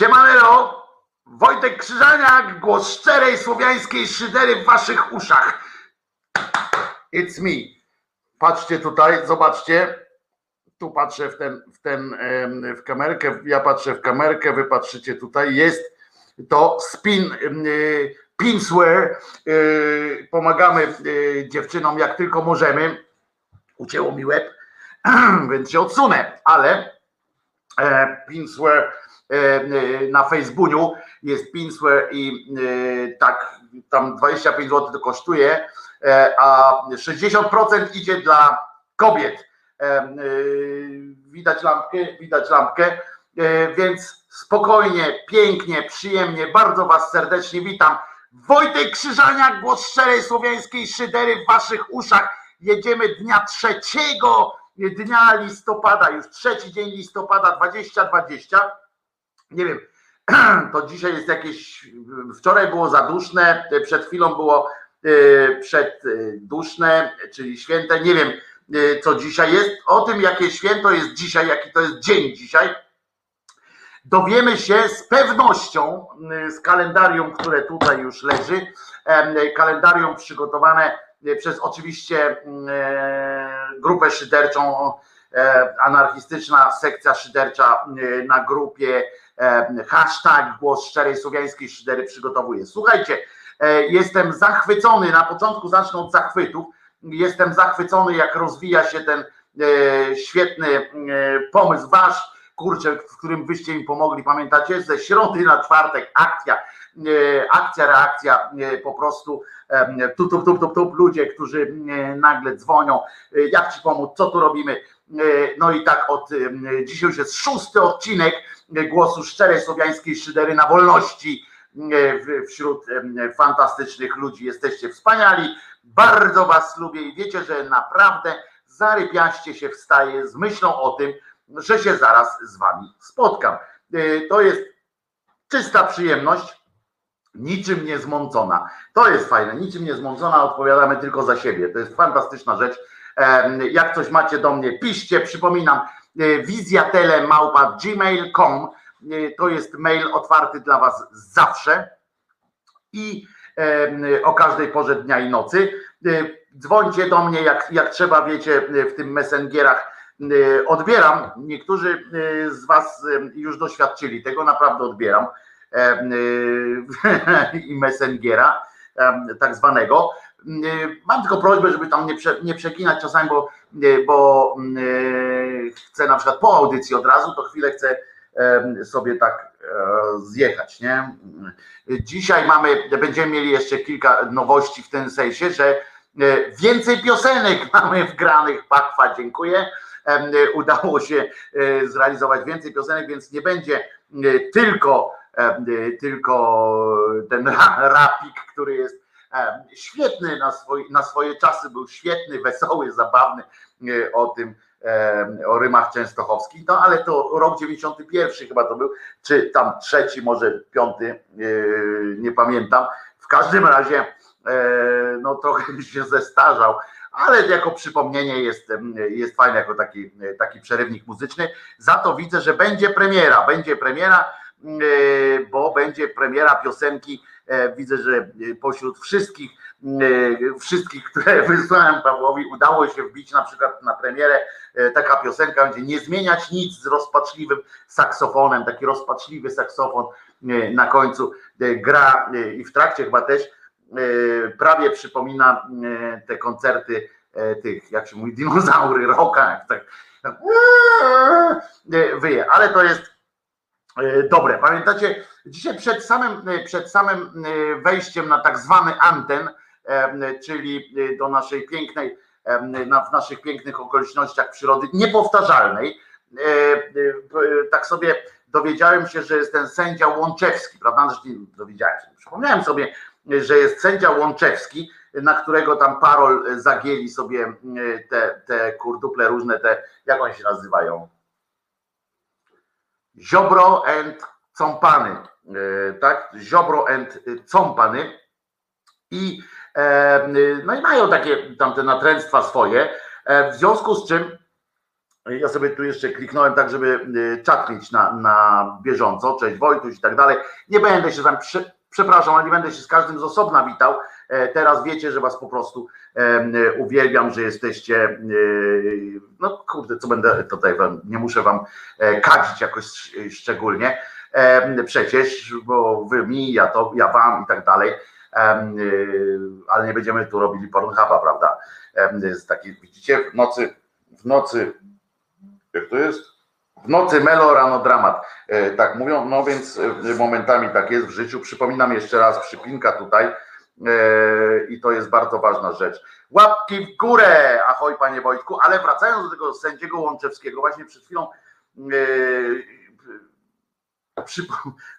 Siemanero, Wojtek Krzyżaniak, głos szczerej słowiańskiej szydery w waszych uszach. It's me. Patrzcie tutaj, zobaczcie. Tu patrzę w ten, w ten, w kamerkę, ja patrzę w kamerkę, wy patrzycie tutaj. Jest to spin, y, pinswear. Y, Pomagamy y, dziewczynom jak tylko możemy. Ucięło mi łeb, więc się odsunę, ale e, Pinswear e, e, na Facebooku jest Pinswear i e, tak tam 25 zł to kosztuje, e, a 60% idzie dla kobiet. E, e, Widać lampkę, widać lampkę, e, więc spokojnie, pięknie, przyjemnie, bardzo Was serdecznie witam. Wojtek Krzyżaniak, głos szczerej słowiańskiej szydery w Waszych uszach. Jedziemy dnia trzeciego dnia listopada, już trzeci dzień listopada 2020. Nie wiem, to dzisiaj jest jakieś, wczoraj było zaduszne, przed chwilą było e, przedduszne, czyli święte. Nie wiem, e, co dzisiaj jest. O tym, jakie święto jest dzisiaj, jaki to jest dzień dzisiaj, dowiemy się z pewnością z kalendarium, które tutaj już leży. Kalendarium przygotowane przez oczywiście e, grupę szyderczą, e, anarchistyczna sekcja szydercza na grupie hashtag głos szczerej słowiańskiej szydery przygotowuje. Słuchajcie, e, jestem zachwycony, na początku zacznę od zachwytów, jestem zachwycony jak rozwija się ten e, świetny e, pomysł wasz, kurczę, w którym wyście mi pomogli, pamiętacie, ze środy na czwartek akcja, e, akcja, reakcja, e, po prostu tup, tup, tup, ludzie, którzy e, nagle dzwonią, e, jak ci pomóc, co tu robimy, E, no i tak od, em, dzisiaj już jest szósty odcinek e, głosu szczerej słowiańskiej szydery na wolności e, wśród fantastycznych ludzi, jesteście wspaniali, bardzo was lubię i wiecie, że naprawdę zarypiaście się wstaje z myślą o tym, że się zaraz z wami spotkam. E, To jest czysta przyjemność, niczym nie zmącona. To jest fajne, niczym nie zmącona, odpowiadamy tylko za siebie. To jest fantastyczna rzecz. Jak coś macie do mnie, piszcie. Przypominam, e, wizjatelemałpa.gmail.com e, to jest mail otwarty dla was zawsze i o każdej porze dnia i nocy. E, Dzwońcie do mnie, jak, jak trzeba, wiecie, w tym messengerach odbieram. Niektórzy z Was już doświadczyli tego, naprawdę odbieram i messengera tak zwanego. E, Mam tylko prośbę, żeby tam nie, prze, nie przekinać czasami, bo, e, bo e, chcę na przykład po audycji od razu, to chwilę chcę sobie tak e, zjechać, nie? Dzisiaj mamy, będziemy mieli jeszcze kilka nowości w tym sensie, że e, więcej piosenek mamy wgranych. Pakwa, dziękuję. Udało się e, zrealizować więcej piosenek, więc nie będzie tylko, tylko ten ra- rapik, który jest świetny na, swoi, na swoje czasy, był świetny, wesoły, zabawny e, o tym, o rymach częstochowskich, no ale to rok 91 chyba to był, czy tam trzeci, może piąty, e, nie pamiętam. W każdym razie e, no trochę się zestarzał, ale jako przypomnienie jest, jest fajny jako taki, taki przerywnik muzyczny. Za to widzę, że będzie premiera, będzie premiera, bo będzie premiera piosenki. E, Widzę, że e, pośród wszystkich, e, wszystkich, które wysłałem Pawłowi, udało się wbić na przykład na premierę taka piosenka będzie nie zmieniać nic z rozpaczliwym saksofonem, taki rozpaczliwy saksofon na końcu gra i w trakcie chyba też prawie przypomina te koncerty tych, jak się mówi, dinozaury roka, jak tak wyje, ale to jest dobre. Pamiętacie, dzisiaj przed samym, e, przed samym e, wejściem na tak zwany anten, e, czyli do naszej pięknej, w naszych pięknych okolicznościach przyrody, niepowtarzalnej, tak sobie dowiedziałem się, że jest ten sędzia Łączewski, prawda? Nie dowiedziałem się, przypomniałem sobie, że jest sędzia Łączewski, na którego tam parol zagięli sobie te, te kurduple różne, te, jak one się nazywają? Ziobro and Cąpany, e, tak? Ziobro and Cąpany i e, no i mają takie tamte natręctwa swoje, e, w związku z czym Ja sobie tu jeszcze kliknąłem tak, żeby czat mieć na, na bieżąco. Cześć Wojtuś i tak dalej. Nie będę się tam, przepraszam, ale nie będę się z każdym z osobna witał. Teraz wiecie, że was po prostu uwielbiam, że jesteście. No kurde, co będę tutaj wam, nie muszę wam kadzić jakoś szczególnie przecież, bo wy mi, ja to, ja wam i tak dalej, ale nie będziemy tu robili Pornhuba, prawda? Z taki, widzicie, w nocy, w nocy, jak to jest? W nocy melo, rano dramat. E, tak mówią, no więc e, momentami tak jest w życiu. Przypominam jeszcze raz, przypinka tutaj e, i to jest bardzo ważna rzecz. Łapki w górę, ahoj panie Wojtku, ale wracając do tego sędziego Łączewskiego, właśnie przed chwilą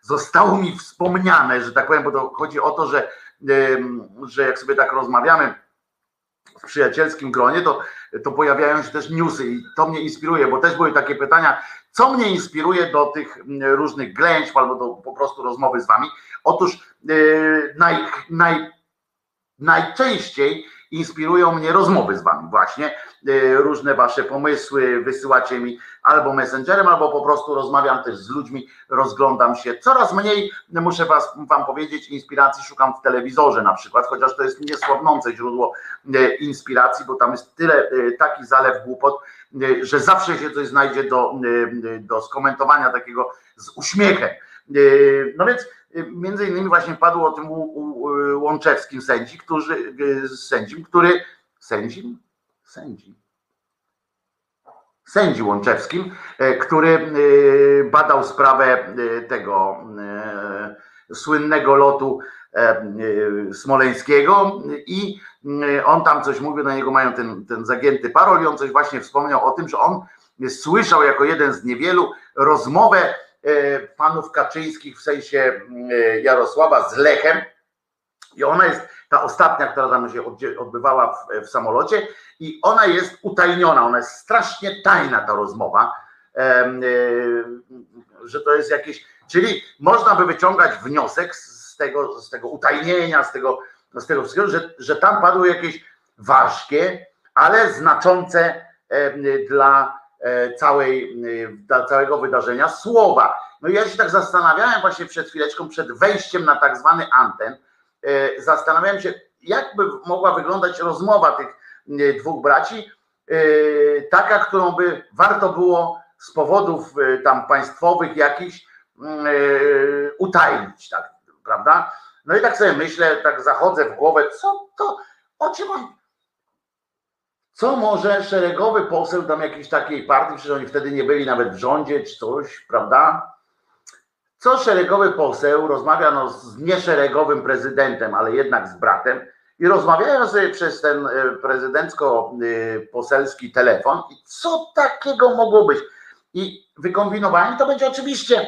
zostało mi wspomniane, że tak powiem, bo to chodzi o to, że, że jak sobie tak rozmawiamy w przyjacielskim gronie, to, to pojawiają się też newsy i to mnie inspiruje, bo też były takie pytania, co mnie inspiruje do tych różnych ględźb albo do po prostu rozmowy z wami. Otóż yy, naj, naj, najczęściej inspirują mnie rozmowy z wami właśnie, e, różne wasze pomysły wysyłacie mi albo messengerem, albo po prostu rozmawiam też z ludźmi, rozglądam się. Coraz mniej, muszę was, wam powiedzieć, inspiracji szukam w telewizorze na przykład, chociaż to jest niesłabnące źródło e, inspiracji, bo tam jest tyle, e, taki zalew głupot, że zawsze się coś znajdzie do, do skomentowania takiego z uśmiechem. No więc między innymi właśnie padło o tym Łączewskim sędzi, którzy, sędzim, który sędzim? Sędzi. Sędzi Łączewskim, e, który e, badał sprawę e, tego słynnego lotu smoleńskiego i on tam coś mówił, na niego mają ten, ten zagięty parol i on coś właśnie wspomniał o tym, że on słyszał jako jeden z niewielu rozmowę E, panów Kaczyńskich, w sensie e, Jarosława z Lechem. I ona jest ta ostatnia, która tam się odbywała w, w samolocie, i ona jest utajniona, ona jest strasznie tajna ta rozmowa, e, że to jest jakieś. Czyli można by wyciągać wniosek z tego, z tego utajnienia, z tego, z tego wszystkiego, że, że tam padły jakieś ważkie, ale znaczące dla E, całej, e, całego wydarzenia słowa. No i ja się tak zastanawiałem właśnie przed chwileczką, przed wejściem na tak zwany anten, e, zastanawiałem się, jakby mogła wyglądać rozmowa tych dwóch braci, taka, którą by warto było z powodów tam państwowych jakichś utajnić, tak, prawda? No i tak sobie myślę, tak zachodzę w głowę, co to, o czym on, co może szeregowy poseł tam jakiejś takiej partii, przecież oni wtedy nie byli nawet w rządzie czy coś, prawda? Co szeregowy poseł rozmawia no, z nieszeregowym prezydentem, ale jednak z bratem i rozmawiają sobie przez ten e, prezydencko-poselski telefon i co takiego mogło być? I wykombinowani to będzie oczywiście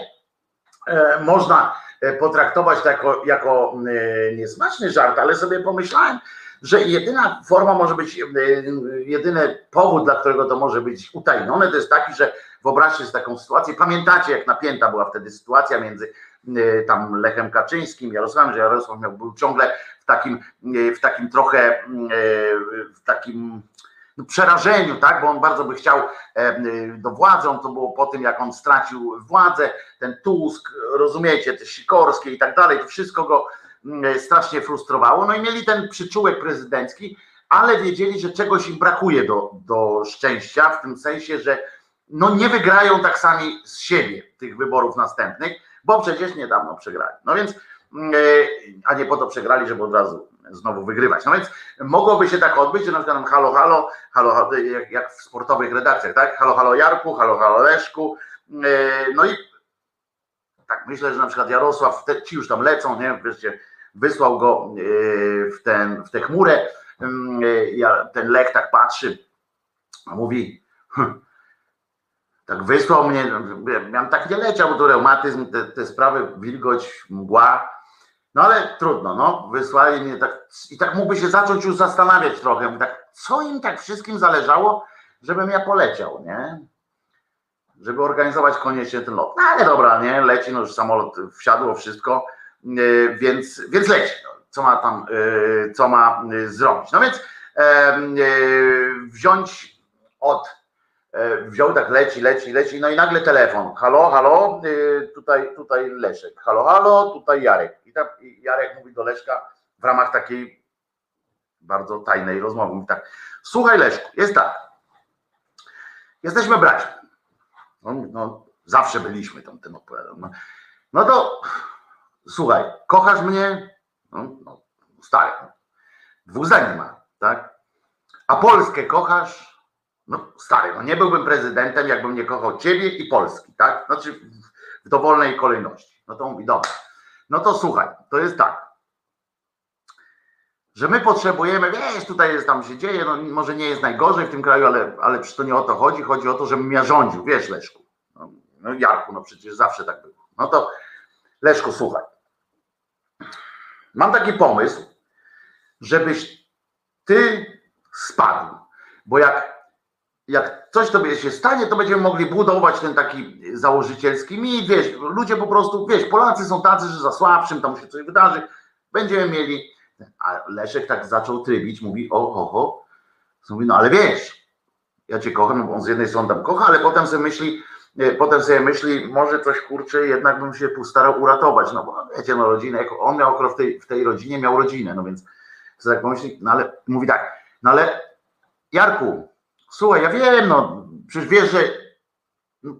e, można e, potraktować to jako, jako niesmaczny żart, ale sobie pomyślałem, że jedyna forma może być, e, jedyny powód, dla którego to może być utajnione, to jest taki, że wyobraźcie sobie taką sytuację, pamiętacie jak napięta była wtedy sytuacja między e, tam Lechem Kaczyńskim, Jarosławem, że Jarosław miał, był ciągle w takim, e, w takim trochę, w takim no, przerażeniu, tak, bo on bardzo by chciał do władzy, on to było po tym, jak on stracił władzę, ten Tusk, rozumiecie, te Sikorskie i tak dalej, to wszystko go strasznie frustrowało. No i mieli ten przyczółek prezydencki, ale wiedzieli, że czegoś im brakuje do, do szczęścia, w tym sensie, że no nie wygrają tak sami z siebie tych wyborów następnych, bo przecież niedawno przegrali. No więc, e, a nie po to przegrali, żeby od razu znowu wygrywać. No więc mogłoby się tak odbyć, że na przykład halo, halo, halo, jak, w sportowych redakcjach, tak? Halo, halo Jarku, halo, halo Leszku. E, no i tak myślę, że na przykład Jarosław, te, ci już tam lecą, nie? Wreszcie wysłał go e, w, ten, w tę chmurę. Mm, e, ten Lech tak patrzy, mówi, hm, tak wysłał mnie, ja tak nie leciał, bo to reumatyzm, te, te sprawy, wilgoć, mgła, no ale trudno, no, wysłali mnie tak i tak mógłby się zacząć już zastanawiać trochę, tak, co im tak wszystkim zależało, żebym ja poleciał, nie? Żeby organizować koniecznie ten lot. No ale dobra, nie, leci, no już samolot wsiadło, wszystko, więc, więc leci. No, co ma tam, e, co ma e, zrobić. No więc wziąć od e, wziął tak leci, leci, leci, no i nagle telefon. Halo, halo, y, tutaj, tutaj Leszek. Halo, halo, tutaj Jarek. I tak Jarek mówi do Leszka w ramach takiej bardzo tajnej rozmowy. Mówi tak, słuchaj Leszku, jest tak. Jesteśmy braćmi. No, no zawsze byliśmy tam, ten opowiadał. No, no to słuchaj, kochasz mnie? No, no stary, dwóch zdań ma, tak? A Polskę kochasz? No stary, no nie byłbym prezydentem, jakbym nie kochał ciebie i Polski, tak? Znaczy w dowolnej kolejności. No to mówi, dobra. No to słuchaj, to jest tak, że my potrzebujemy, wiesz, tutaj jest, tam się dzieje, no może nie jest najgorzej w tym kraju, ale, ale przecież to nie o to chodzi, chodzi o to, żebym ja rządził, wiesz Leszku. No, no Jarku, no przecież zawsze tak było. No to Leszku, słuchaj. Mam taki pomysł, żebyś ty spadł, bo jak, jak coś tobie się stanie, to będziemy mogli budować ten taki założycielski mit, wiesz, ludzie po prostu, wiesz, Polacy są tacy, że za słabszym tam się coś wydarzy, będziemy mieli, a Leszek tak zaczął trybić, mówi, o, o, o, mówi, no ale wiesz, ja cię kocham, bo on z jednej strony tam kocha, ale potem sobie myśli, potem sobie myśli, może coś kurczę, jednak bym się postarał uratować, no bo wiecie, no rodzinę, on miał w tej, w tej rodzinie, miał rodzinę, no więc sobie tak pomyśli, no ale mówi tak, no ale Jarku, słuchaj, ja wiem, no przecież wiesz, że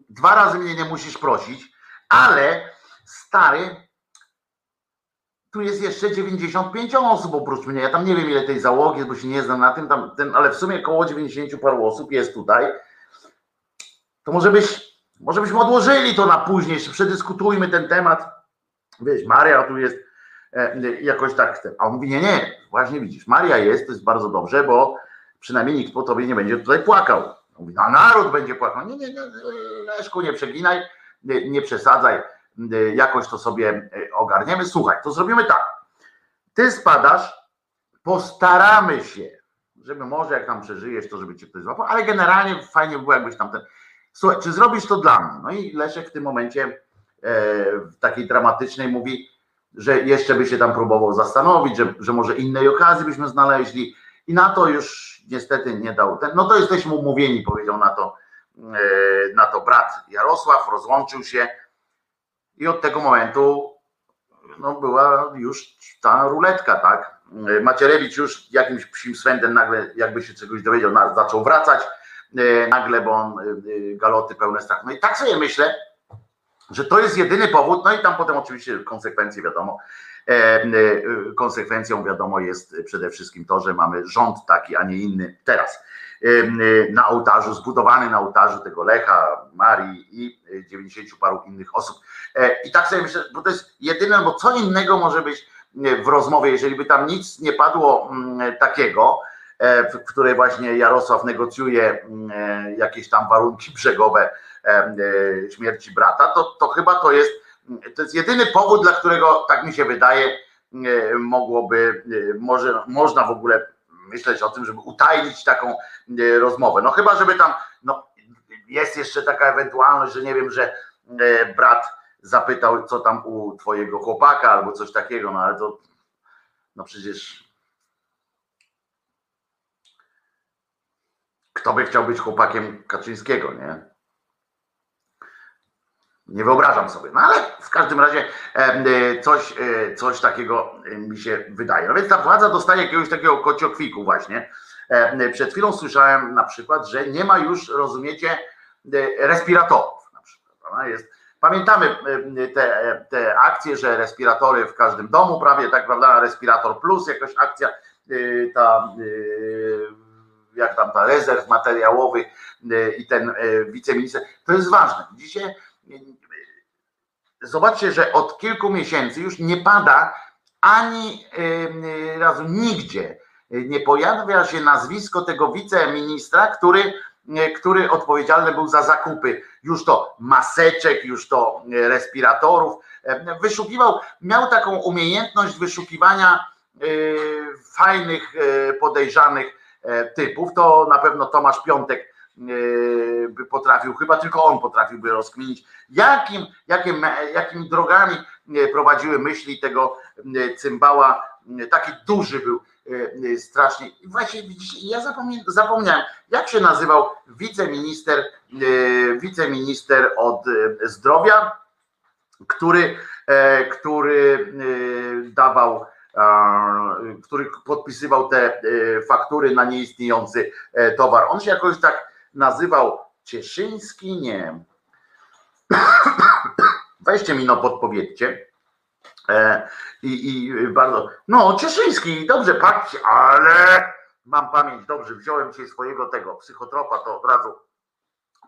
dwa razy mnie nie musisz prosić, ale stary, tu jest jeszcze 95 osób oprócz mnie. Ja tam nie wiem ile tej załogi, bo się nie znam na tym, tam, ten, ale w sumie około 90 paru osób jest tutaj. To może byś, może byśmy odłożyli to na później, przedyskutujmy ten temat. Wiesz, Maria tu jest e, jakoś tak. A on mówi, nie, nie, właśnie widzisz, Maria jest, to jest bardzo dobrze, bo przynajmniej nikt po tobie nie będzie tutaj płakał. Mówi, a naród będzie płakał. Nie, nie, nie, Leszku, nie przeginaj, nie, nie przesadzaj, jakoś to sobie ogarniemy. Słuchaj, to zrobimy tak. Ty spadasz, postaramy się, żeby może jak tam przeżyjesz, to żeby cię ktoś złapał, ale generalnie fajnie by było, jakbyś tam ten. Słuchaj, czy zrobisz to dla mnie? No i Leszek w tym momencie e, w takiej dramatycznej mówi, że jeszcze by się tam próbował zastanowić, że, że może innej okazji byśmy znaleźli i na to już niestety nie dał ten. No to jesteśmy umówieni, powiedział na to, e, na to brat Jarosław, rozłączył się i od tego momentu no, była już ta ruletka, tak? Macierewicz już jakimś psim swędem nagle, jakby się czegoś dowiedział, zaczął wracać e, nagle, bo on e, galoty pełne strachu. No i tak sobie myślę, że to jest jedyny powód, no i tam potem oczywiście konsekwencje wiadomo. E, konsekwencją wiadomo jest przede wszystkim to, że mamy rząd taki, a nie inny teraz na ołtarzu, zbudowany na ołtarzu tego Lecha, Marii i 90 paru innych osób. I tak sobie myślę, bo to jest jedyne, bo co innego może być w rozmowie, jeżeli by tam nic nie padło takiego, w której właśnie Jarosław negocjuje jakieś tam warunki brzegowe śmierci brata, to, to chyba to jest, to jest jedyny powód, dla którego, tak mi się wydaje, mogłoby, może, można w ogóle myśleć o tym, żeby utajnić taką e, rozmowę. No chyba, żeby tam, no jest jeszcze taka ewentualność, że nie wiem, że e, brat zapytał, co tam u twojego chłopaka albo coś takiego, no ale to, no przecież kto by chciał być chłopakiem Kaczyńskiego, nie? Nie wyobrażam sobie, no ale w każdym razie e, coś, e, coś takiego mi się wydaje. No więc ta władza dostaje jakiegoś takiego kociokwiku właśnie. E, przed chwilą słyszałem na przykład, że nie ma już, rozumiecie, respiratorów na przykład. Jest, pamiętamy te, te akcje, że respiratory w każdym domu prawie, tak prawda, respirator plus, jakaś akcja ta jak tam ta rezerw materiałowy i ten wiceminister, to jest ważne. Dzisiaj zobaczcie, że od kilku miesięcy już nie pada ani razu nigdzie nie pojawia się nazwisko tego wiceministra, który, który odpowiedzialny był za zakupy już to maseczek, już to respiratorów. Wyszukiwał, miał taką umiejętność wyszukiwania fajnych, podejrzanych typów. To na pewno Tomasz Piątek E, by potrafił, chyba tylko on potrafiłby rozkminić, jakim, jakim, jakimi drogami e, prowadziły myśli tego e, cymbała. Taki duży był, strasznie. Właśnie ja zapomniałem, zapomniałem, jak się nazywał wiceminister, wiceminister od zdrowia, który, który dawał który podpisywał te faktury na nieistniejący towar. On się jakoś tak nazywał Cieszyński, nie. Weźcie mi no podpowiedzcie. E, I, I bardzo. No, Cieszyński, dobrze, patrzcie, ale mam pamięć, dobrze, wziąłem się swojego tego psychotropa, to od razu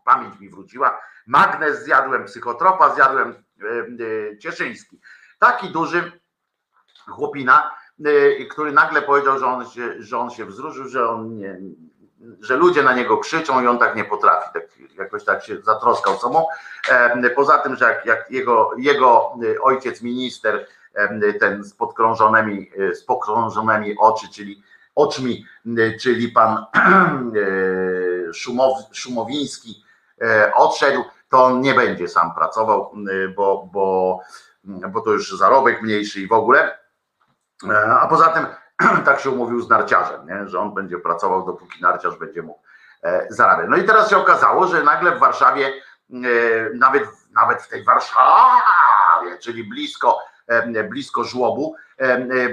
pamięć mi wróciła. Magnes zjadłem, psychotropa zjadłem, e, e, Cieszyński. Taki duży chłopina, który nagle powiedział, że on się, że on się wzruszył, że on nie, że ludzie na niego krzyczą i on tak nie potrafi, tak, jakoś tak się zatroskał sobą. Poza tym, że jak, jak jego, jego ojciec minister, ten z podkrążonymi, z pokrążonymi oczy, czyli oczmi, czyli pan Szumow, Szumowiński odszedł, to on nie będzie sam pracował, bo, bo, bo to już zarobek mniejszy i w ogóle. A poza tym tak się umówił z narciarzem, nie? że on będzie pracował, dopóki narciarz będzie mógł e, zarabiać. No i teraz się okazało, że nagle w Warszawie, e, nawet, nawet w tej Warszawie, czyli blisko, e, blisko żłobu,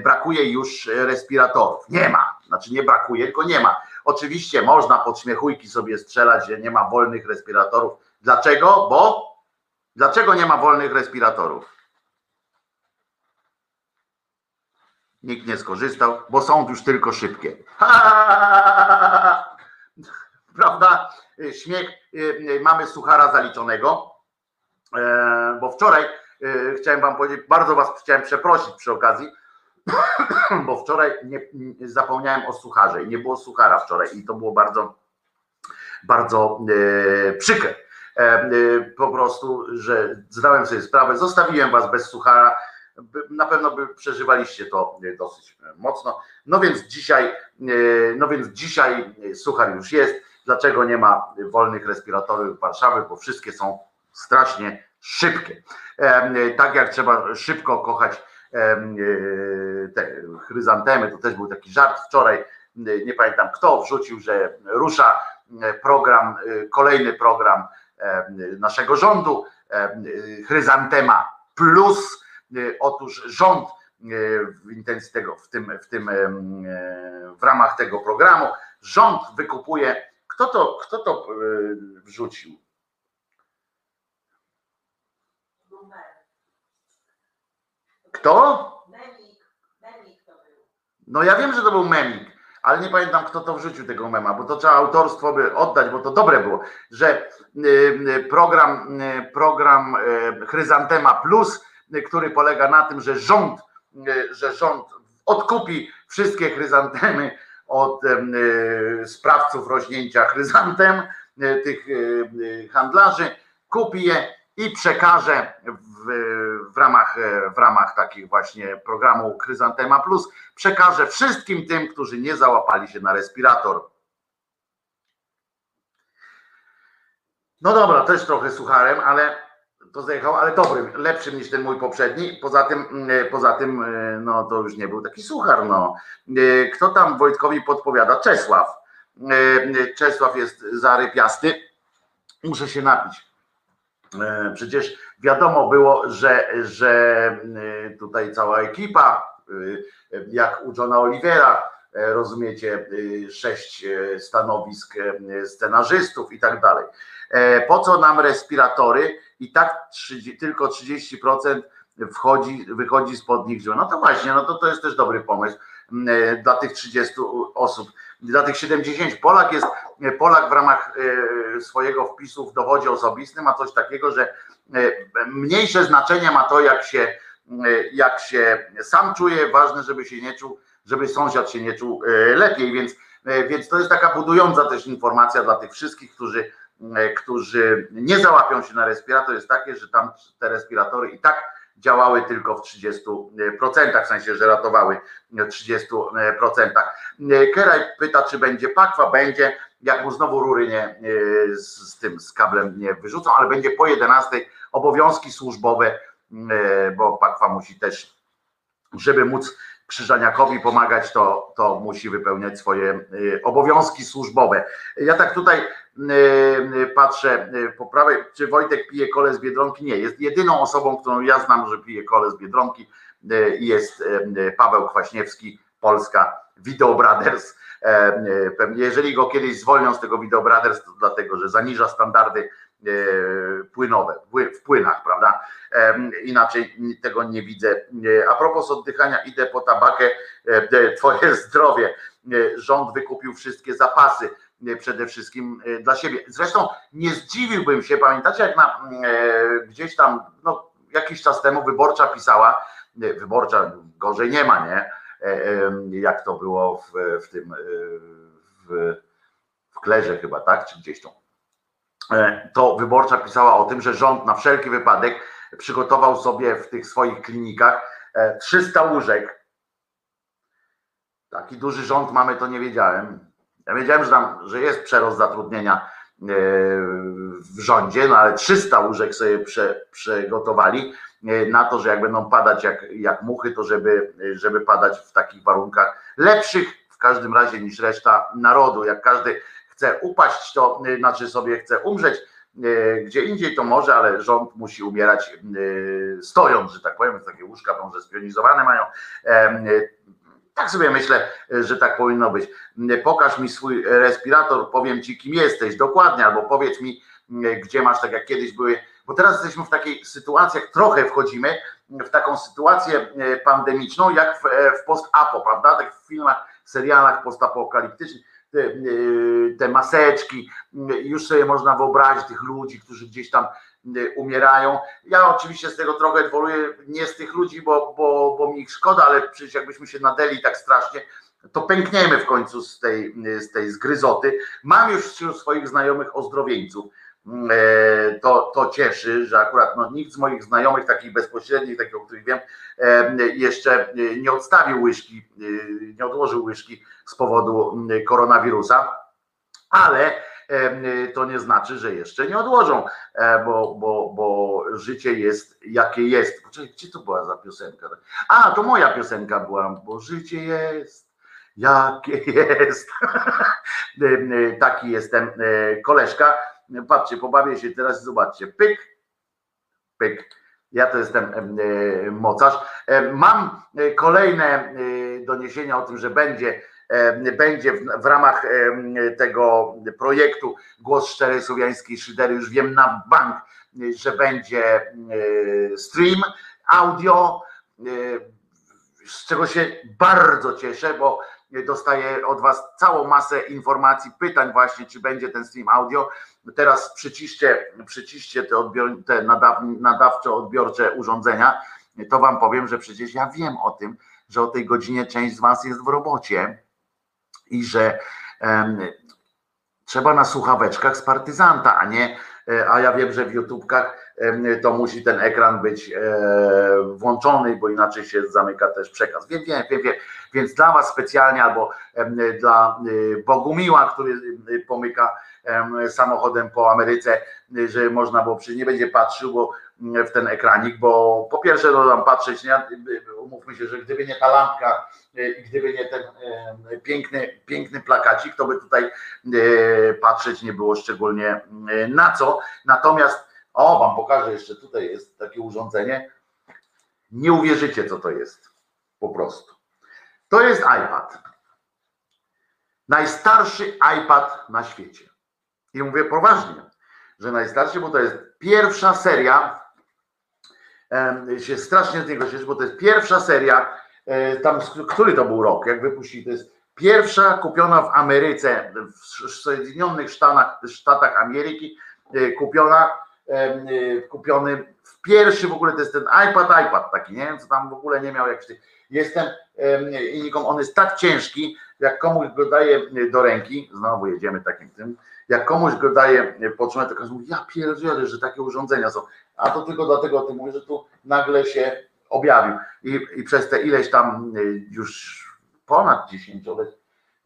brakuje już respiratorów. Nie ma, znaczy nie brakuje, tylko nie ma. Oczywiście można pod śmiechujki sobie strzelać, że nie ma wolnych respiratorów. Dlaczego? Bo dlaczego nie ma wolnych respiratorów? Nikt nie skorzystał, bo są już tylko szybkie. Prawda? Śmiech. Y, mamy suchara zaliczonego, e, bo wczoraj y, chciałem wam powiedzieć, bardzo was chciałem przeprosić przy okazji, bo wczoraj nie, zapomniałem o sucharze i nie było suchara wczoraj i to było bardzo, bardzo e, przykre. E, po prostu, że zdałem sobie sprawę, zostawiłem was bez suchara, na pewno by przeżywaliście to e, dosyć e, mocno. No więc dzisiaj, e, no więc dzisiaj suchar już jest. Dlaczego nie ma wolnych respiratorów w Warszawie? Bo wszystkie są strasznie szybkie. Tak jak trzeba szybko kochać te chryzantemy, to też był taki żart wczoraj, nie pamiętam kto wrzucił, że rusza program, kolejny program naszego rządu, chryzantema plus otóż rząd e, w intencji tego, w tym, w tym, e, w ramach tego programu, rząd wykupuje, kto to, kto to wrzucił? Kto? No ja wiem, że to był memik, ale nie pamiętam kto to wrzucił tego mema, bo to trzeba autorstwo by oddać, bo to dobre było, że program, program Chryzantema Plus który polega na tym, że rząd, e, że rząd odkupi wszystkie chryzantemy od e, sprawców rośnięcia chryzantem, e, tych handlarzy, kupi je i przekaże w, w, ramach, w ramach takich właśnie programu Chryzantema Plus, przekaże wszystkim tym, którzy nie załapali się na respirator. No dobra, też trochę sucharem, ale to zajechał, ale dobrym, lepszym niż ten mój poprzedni. Poza tym, mm, poza tym, e, no to już nie był taki suchar. No. E, kto tam Wojtkowi podpowiada? Czesław. E, Czesław jest zarypiasty. Muszę się napić. Przecież wiadomo było, że, że tutaj cała ekipa, jak u Johna Olivera, rozumiecie, sześć stanowisk scenarzystów i tak dalej. Po co nam respiratory? i tak 30, tylko 30% wchodzi, wychodzi spod nich No to właśnie, no to to jest też dobry pomysł mm, e, dla tych 30 osób. Dla tych 70 Polak jest, e, Polak w ramach e, swojego wpisu w dowodzie osobistym ma coś takiego, że mniejsze znaczenie ma to, jak się, jak się sam czuje, ważne, żeby się nie czuł, żeby sąsiad się nie czuł lepiej, więc, więc to jest taka budująca też informacja dla tych wszystkich, którzy E, którzy nie załapią się na respirator, jest takie, że tam te respiratory i tak działały tylko w 30%, w sensie, że ratowały w 30%. Keraj pyta, czy będzie pakwa, będzie, jak mu znowu rury nie, e, z, z tym, z kablem nie wyrzucą, ale będzie po 11 obowiązki służbowe, e, bo pakwa musi też żeby móc Krzyżaniakowi pomagać, to, to musi wypełniać swoje obowiązki służbowe. Ja tak tutaj patrzę po prawej, czy Wojtek pije kole z Biedronki? Nie, jest jedyną osobą, którą ja znam, że pije kole z Biedronki, jest Paweł Kwaśniewski, Polska Video Brothers. Jeżeli go kiedyś zwolnią z tego Video Brothers, to dlatego, że zaniża standardy E, płynowe, w płynach, prawda? Inaczej tego nie widzę. A propos oddychania, idę po tabakę, e, twoje zdrowie. E, rząd wykupił wszystkie zapasy przede wszystkim dla siebie. Zresztą nie zdziwiłbym się, pamiętacie jak na, gdzieś tam no, jakiś czas temu wyborcza pisała, wyborcza gorzej nie ma, nie? Jak to było w, w tym w, w Klerze chyba, tak? Czy gdzieś tam E, to wyborcza pisała o tym, że rząd na wszelki wypadek przygotował sobie w tych swoich klinikach 300 e, łóżek. Taki duży rząd mamy, to nie wiedziałem. Ja wiedziałem, że, tam, że jest przerost zatrudnienia e, w rządzie, no ale 300 łóżek sobie prze, przygotowali na to, że jak będą padać jak, jak muchy, to żeby, żeby padać w takich warunkach lepszych w każdym razie niż reszta narodu. Jak każdy chce upaść, to y, znaczy sobie chce umrzeć, gdzie indziej to może, ale rząd musi umierać stojąc, że tak powiem, takie łóżka może spionizowane mają. Tak sobie myślę, że tak powinno być. Pokaż mi swój respirator, powiem ci, kim jesteś dokładnie, albo powiedz mi, gdzie masz, tak jak kiedyś były, bo teraz jesteśmy w takiej sytuacji, jak trochę wchodzimy w taką sytuację pandemiczną, jak w, w post-apo, prawda? Tak w filmach, serialach postapokaliptycznych te, te maseczki, już sobie można wyobrazić tych ludzi, którzy gdzieś tam umierają. Ja oczywiście z tego trochę dwoluję, nie z tych ludzi, bo, bo, bo mi ich szkoda, ale przecież jakbyśmy się nadeli tak strasznie, to pękniemy w końcu z tej, z tej zgryzoty. Mam już wśród swoich znajomych ozdrowieńców. E, to, to cieszy, że akurat no, nikt z moich znajomych, takich bezpośrednich, takich, o których wiem, e, jeszcze nie odstawił łyżki, nie odłożył łyżki z powodu koronawirusa, ale to nie znaczy, że jeszcze nie odłożą, bo, bo, bo życie jest jakie jest. Poczekaj, gdzie to była za piosenka? A, to moja piosenka była, bo życie jest jakie jest. Taki jestem koleżka Patrzcie, pobawię się teraz, zobaczcie, pyk, pyk. Ja to jestem e, mocarz. E, mam e, kolejne doniesienia o tym, że będzie, będzie w, w ramach tego projektu Głos Szczerej Słowiańskiej Szydery, już wiem na bank, że będzie stream audio, z czego się bardzo cieszę, bo dostaję od Was całą masę informacji, pytań właśnie, czy będzie ten stream audio. Teraz przyciście, przyciście te, odbior, te nadaw, nadawczo-odbiorcze urządzenia, to Wam powiem, że przecież ja wiem o tym, że o tej godzinie część z Was jest w robocie i że trzeba na słuchaweczkach z partyzanta, a nie, e, a ja wiem, że w YouTubkach to musi ten ekran być e, włączony, bo inaczej się zamyka też przekaz. Wiem, wiem, wiem, wiem. Więc dla Was specjalnie albo dla y, Bogumiła, który pomyka samochodem po Ameryce, że można było przy nie będzie patrzył bo w ten ekranik, bo po pierwsze no tam patrzeć, nie, umówmy się, że gdyby nie ta lampka i gdyby nie ten piękny, piękny plakacik, to by tutaj patrzeć nie było szczególnie na co. Natomiast o, wam pokażę jeszcze, tutaj jest takie urządzenie. Nie uwierzycie, co to jest. Po prostu. To jest iPad. Najstarszy iPad na świecie. I mówię poważnie, że najstarszy, bo to jest pierwsza seria. Się strasznie z niego cieszę, bo to jest pierwsza seria. E, tam, który to był rok, jak wypuścili, to jest pierwsza kupiona w Ameryce, w Sojedinionych Stanach, Stanach Ameryki, e, kupiona Y, kupiony w pierwszy w ogóle to jest ten iPad, iPad taki, nie? Co tam w ogóle nie miał jakiś. Jestem i nikom, on jest tak ciężki, jak komuś go daje do ręki, znowu jedziemy takim tym, jak komuś go daje potrzebne, to każdy mówi, ja pierdzielę, że takie urządzenia są. A to tylko dlatego o tym mówię, że tu nagle się objawił. I, i przez te ileś tam y, już ponad 10 lat,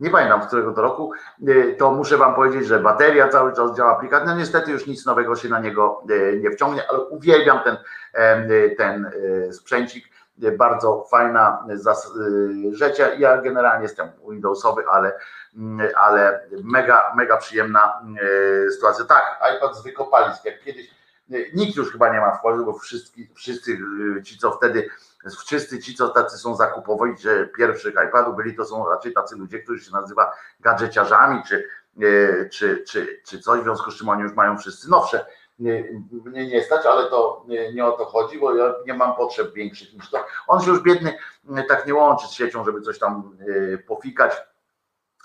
nie pamiętam z którego to roku, y, to muszę Wam powiedzieć, że bateria cały czas działa aplikacja. No niestety już nic nowego się na niego nie wciągnie, ale uwielbiam ten, ten sprzęcik. Bardzo fajna rzecz. Ja generalnie jestem Windowsowy, ale, ale mega, mega przyjemna sytuacja. Tak, iPad z wykopalisk, jak kiedyś nikt już chyba nie ma wkładu, bo wszyscy, wszyscy ci, co wtedy, wszyscy ci, co tacy są zakupowi, że pierwszych iPadów byli, to są raczej tacy ludzie, którzy się nazywa gadżeciarzami, czy, czy, czy, czy coś, w związku z czym oni już mają wszyscy nowsze mnie nie stać, ale to nie o to chodzi, bo ja nie mam potrzeb większych niż to. On się już biedny tak nie łączy z siecią, żeby coś tam e, pofikać,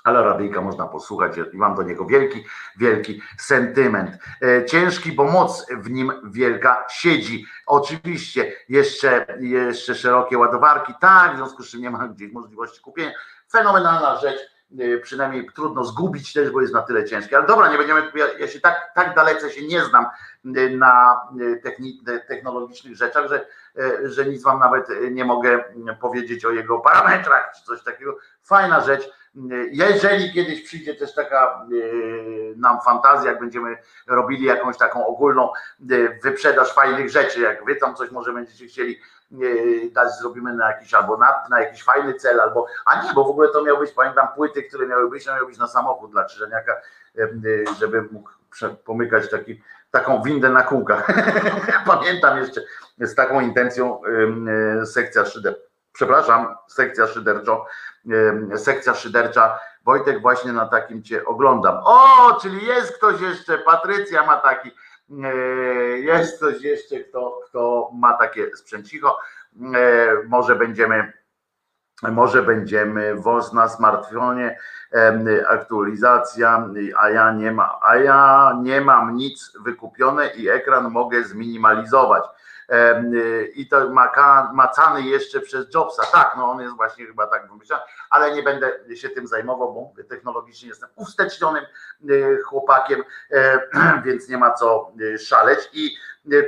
ale radyjka można posłuchać i mam do niego wielki, wielki sentyment. E, ciężki, bo moc w nim wielka siedzi. Oczywiście jeszcze, jeszcze szerokie ładowarki, tak, w związku z czym nie ma gdzieś możliwości kupienia. Fenomenalna rzecz przynajmniej trudno zgubić też, bo jest na tyle ciężkie. Ale dobra, nie będziemy, ja, się tak, tak dalece się nie znam y, na y, technologicznych rzeczach, że, że nic wam nawet nie mogę powiedzieć o jego parametrach czy coś takiego. Fajna rzecz. Jeżeli kiedyś przyjdzie też taka nam fantazja, jak będziemy robili jakąś taką ogólną wyprzedaż fajnych rzeczy, jak wy tam coś może będziecie chcieli dać, zrobimy na jakiś albo na, na jakiś fajny cel, albo, a nie, bo w ogóle to miał być, pamiętam, płyty, które miały być, miały być na samochód dla Krzyżeniaka, żeby mógł pomykać taki, taką windę na kółkach. Pamiętam jeszcze z taką intencją sekcja szyder, przepraszam, sekcja szyderczo, sekcja szydercza, Wojtek właśnie na takim cię oglądam. O, czyli jest ktoś jeszcze, Patrycja ma taki, E, jest coś jeszcze, kto, kto ma takie sprzęcicho. E, może będziemy, może będziemy woz na smartfonie, aktualizacja, a ja nie ma, a ja nie mam nic wykupione i ekran mogę zminimalizować. Y, i to macany jeszcze przez Jobsa. Tak, no on jest właśnie chyba tak wymyślony, ale nie będę się tym zajmował, bo technologicznie jestem ustecznionym y, chłopakiem, e, więc nie ma co y, szaleć. I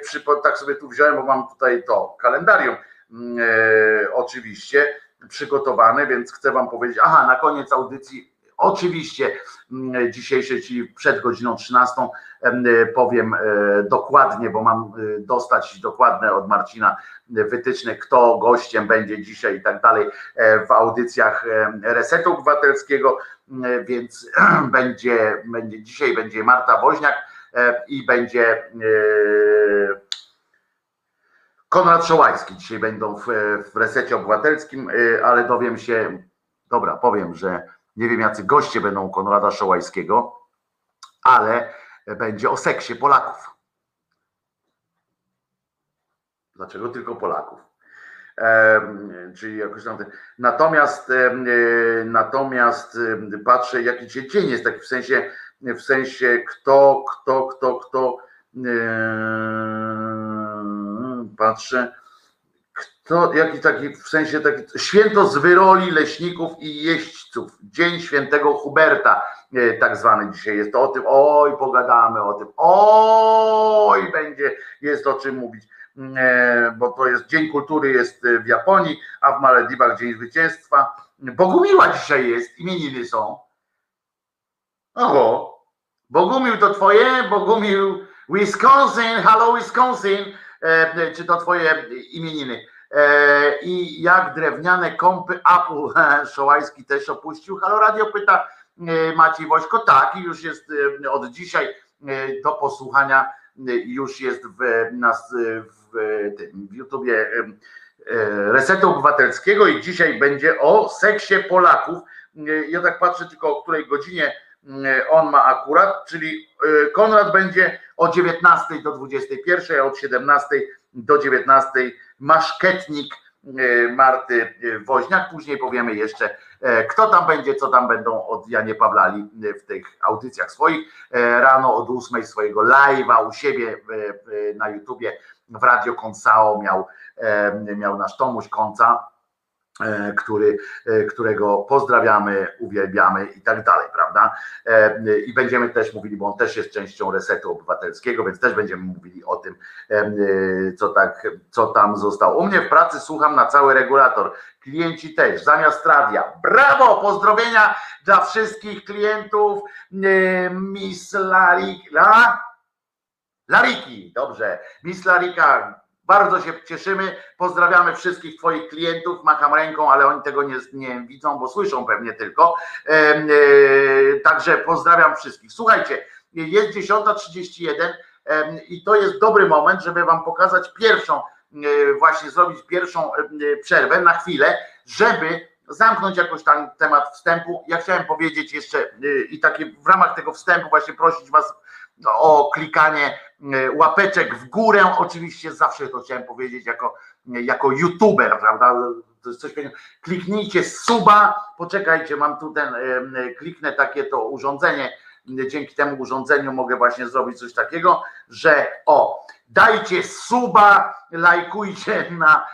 przy, tak sobie tu wziąłem, bo mam tutaj to kalendarium mm, e, oczywiście przygotowane, więc chcę wam powiedzieć, aha, na koniec audycji Oczywiście mm, dzisiejszy, czyli przed godziną 13 powiem e, dokładnie, bo mam e, dostać dokładne od Marcina wytyczne, kto gościem będzie dzisiaj i tak dalej e, w audycjach Resetu Obywatelskiego, więc będzie, będzie dzisiaj będzie Marta Woźniak i będzie Konrad Szołajski. Dzisiaj będą w, w Resecie Obywatelskim, ale dowiem się, dobra, powiem, że nie wiem, jacy goście będą Konrada Szołajskiego, ale będzie o seksie Polaków. Dlaczego tylko Polaków? E, czyli jakoś tam. Natomiast, e, natomiast patrzę, jaki dzisiaj dzień jest, taki w sensie, w sensie kto, kto, kto, kto. E, patrzę to jaki taki, w sensie taki, święto z wyroli leśników i jeźdźców, dzień świętego Huberta, e, tak zwany dzisiaj. Jest, to o tym, oj, pogadamy o tym, oj, będzie, jest o czym mówić, e, bo to jest Dzień Kultury jest w Japonii, a w Malediwach Dzień Zwycięstwa, Bogumiła dzisiaj jest, imieniny są, oho, Bogumił to twoje, Bogumił Wisconsin, hello Wisconsin, e, czy to twoje imieniny, E, I jak drewniane kąpy Apple Szołajski też opuścił. Halo Radio pyta e, Maciej Wośko. Tak, już jest e, od dzisiaj do posłuchania, już jest w, nas, w, w YouTubie Resetu Obywatelskiego i dzisiaj będzie o seksie Polaków. Ja tak patrzę tylko o której godzinie on ma akurat, czyli Konrad będzie o 19 do 21, a od 17 do 19 maszketnik e, Marty Woźniak. Później powiemy jeszcze, e, kto tam będzie, co tam będą od Janie Pawlali w tych audycjach swoich. E, rano od ósmej swojego live'a u siebie na YouTubie w Radio Konsao miał, miał nasz Tomuś Konca E, który, e, którego pozdrawiamy, uwielbiamy i tak dalej, prawda? E, I będziemy też mówili, bo on też jest częścią resetu obywatelskiego, więc też będziemy mówili o tym, co tak, co tam zostało. U mnie w pracy słucham na cały regulator. Klienci też, zamiast radia. Brawo! Pozdrowienia dla wszystkich klientów. Miss Larika. Lariki, dobrze. Miss Larika, Bardzo się cieszymy. Pozdrawiamy wszystkich Twoich klientów. Macham ręką, ale oni tego nie, nie widzą, bo słyszą pewnie tylko. E, także pozdrawiam wszystkich. Słuchajcie, jest 10.31 e, i to jest dobry moment, żeby Wam pokazać pierwszą, e, właśnie zrobić pierwszą e, przerwę na chwilę, żeby zamknąć jakoś tam temat wstępu. Ja chciałem powiedzieć jeszcze i takie w ramach tego wstępu właśnie prosić Was o klikanie y, łapeczek w górę. Oczywiście zawsze to chciałem powiedzieć jako, jako youtuber, prawda? To jest coś. Kliknijcie suba, poczekajcie, mam tu ten, kliknę takie to urządzenie. Dzięki temu urządzeniu mogę właśnie zrobić coś takiego, że o, dajcie suba, lajkujcie na,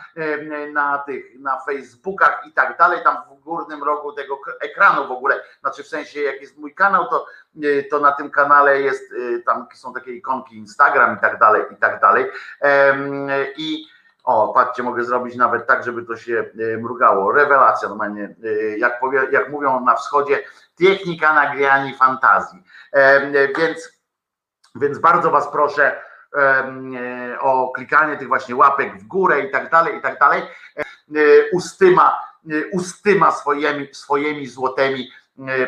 na tych, na Facebookach i tak dalej, tam w górnym rogu tego ekranu w ogóle, znaczy w sensie jak jest mój kanał, to, e, to na tym kanale jest, e, tam są takie ikonki Instagram i tak dalej, i tak dalej. I o, patrzcie, mogę zrobić nawet tak, żeby to się e, mrugało. Rewelacja normalnie, jak, powie, jak mówią na wschodzie, technika nagrani fantazji. Więc, więc bardzo Was proszę, E, o klikanie tych właśnie łapek w górę i tak dalej, i tak dalej, e, ustyma, e, ustyma swoimi, swoimi złotymi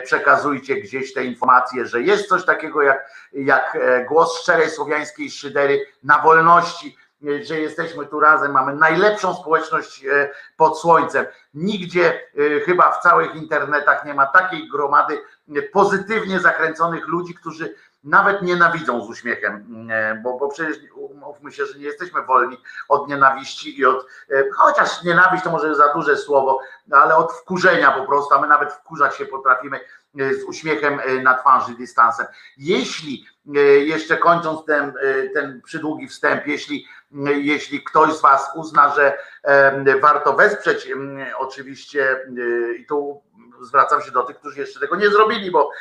przekazujcie gdzieś te informacje, że jest coś takiego jak, jak głos szczerej słowiańskiej szydery na wolności, że jesteśmy tu razem, mamy najlepszą społeczność pod słońcem. Nigdzie chyba w całych internetach nie ma takiej gromady pozytywnie zakręconych ludzi, którzy nawet nienawidzą z uśmiechem, e, bo, bo przecież umówmy się, że nie jesteśmy wolni od nienawiści i od, e, chociaż nienawiść to może za duże słowo, ale od wkurzenia po prostu, a my nawet wkurzać się potrafimy e, z uśmiechem na twarzy, dystansem. Jeśli, jeszcze kończąc ten, ten przydługi wstęp, jeśli, jeśli ktoś z Was uzna, że warto wesprzeć oczywiście i tu zwracam się do tych, którzy jeszcze tego nie zrobili, bo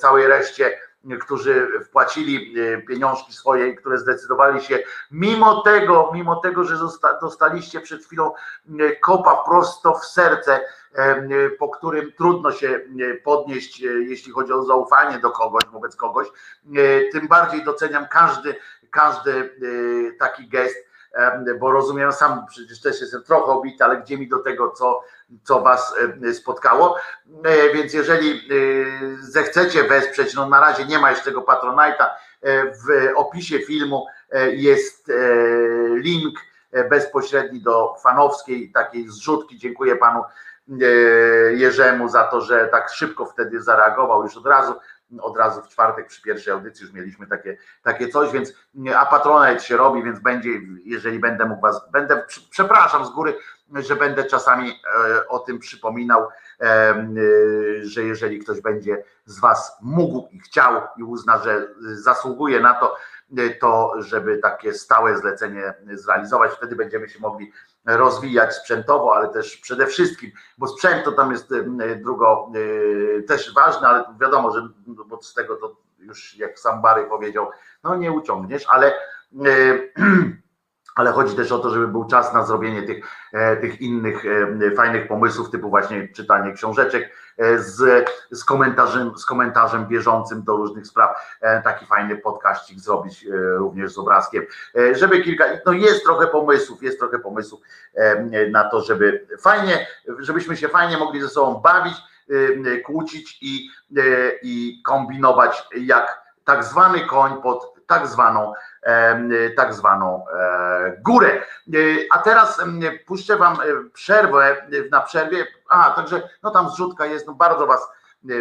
całej reszcie którzy wpłacili e, pieniążki swoje, które zdecydowali się, mimo tego, mimo tego, że dostaliście przed chwilą e, kopa prosto w serce, e, po którym trudno się podnieść, jeśli chodzi o zaufanie do kogoś, wobec kogoś, tym bardziej doceniam każdy, każdy taki gest bo rozumiem, sam przecież też jestem trochę obity, ale gdzie mi do tego, co, co Was spotkało. E, więc jeżeli e, zechcecie wesprzeć, no na razie nie ma jeszcze tego Patronite'a, e, w opisie filmu jest link bezpośredni do fanowskiej takiej zrzutki. Dziękuję panu Jerzemu za to, że tak szybko wtedy zareagował już od razu od razu w czwartek przy pierwszej audycji już mieliśmy takie, takie coś, więc a Patronite się robi, więc będzie, jeżeli będę mógł was, będę, przepraszam z góry, że będę czasami e, o tym przypominał, e, e, że jeżeli ktoś będzie z was mógł i chciał i uzna, że zasługuje na to, to żeby takie stałe zlecenie zrealizować, wtedy będziemy się mogli rozwijać sprzętowo, ale też przede wszystkim, bo sprzęt to tam jest drugo też ważne, ale wiadomo, że no, bo z tego to już jak sam Bary powiedział, no nie uciągniesz, ale ale chodzi też o to, żeby był czas na zrobienie tych, e, tych innych e, fajnych pomysłów, typu właśnie czytanie książeczek e, z, z, komentarzem, z komentarzem bieżącym do różnych spraw. Taki fajny podkaścik zrobić również z obrazkiem, żeby kilka, no jest trochę pomysłów, jest trochę pomysłów na to, żeby fajnie, żebyśmy się fajnie mogli ze sobą bawić, kłócić i, i kombinować jak tak zwany koń pod tak zwaną tak zwaną e, górę. E, a teraz puszczę wam e, przerwę na przerwie. A, także no tam zrzutka jest, no bardzo was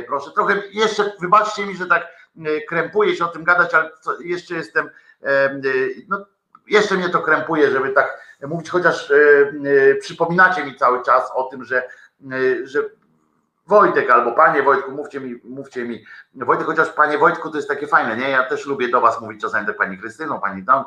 proszę. Trochę jeszcze, wybaczcie mi, że tak krępuję się o tym gadać, ale jeszcze jestem, no jeszcze mnie to krępuje, żeby tak mówić, chociaż przypominacie mi cały czas o tym, że, że Wojtek albo panie Wojtku, mówcie mi, mówcie mi. Wojtek, chociaż panie Wojtku to jest takie fajne, nie? Ja też lubię do was mówić czasami tak pani Krystyną, pani Don,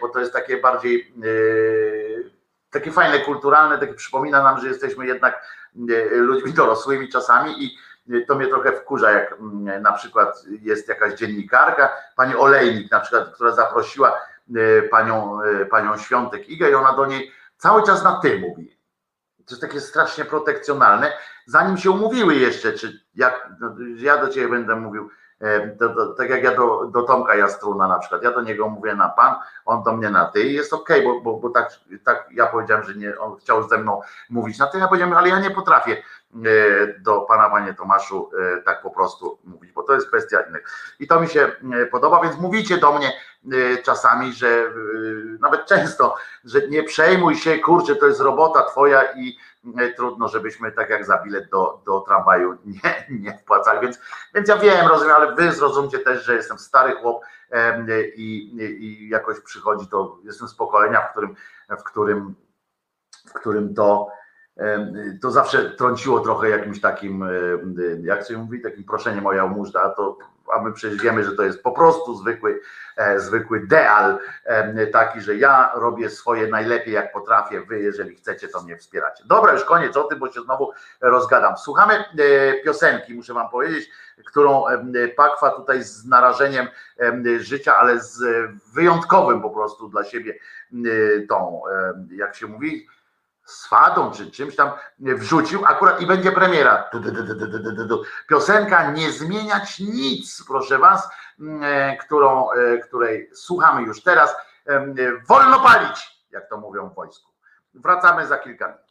bo to jest takie bardziej yy, takie fajne, kulturalne, takie przypomina nam, że jesteśmy jednak yy, ludźmi dorosłymi czasami i to mnie trochę wkurza, jak yy, na przykład jest jakaś dziennikarka, pani Olejnik na przykład, która zaprosiła panią, panią Świątek Igę i ona do niej cały czas na ty mówi to takie strasznie protekcjonalne, zanim się umówiły jeszcze, czy jak, no, ja do ciebie będę mówił To, tak jak ja do, do Tomka Jastruna na przykład, ja do niego mówię na pan, on do mnie na ty i jest okej, okay, bo, bo, bo tak, tak ja powiedziałem, że nie, on chciał ze mną mówić na ty, ja powiedziałem, ale ja nie potrafię do pana panie Tomaszu tak po prostu mówić, bo to jest kwestia innych. I to mi się podoba, więc mówicie do mnie czasami, że nawet często, że nie przejmuj się, kurczę, to jest robota twoja i E, trudno, żebyśmy tak jak za bilet do, do tramwaju nie, nie wpłacali, więc, więc ja wiem, rozumiem, ale wy zrozumcie też, że jestem stary chłop i, i jakoś przychodzi to, jestem z pokolenia, w którym, w którym, w którym to to zawsze trąciło trochę jakimś takim, jak się mówi, takim proszeniem o jałmużna, to a my przecież wiemy, że to jest po prostu zwykły, e, zwykły deal taki, że ja robię swoje najlepiej jak potrafię, wy jeżeli chcecie to mnie wspieracie. Dobra, już koniec o tym, bo się znowu rozgadam. Słuchamy e, piosenki, muszę wam powiedzieć, którą Pakwa tutaj z narażeniem życia, ale z wyjątkowym po prostu dla siebie tą, jak się mówi, swadą czy czymś tam wrzucił, akurat i będzie premiera. Piosenka Nie zmieniać nic, proszę was, którą, której słuchamy już teraz. Wolno palić, jak to mówią w wojsku. Wracamy za kilka minut.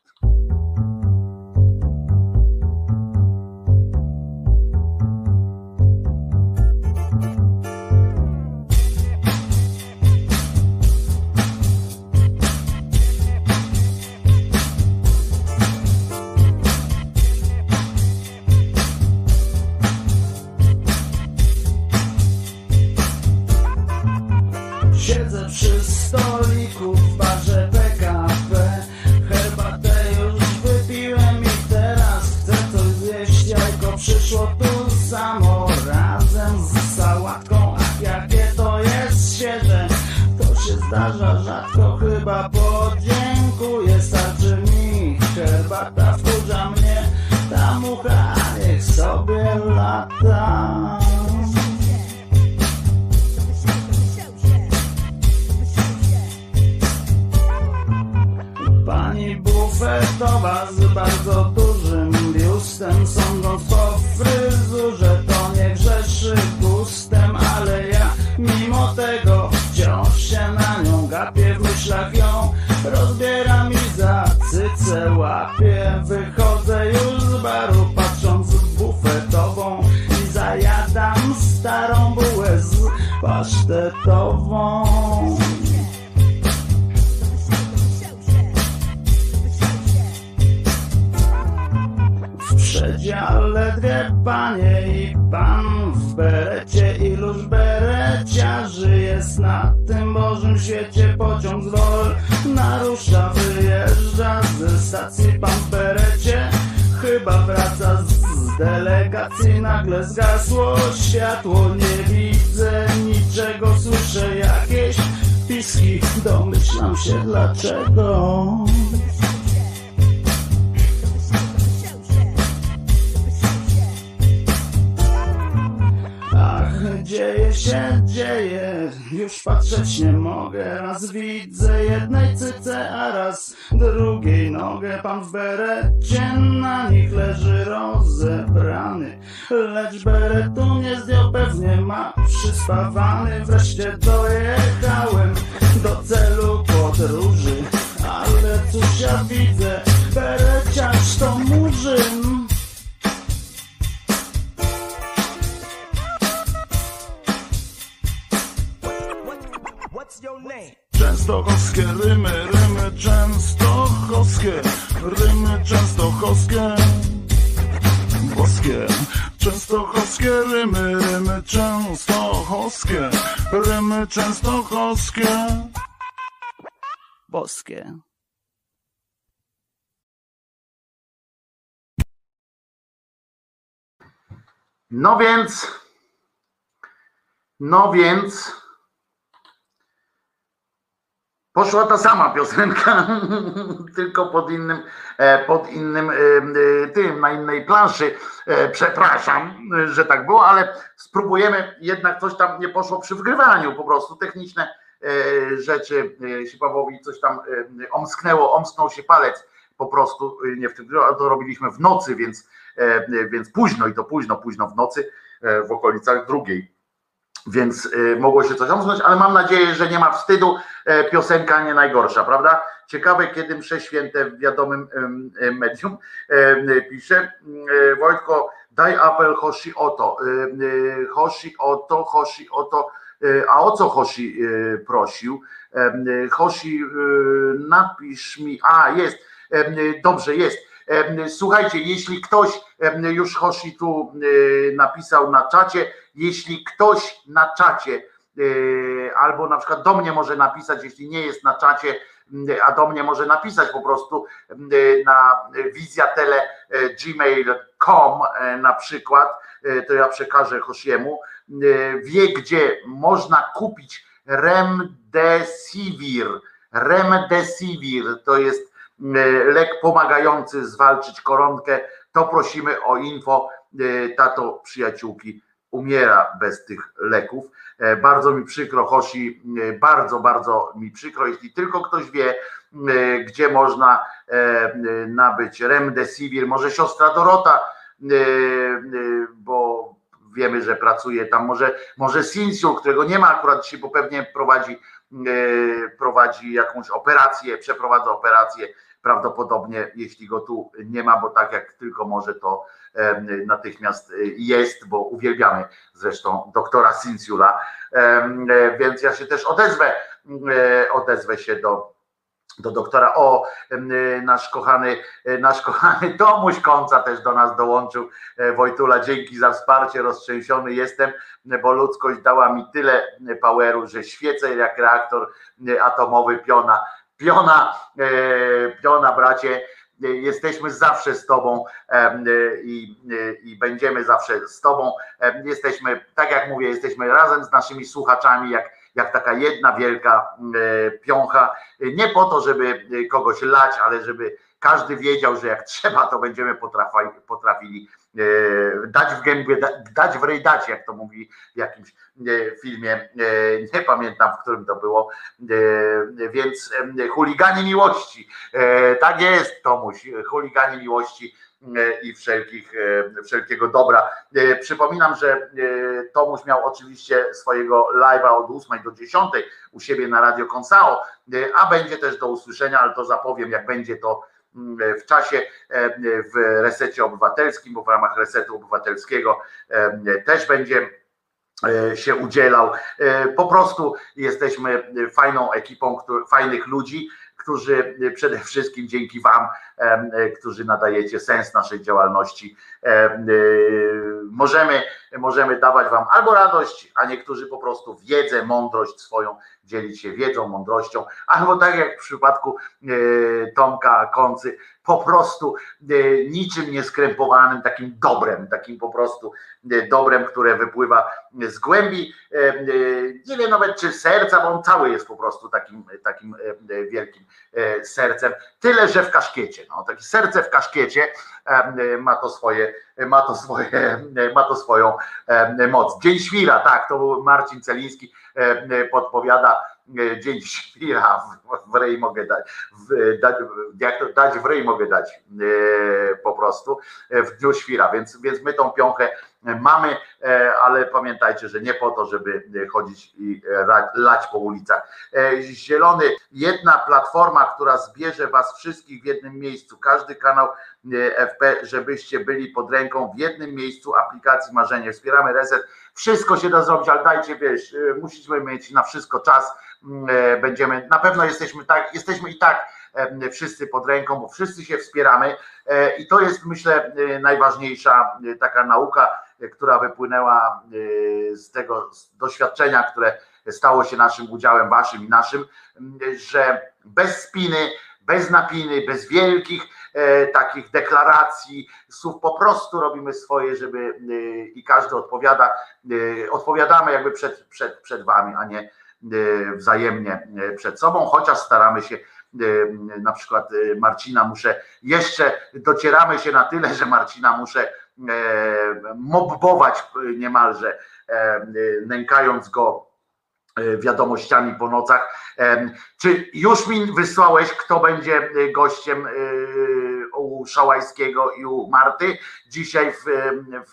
Wstawamy wreszcie do No więc, no więc poszła ta sama piosenka, tylko pod innym, e, pod innym e, e, tym, na innej planszy. Przepraszam, że tak było, ale spróbujemy, jednak coś tam nie poszło przy wgrywaniu, po prostu techniczne rzeczy się Pawłowi coś tam omsknęło, omsknął się palec po prostu, nie w tym, to robiliśmy w nocy, więc E, więc późno i to późno, późno w nocy, w okolicach drugiej więc mogło się coś omknąć, ale mam nadzieję, że nie ma wstydu. Piosenka nie najgorsza, prawda? Ciekawe, kiedy msze święte w wiadomym medium pisze. Wojtko, daj apel Hoshi Oto. Hoshi Oto, Hoshi Oto. A o co Hoshi prosił? Hoshi, napisz mi. A, jest. Dobrze, jest. Słuchajcie, jeśli ktoś już Hoshi tu napisał na czacie, jeśli ktoś na czacie albo na przykład do mnie może napisać, jeśli nie jest na czacie, a do mnie może napisać po prostu na wizjatele gmail.com na przykład, to ja przekażę Hoshiemu, wie gdzie można kupić remdesivir. Remdesivir to jest lek pomagający zwalczyć koronkę, to prosimy o info. Tato przyjaciółki umiera bez tych leków. Bardzo mi przykro, Hosi, bardzo, bardzo mi przykro, jeśli tylko ktoś wie, gdzie można nabyć remdesivir, może siostra Dorota, bo wiemy, że pracuje tam, może, może Sinsiu, którego nie ma akurat dzisiaj, bo pewnie prowadzi, prowadzi jakąś operację, przeprowadza operację, prawdopodobnie jeśli go tu nie ma, bo tak jak tylko może to natychmiast jest, bo uwielbiamy zresztą doktora Sinsula, więc ja się też odezwę, odezwę się do do doktora. O, nasz kochany, nasz kochany Tomuś Końca też do nas dołączył. Wojtula, dzięki za wsparcie, roztrzęsiony jestem, bo ludzkość dała mi tyle poweru, że świecę jak reaktor atomowy piona. Piona, piona bracie, jesteśmy zawsze z Tobą i, i, będziemy zawsze z Tobą. Jesteśmy, tak jak mówię, jesteśmy razem z naszymi słuchaczami, jak, jak taka jedna wielka piącha. Nie po to, żeby kogoś lać, ale żeby każdy wiedział, że jak trzeba, to będziemy potrafili, potrafili dać w gębie, dać w rej dać, jak to mówi w jakimś filmie, nie pamiętam w którym to było, więc chuliganie miłości, tak jest Tomuś, chuliganie miłości i wszelkich, wszelkiego dobra. Przypominam, że Tomuś miał oczywiście swojego live'a od 8 do 10 u siebie na Radio Konsao, a będzie też do usłyszenia, ale to zapowiem, jak będzie to w czasie w resecie obywatelskim, bo w ramach resetu obywatelskiego też będzie się udzielał. Po prostu jesteśmy fajną ekipą fajnych ludzi, którzy przede wszystkim dzięki Wam, którzy nadajecie sens naszej działalności, możemy, możemy dawać Wam albo radość, a niektórzy po prostu wiedzę, mądrość swoją, dzielić się wiedzą, mądrością, albo tak jak w przypadku Tomka Koncy, po prostu niczym nieskrępowanym, takim dobrem, takim po prostu dobrem, które wypływa z głębi, nie wiem nawet czy serca, bo on cały jest po prostu takim, takim wielkim sercem, tyle, że w kaszkiecie, no, takie serce w kaszkiecie ma to swoje, ma to swoje, ma to swoją moc. Dzień Świra, tak, to był Marcin Celiński, podpowiada Dzień Świra, w rej mogę dać, w, dać, jak to dać w rej mogę dać po prostu w dniu Świra, więc, więc my tą piąchę mamy, ale pamiętajcie, że nie po to, żeby chodzić i lać po ulicach. Zielony, jedna platforma, która zbierze was wszystkich w jednym miejscu, każdy kanał FP, żebyście byli pod ręką w jednym miejscu aplikacji Marzenie. Wspieramy Reset. Wszystko się da zrobić, ale dajcie, wiesz, musimy mieć na wszystko czas. Będziemy, na pewno jesteśmy tak, jesteśmy i tak wszyscy pod ręką, bo wszyscy się wspieramy i to jest myślę najważniejsza taka nauka, która wypłynęła z tego doświadczenia, które stało się naszym udziałem, waszym i naszym, że bez spiny, bez napiny, bez wielkich takich deklaracji, słów po prostu robimy swoje, żeby i każdy odpowiada, odpowiadamy jakby przed, przed, przed wami, a nie wzajemnie przed sobą, chociaż staramy się na przykład Marcina muszę, jeszcze docieramy się na tyle, że Marcina muszę mobbować niemalże, nękając go wiadomościami po nocach. Czy już mi wysłałeś, kto będzie gościem u Szałajskiego i u Marty dzisiaj w,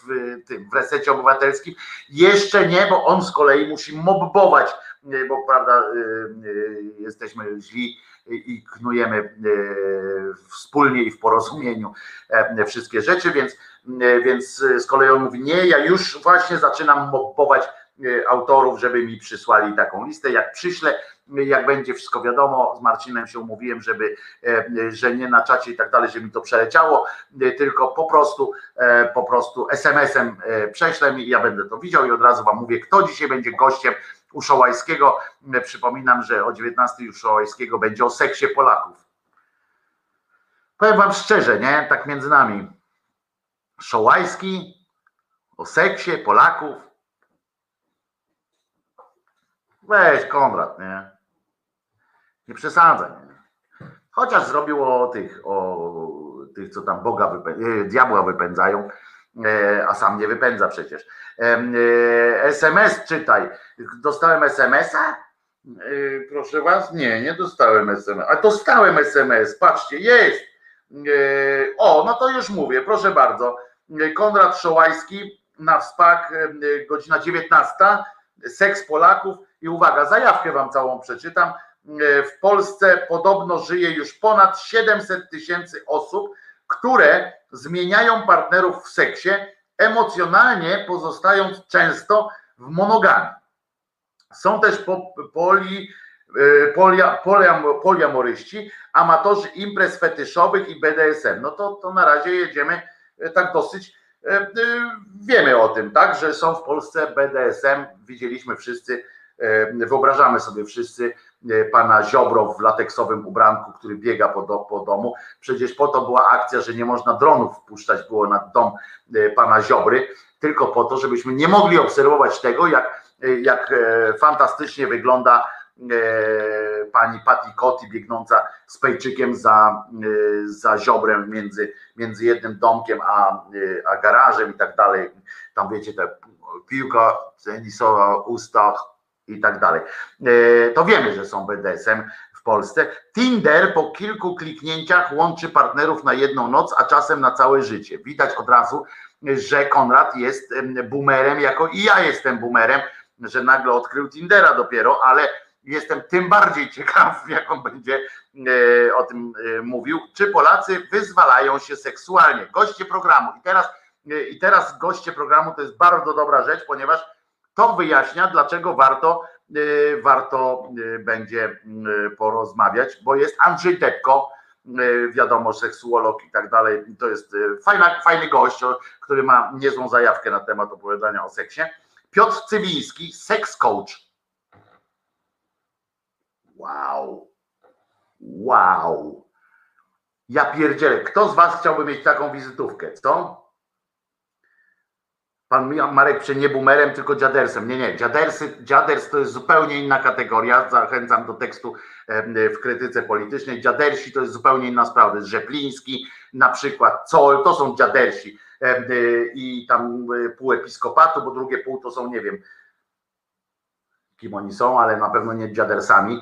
w, tym, w resecie obywatelskim? Jeszcze nie, bo on z kolei musi mobbować, bo prawda, jesteśmy źli i knujemy wspólnie i w porozumieniu wszystkie rzeczy, więc, więc z kolei on mówi, nie, ja już właśnie zaczynam mobbować autorów, żeby mi przysłali taką listę. Jak przyślę, jak będzie wszystko wiadomo, z Marcinem się umówiłem, żeby, że nie na czacie i tak dalej, żeby mi to przeleciało, tylko po prostu, po prostu SMS-em prześlę i ja będę to widział i od razu wam mówię, kto dzisiaj będzie gościem u Szołajskiego. Przypominam, że o 19 u Szołajskiego będzie o seksie Polaków. Powiem wam szczerze, nie? Tak między nami. Szołajski o seksie Polaków. Weź Konrad, nie? Nie przesadzaj. Nie? Chociaż zrobił o tych, o tych, co tam Boga wypędzają, diabła wypędzają, a sam nie wypędza przecież. SMS czytaj. Dostałem SMS-a? Proszę was, nie, nie dostałem SMS. A dostałem SMS, patrzcie, jest. O, no to już mówię, proszę bardzo. Konrad Szołajski na wspak, godzina 19. Seks Polaków i uwaga, zajawkę wam całą przeczytam. W Polsce podobno żyje już ponad 700 tysięcy osób, które zmieniają partnerów w seksie, emocjonalnie pozostając często w monogamii. Są też poli, polia, poliam, poliamoryści, amatorzy imprez fetyszowych i BDSM. No to, to na razie jedziemy tak dosyć wiemy o tym, tak, że są w Polsce BDSM, widzieliśmy wszyscy, wyobrażamy sobie wszyscy pana Ziobro w lateksowym ubranku, który biega po, do, po domu. Przecież po to była akcja, że nie można dronów wpuszczać było nad dom pana Ziobry, tylko po to, żebyśmy nie mogli obserwować tego, jak, jak fantastycznie wygląda pani Patti Kotti biegnąca z pejczykiem za, za ziobrem między, między jednym domkiem a, a garażem i tak dalej. Tam wiecie, te piłka tenisowa w ustach i tak dalej. To wiemy, że są BDSM w Polsce. Tinder po kilku kliknięciach łączy partnerów na jedną noc, a czasem na całe życie. Widać od razu, że Konrad jest boomerem, jako i ja jestem boomerem, że nagle odkrył Tindera dopiero, ale jestem tym bardziej ciekaw, jak on będzie e, o tym e, mówił, czy Polacy wyzwalają się seksualnie. Goście programu. I teraz, e, I teraz goście programu to jest bardzo dobra rzecz, ponieważ to wyjaśnia, dlaczego warto, warto będzie porozmawiać, bo jest Andrzej Depko, wiadomo, seksuolog i tak dalej. To jest fajna, fajny gość, który ma niezłą zajawkę na temat opowiadania o seksie. Piotr Cywiński, seks coach Wow. Wow. Ja pierdzielę. Kto z Was chciałby mieć taką wizytówkę, co? Pan Marek przy nie boomerem, tylko dziadersem. Nie, nie, dziadersy, dziaders to jest zupełnie inna kategoria. Zachęcam do tekstu w krytyce politycznej. Dziadersi to jest zupełnie inna sprawa. Rzepliński, na przykład Col, to są dziadersi. I tam pół episkopatu, bo drugie pół to są, nie wiem, kim oni są, ale na pewno nie dziadersami,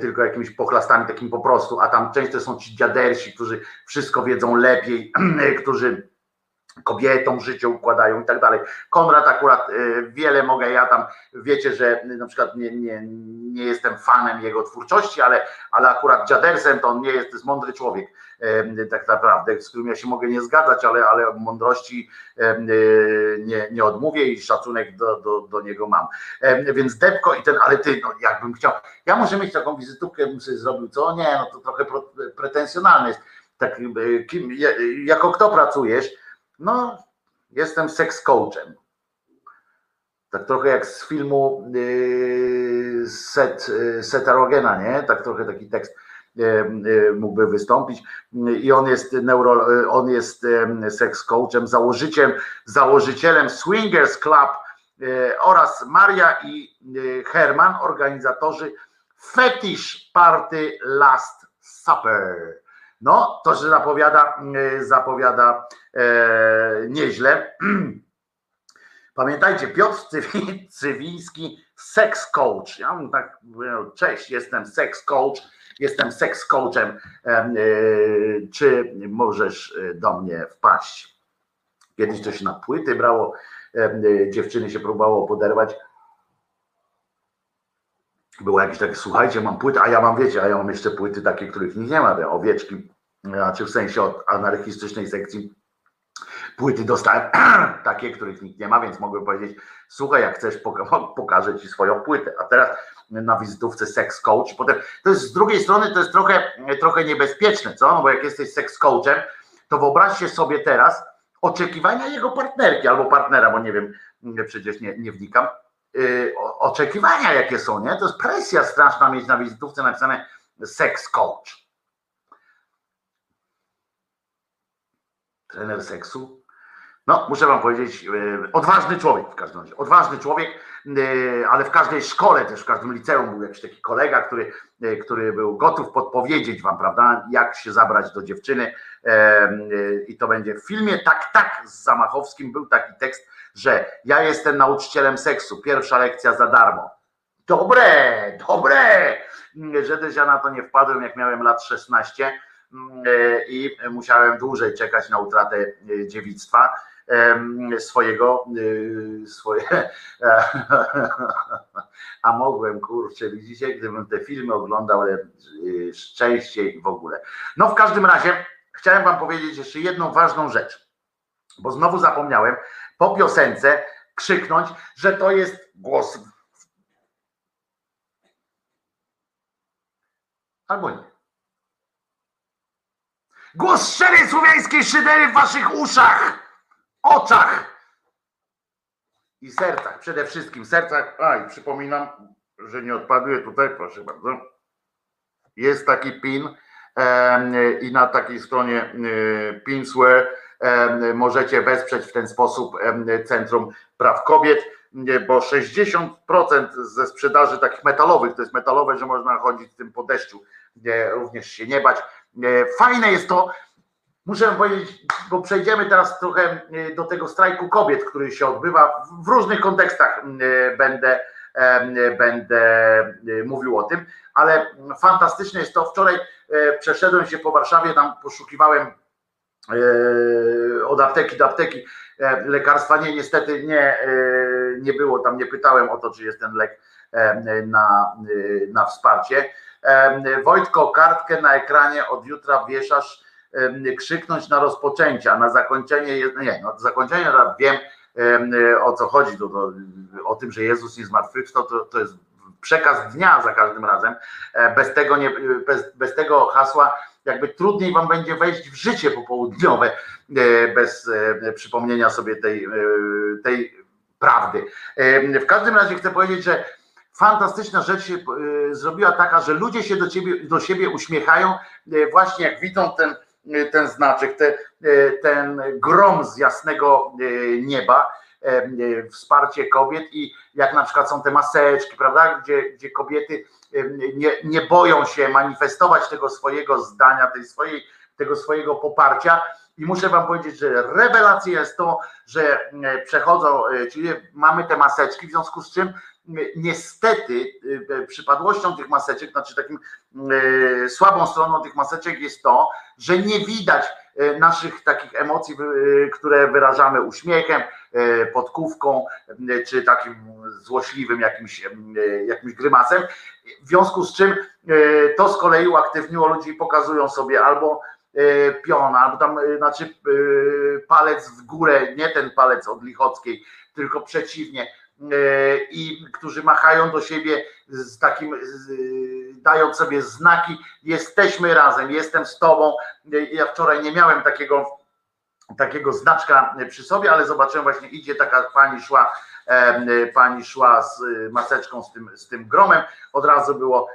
tylko jakimiś pochlastami takim po prostu, a tam często są ci dziadersi, którzy wszystko wiedzą lepiej, którzy kobietom życie układają i tak dalej. Konrad akurat e, wiele mogę, ja tam wiecie, że na przykład nie, nie, nie jestem fanem jego twórczości, ale, ale akurat dziadersem to on nie jest, to jest mądry człowiek tak naprawdę, z którym ja się mogę nie zgadzać, ale, ale mądrości e, nie, nie odmówię i szacunek do, do, do niego mam. Więc Depko i ten, ale ty, no jakbym chciał, ja może mieć taką wizytówkę, bym sobie zrobił, co? Nie, no to trochę pretensjonalne jest. Tak, e, kim, jako kto pracujesz? No, jestem seks coachem. Tak trochę jak z filmu yy, Set, yy, Seta Rogena, nie? Tak trochę taki tekst yy, mógłby wystąpić. I on jest neuro, on jest seks coachem, założycielem, założycielem Swingers Club oraz Maria i Herman, organizatorzy Fetish Party Last Supper. No, to się zapowiada, zapowiada e, nieźle. Pamiętajcie, Piotr Cywiński, sex coach. Ja mu tak cześć, jestem sex coach, jestem sex coachem. Czy możesz do mnie wpaść? Kiedyś się na płyty brało, dziewczyny się próbowało poderwać było jakieś takie, słuchajcie, mam płyty, a ja mam, wiecie, a ja mam jeszcze płyty takie, których nie ma, te owieczki, znaczy w sensie od anarchistycznej sekcji płyty dostałem takie, których nikt nie ma, więc mogłem powiedzieć, słuchaj, jak chcesz, pokażę ci swoją płytę, a teraz na wizytówce sex coach, potem, to jest z drugiej strony, to jest trochę, trochę niebezpieczne, co, no bo jak jesteś sex coachem, to wyobraźcie sobie teraz oczekiwania jego partnerki albo partnera, bo nie wiem, przecież nie, nie wnikam, Y, oczekiwania, jakie są, nie? To jest presja straszna mieć na wizytówce napisane sex coach. Trener seksu. No, muszę wam powiedzieć, y, odważny człowiek w każdym razie. Odważny człowiek, y, ale w każdej szkole, też w każdym liceum był jakiś taki kolega, który, który był gotów podpowiedzieć wam, prawda, jak się zabrać do dziewczyny. I to będzie w filmie Tak, tak z Zamachowskim był taki tekst, że ja jestem nauczycielem seksu, pierwsza lekcja za darmo. Dobre, dobre, że też ja na to nie wpadłem, jak miałem lat 16 mm, i musiałem dłużej czekać na utratę e, dziewictwa swojego, e, swoje, a mogłem, kurczę, widzicie, gdybym te filmy oglądał e, szczęściej w ogóle. No w każdym razie chciałem wam powiedzieć jeszcze jedną ważną rzecz, bo znowu zapomniałem, po piosence krzyknąć, że to jest głos. Albo nie. Głos szczerej słowiańskiej szydery w waszych uszach, oczach i sercach. Przede wszystkim sercach. A i przypominam, że nie odpaduje tutaj, proszę bardzo. Jest taki pin i na takiej stronie Pinsware możecie wesprzeć w ten sposób Centrum Praw Kobiet, bo 60% ze sprzedaży takich metalowych, to jest metalowe, że można chodzić w tym po deszczu, również się nie bać. Fajne jest to, muszę powiedzieć, bo przejdziemy teraz trochę do tego strajku kobiet, który się odbywa w różnych kontekstach będę będę mówił o tym, ale fantastyczne jest to, wczoraj przeszedłem się po Warszawie, tam poszukiwałem E, od apteki do apteki e, lekarstwa. Nie, niestety nie, e, nie było tam, nie pytałem o to, czy jest ten lek na, na wsparcie. Wojtko, kartkę na ekranie od jutra wieszasz krzyknąć na rozpoczęcie, a na zakończenie, nie, no zakończenie wiem o co chodzi, to, to, o tym, że Jezus nie zmartwychwstał, to, to jest przekaz dnia za każdym razem. Bez tego, nie, bez, bez tego hasła jakby trudniej wam będzie wejść w życie popołudniowe e, bez e, przypomnienia sobie tej, e, tej prawdy. W każdym razie chcę powiedzieć, że fantastyczna rzecz się zrobiła taka, że ludzie się do, ciebie, do siebie uśmiechają właśnie jak widzą ten, ten znaczek, te, ten grom z jasnego nieba, wsparcie kobiet i jak na przykład są te maseczki, prawda, gdzie, gdzie kobiety nie, nie boją się manifestować tego swojego zdania, tej swojej, tego swojego poparcia. I muszę Wam powiedzieć, że rewelacja jest to, że przechodzą, e, czyli mamy te maseczki, w związku z czym niestety e, przypadłością tych maseczek, znaczy takim e, słabą stroną tych maseczek jest to, że nie widać naszych takich emocji, które wyrażamy uśmiechem, podkówką, czy takim złośliwym jakimś, jakimś grymasem. W związku z czym to z kolei uaktywniło ludzi i pokazują sobie albo piona, albo tam, znaczy palec w górę, nie ten palec od Lichockiej, tylko przeciwnie, i którzy machają do siebie z takim, dając sobie znaki, jesteśmy razem, jestem z tobą. Ja wczoraj nie miałem takiego, takiego znaczka przy sobie, ale zobaczyłem właśnie idzie taka pani szła, pani szła z maseczką z tym, z tym gromem, od razu było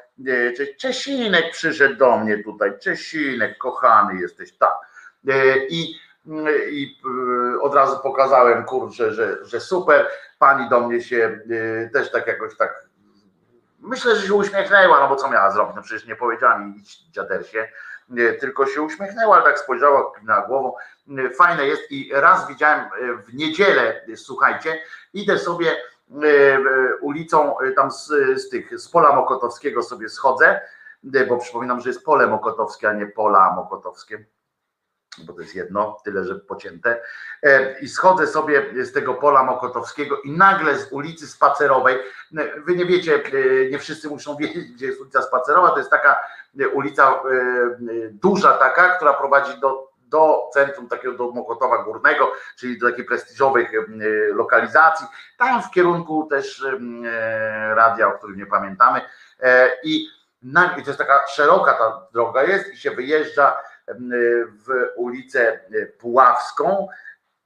Czesinek przyszedł do mnie tutaj, Czesinek, kochany jesteś, tak. I i od razu pokazałem, kurczę, że, że super. Pani do mnie się też tak jakoś tak myślę, że się uśmiechnęła, no bo co miała zrobić? No przecież nie powiedziała mi idź dziadersie, tylko się uśmiechnęła, ale tak spojrzała na głową. Fajne jest i raz widziałem w niedzielę, słuchajcie, idę sobie ulicą tam z, z tych, z pola Mokotowskiego sobie schodzę, bo przypominam, że jest pole Mokotowskie, a nie pola Mokotowskie bo to jest jedno, tyle że pocięte. E, I schodzę sobie z tego pola Mokotowskiego i nagle z ulicy Spacerowej, e, wy nie wiecie, e, nie wszyscy muszą wiedzieć, gdzie jest ulica Spacerowa, to jest taka ulica duża taka, która prowadzi do, do centrum takiego do Mokotowa Górnego, czyli do takiej prestiżowych lokalizacji, tam w kierunku też radia, o którym nie pamiętamy i, i to jest taka szeroka ta droga jest i się wyjeżdża w ulicę Puławską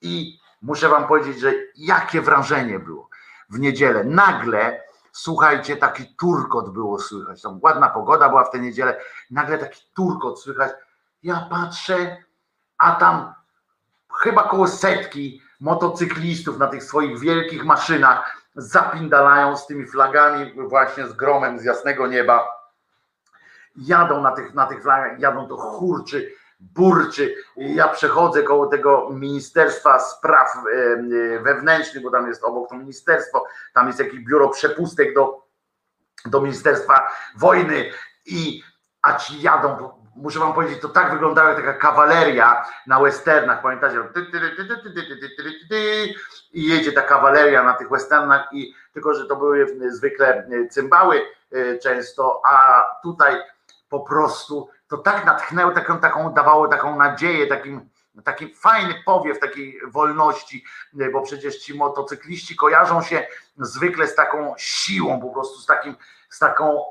i muszę wam powiedzieć, że jakie wrażenie było w niedzielę. Nagle, słuchajcie, taki turkot było słychać. Tam ładna pogoda była w tę niedzielę. Nagle taki turkot słychać. Ja patrzę, a tam chyba koło setki motocyklistów na tych swoich wielkich maszynach zapindalają z tymi flagami właśnie z gromem z jasnego nieba jadą na tych, na tych flagach, jadą to churczy, burczy. Ja przechodzę koło tego Ministerstwa Spraw e, Wewnętrznych, bo tam jest obok to ministerstwo, tam jest jakieś biuro przepustek do, do Ministerstwa Wojny. I a ci jadą, muszę wam powiedzieć, to tak wyglądała jak taka kawaleria na westernach, pamiętacie? I jedzie ta kawaleria na tych westernach i tylko, że to były zwykle cymbały e, często, a tutaj po prostu to tak natchnęło, taką, taką dawało taką nadzieję, takim, taki fajny powiew takiej wolności, bo przecież ci motocykliści kojarzą się zwykle z taką siłą, po prostu z takim, z taką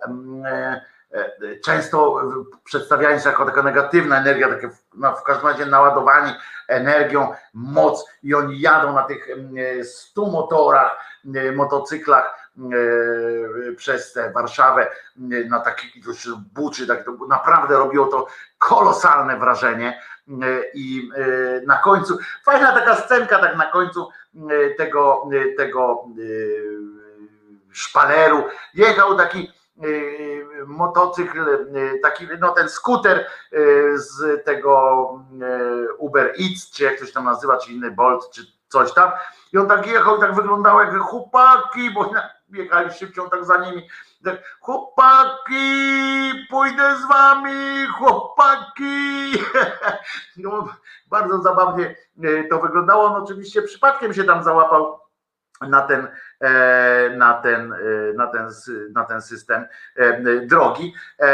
e, e, często przedstawiają się jako taka negatywna energia, takie no, w każdym razie naładowani energią, moc i oni jadą na tych 100 motorach, motocyklach E, przez tę Warszawę e, na takich buczy, tak to naprawdę robiło to kolosalne wrażenie. E, i na końcu, fajna taka scenka tak na końcu tego, tego szpaleru. Jechał taki motocykl, taki no ten skuter z tego Uber Eats, czy jak to się tam nazywa, czy inny Bolt, czy coś tam. I on tak jechał, tak wyglądał jak chłopaki, bo biegali szybciej, tak za nimi. Tak, chłopaki, pójdę z wami, chłopaki. No, bardzo zabawnie e, to wyglądało. On oczywiście przypadkiem się tam załapał na ten, e, na ten, e, na ten, na ten system drogi.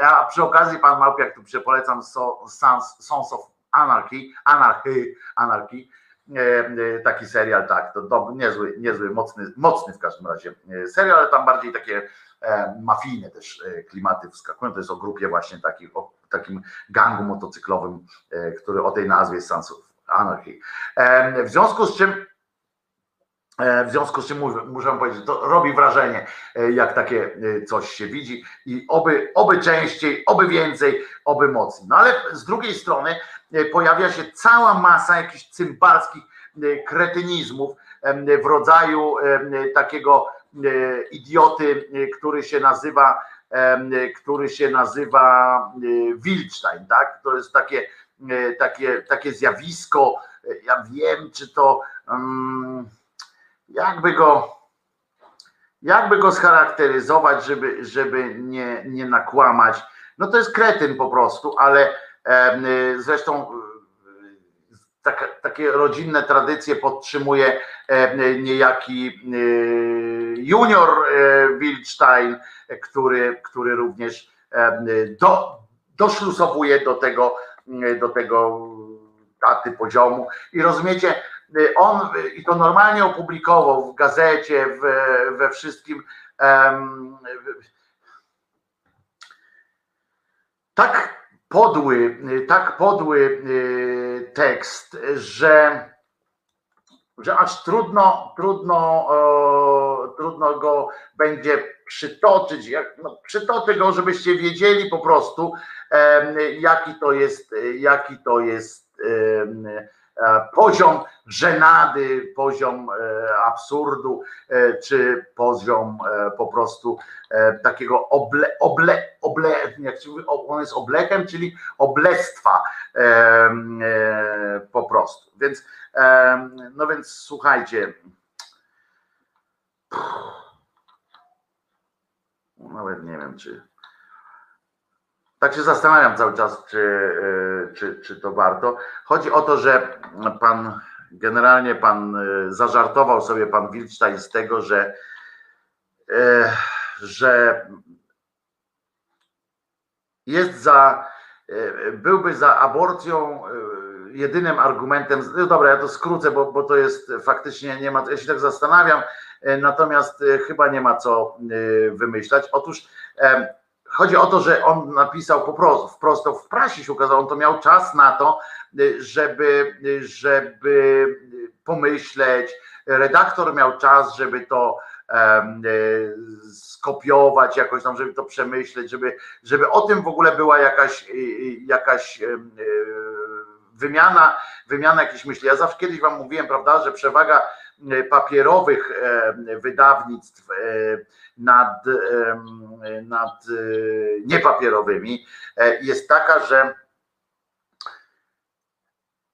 A przy okazji pan Małpiak tu przepolecam Sons of Anarchy, Anarchy, Anarchy E, e, taki serial, tak, to, to niezły, niezły mocny, mocny w każdym razie e, serial, ale tam bardziej takie mafijne też klimaty wskakują. To jest o grupie właśnie takich, o takim gangu motocyklowym, który o tej nazwie jest Sons of Anarchy. W związku z czym w związku z czym muszę powiedzieć, to robi wrażenie, jak takie coś się widzi i oby, oby częściej, oby więcej, oby mocniej. No ale z drugiej strony E, pojawia się cała masa jakichś cymbalskich e, kretynizmów w rodzaju takiego e, idioty, który się nazywa, który się nazywa Wilstein, tak? To jest takie, takie, takie zjawisko. Ja wiem, czy to jakby go jakby go scharakteryzować, żeby, żeby nie, nie nakłamać. No to jest kretyn po prostu, ale Y, zresztą tak, takie rodzinne tradycje podtrzymuje niejaki y, junior Wildstein, który, który również do, doszlusowuje do tego, do tego taty poziomu. I rozumiecie, on i to normalnie opublikował w gazecie, w, we wszystkim. Tak podły, tak podły y, tekst, że, że aż trudno, trudno, trudno go będzie przytoczyć. Jak, no, przytoczę go, żebyście wiedzieli po prostu, jaki to jest, jaki to jest poziom żenady, poziom absurdu, czy poziom po prostu takiego oble, oble, oble jak on jest oblekiem, czyli oblestwa po prostu. Więc, no więc słuchajcie, nawet nie wiem, czy. Tak się zastanawiam cały czas, czy, e, czy, czy to warto. Chodzi o to, że pan generalnie pan e, zażartował sobie pan Wilczstein z tego, że, e, że jest za, byłby za aborcją jedynym argumentem, no dobra, ja to skrócę, bo, bo to jest faktycznie nie ma, ja się tak zastanawiam, natomiast chyba nie ma co wymyślać. Otóż chodzi o to, że on napisał po prostu, wprost w prasie się ukazało, on to miał czas na to, żeby, żeby pomyśleć, redaktor miał czas, żeby to skopiować jakoś tam, żeby to przemyśleć, żeby, żeby o tym w ogóle była jakaś, jakaś wymiana, wymiana jakichś myśli. Ja zawsze kiedyś wam mówiłem, prawda, że przewaga E, papierowych e, wydawnictw e, nad, nad niepapierowymi jest taka, że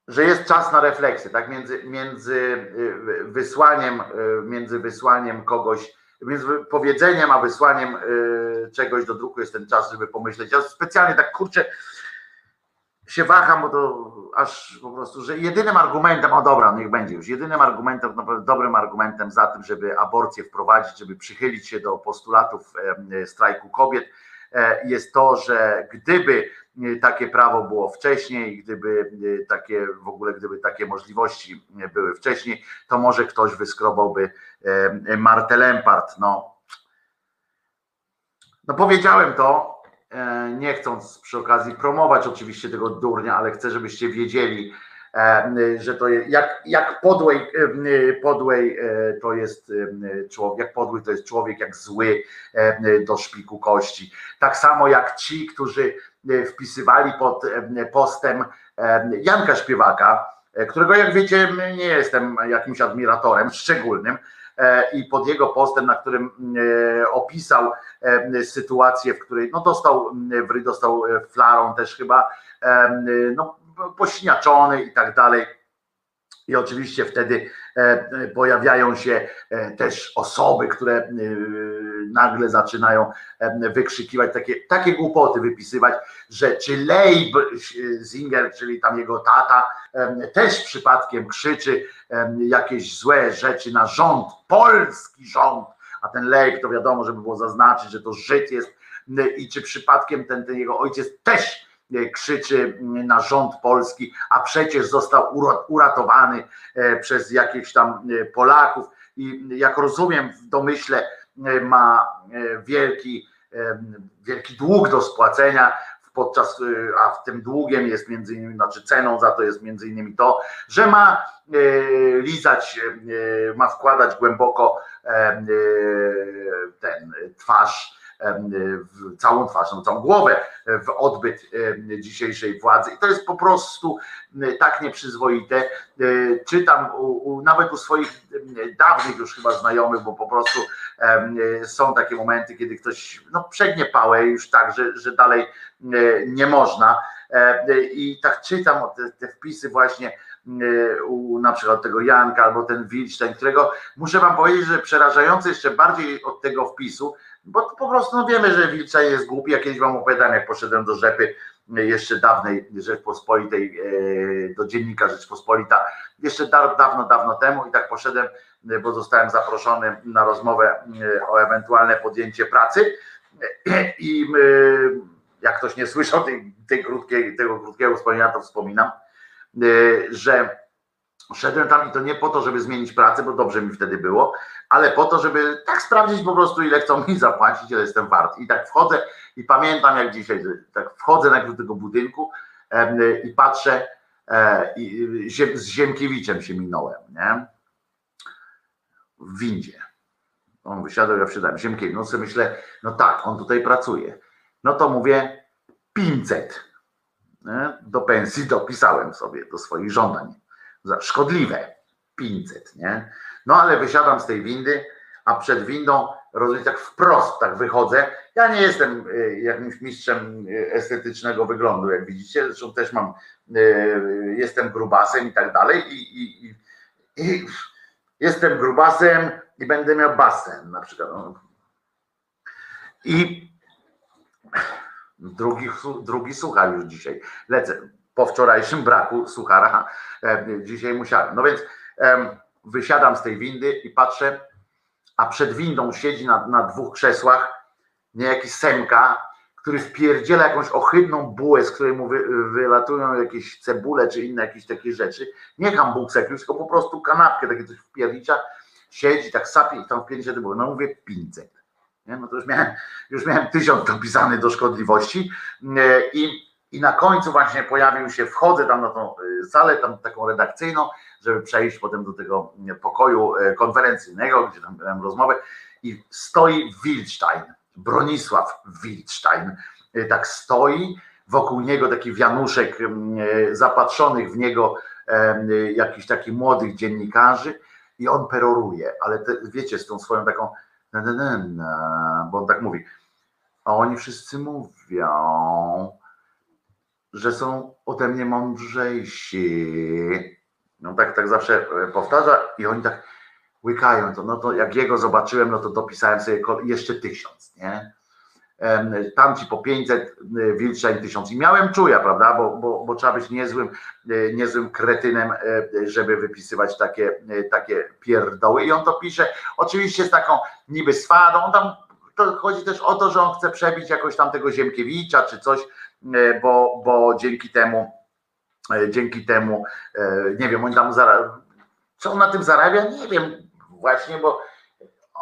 że jest czas na refleksję, tak? Między, między wysłaniem, między wysłaniem kogoś, między powiedzeniem a wysłaniem czegoś do druku jest ten czas, żeby pomyśleć. Ja specjalnie tak kurczę, się waham, bo to aż po prostu, że jedynym argumentem, o dobra, niech będzie już, jedynym argumentem, naprawdę dobrym argumentem za tym, żeby aborcję wprowadzić, żeby przychylić się do postulatów strajku kobiet, e, jest to, że gdyby takie prawo było wcześniej, gdyby takie w ogóle, gdyby takie możliwości były wcześniej, to może ktoś wyskrobałby Martę Lempart. No, no powiedziałem to, E, nie chcąc przy okazji promować oczywiście tego durnia, ale chcę, żebyście wiedzieli, e, że to jest, jak, jak podłej, e, podłej to jest człowiek, jak podły to jest człowiek, jak zły do szpiku kości. Tak samo jak ci, którzy wpisywali pod postem Janka Śpiewaka, którego jak wiecie nie jestem jakimś admiratorem szczególnym, E, i pod jego postem, na którym e, opisał e, sytuację, w której no dostał, dostał flarą też chyba, no pośniaczony i tak dalej. I oczywiście wtedy pojawiają się też osoby, które nagle zaczynają wykrzykiwać takie, takie głupoty, wypisywać, że czy Leib Zinger, czyli tam jego tata, też przypadkiem krzyczy jakieś złe rzeczy na rząd, polski rząd, a ten Leib to wiadomo, żeby było zaznaczyć, że to Żyd jest. I czy przypadkiem ten, ten jego ojciec też krzyczy na rząd polski, a przecież został uratowany e, przez jakichś tam e, Polaków. I jak rozumiem w domyśle e, ma wielki, wielki dług do spłacenia, podczas, a w tym długiem jest między innymi, znaczy ceną za to jest między innymi to, że ma lizać, ma wkładać głęboko ten twarz całą twarz, no, całą głowę w odbyt dzisiejszej władzy. I to jest po prostu tak nieprzyzwoite. Czytam u, u, nawet u swoich dawnych już chyba znajomych, bo po prostu są takie momenty, kiedy ktoś no, przegnie pałę już tak, że, że dalej nie można. I tak czytam te, te wpisy właśnie u na przykład tego Janka albo ten Wilcztein, którego muszę wam powiedzieć, że przerażający jeszcze bardziej od tego wpisu bo po prostu no wiemy, że Wilcza jest głupi. Ja kiedyś wam opowiadałem, jak poszedłem do Rzepy jeszcze dawnej Rzeczpospolitej, e, do dziennika Rzeczpospolita, jeszcze dawno, dawno temu i tak poszedłem, bo zostałem zaproszony na rozmowę e, o ewentualne podjęcie pracy i e, jak ktoś nie słyszał tej, tej krótkiej, tego krótkiego wspomnienia, to wspominam, że Szedłem tam i to nie po to, żeby zmienić pracę, bo dobrze mi wtedy było, ale po to, żeby tak sprawdzić po prostu, ile chcą mi zapłacić, ile jestem wart. I tak wchodzę i pamiętam jak dzisiaj, tak wchodzę na do tego budynku i patrzę e, i z Ziemkiewiczem się minąłem, nie? W windzie. On wysiadał, ja wsiadałem. Ziemkiewicz, no sobie myślę, no tak, on tutaj pracuje. No to mówię 500. Nie? Do pensji dopisałem sobie, do swoich żądań szkodliwe. 500, nie? No ale wysiadam z tej windy, a przed windą, rozumiem, tak wprost tak wychodzę. Ja nie jestem y, jakimś mistrzem y, estetycznego wyglądu, jak widzicie, zresztą też mam, y, jestem grubasem i tak dalej i, i, i, i jestem grubasem i będę miał basen na przykład. No. I drugi, drugi suchar już dzisiaj. Lecę po wczorajszym braku suchara. E, dzisiaj musiałem. No więc wysiadam z tej windy i patrzę, a przed windą siedzi na, na dwóch krzesłach niejaki Semka, który wpierdziela jakąś ohydną bułę, z której mu wy, wylatują jakieś cebule czy inne jakieś takie rzeczy. Nie hambuksek, tylko po prostu kanapkę, takie coś wpiernicza, siedzi, tak sapie i tam wpiernicza te buły. No mówię 500. Nie? No to już miałem, już miałem tysiąc dopisany do szkodliwości e, i, i na końcu właśnie pojawił się, wchodzę tam na tą e, salę, tam taką redakcyjną, żeby przejść potem do tego pokoju e, konferencyjnego, gdzie tam miałem rozmowę. I stoi Wildstein, Bronisław Wildstein, e, tak stoi, wokół niego taki wianuszek e, zapatrzonych w niego jakichś takich młodych dziennikarzy i on peroruje, ale te, wiecie, z tą swoją taką bo on tak mówi, a oni wszyscy mówią, że są ode mnie mądrzejsi. No tak, tak zawsze e, powtarza i oni tak łykają to. No to jak jego zobaczyłem, no to dopisałem sobie jeszcze tysiąc, nie? Tamci po 500, e, Wilczeń tysiąc. I miałem czuja, prawda? Bo, bo, bo trzeba być niezłym, e, niezłym kretynem, żeby wypisywać takie, takie pierdoły. I on to pisze oczywiście z taką niby swadą. On tam to chodzi też o to, że on chce przebić jakoś tam tego Ziemkiewicza czy coś, bo, bo dzięki temu E, dzięki temu, e, nie wiem, on tam zarabia, co on na tym zarabia, nie wiem właśnie, bo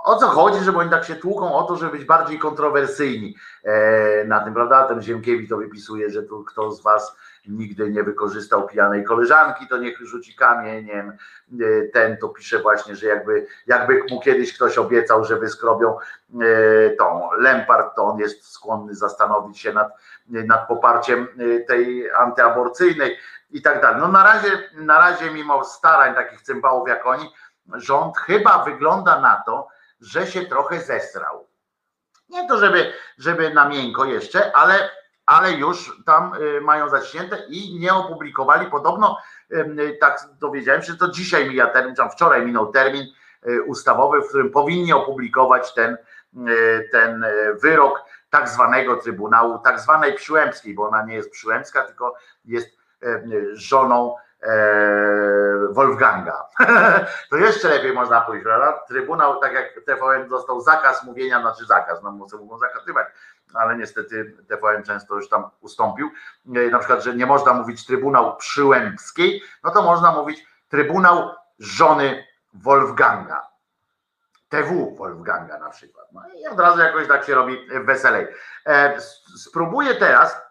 o co chodzi, żeby oni tak się tłuką o to, żeby być bardziej kontrowersyjni e, na tym, prawda? Ten Ziemkiewicz to wypisuje, że tu kto z was nigdy nie wykorzystał pijanej koleżanki, to niech rzuci kamieniem. Ten to pisze właśnie, że jakby, jakby mu kiedyś ktoś obiecał, że wyskrobią tą Lempart, to on jest skłonny zastanowić się nad, nad poparciem tej antyaborcyjnej i tak dalej. No na razie, na razie mimo starań takich cymbałów jak oni, rząd chyba wygląda na to, że się trochę zesrał. Nie to, żeby, żeby na miękko jeszcze, ale, ale już tam y, mają zaciśnięte i nie opublikowali. Podobno tak dowiedziałem się, to dzisiaj mija termin, tam wczoraj minął termin y, ustawowy, w którym powinni opublikować ten, y, ten wyrok tak zwanego Trybunału, tak zwanej Przyłębskiej, bo ona nie jest Przyłębska, tylko jest żoną Wolfganga. to jeszcze lepiej można pójść, prawda? Trybunał, tak jak TVN dostał zakaz mówienia, znaczy zakaz, no co mogą zakazywać, ale niestety TVN często już tam ustąpił. Eee, na przykład, że nie można mówić Trybunał Przyłębskiej, no to można mówić Trybunał żony Wolfganga. TW Wolfganga na przykład. No i od razu jakoś tak się robi weselej. Eee, spróbuję teraz,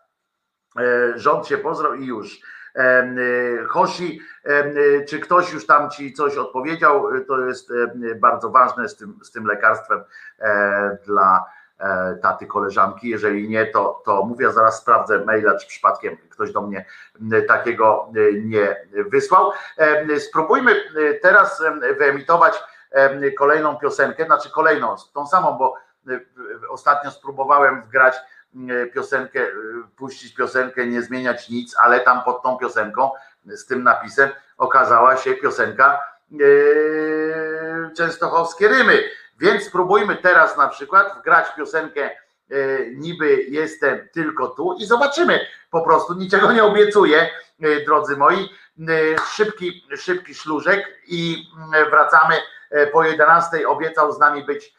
rząd się pozrał i już Y, Hoshi, y, czy ktoś już tam ci coś odpowiedział? To jest bardzo ważne z tym, z tym lekarstwem e, dla e, taty koleżanki. Jeżeli nie, to, to mówię, zaraz sprawdzę maila, czy przypadkiem ktoś do mnie takiego nie wysłał. Spróbujmy teraz wyemitować kolejną piosenkę, znaczy kolejną, tą samą, bo ostatnio spróbowałem wgrać piosenkę, e, puścić piosenkę, nie zmieniać nic, ale tam pod tą piosenką z tym napisem okazała się piosenka e, Częstochowskie Rymy. Więc spróbujmy teraz na przykład wgrać piosenkę niby jestem tylko tu i zobaczymy po prostu, niczego nie obiecuję, drodzy moi. Szybki, szybki szlużek i wracamy po 11. Obiecał z nami być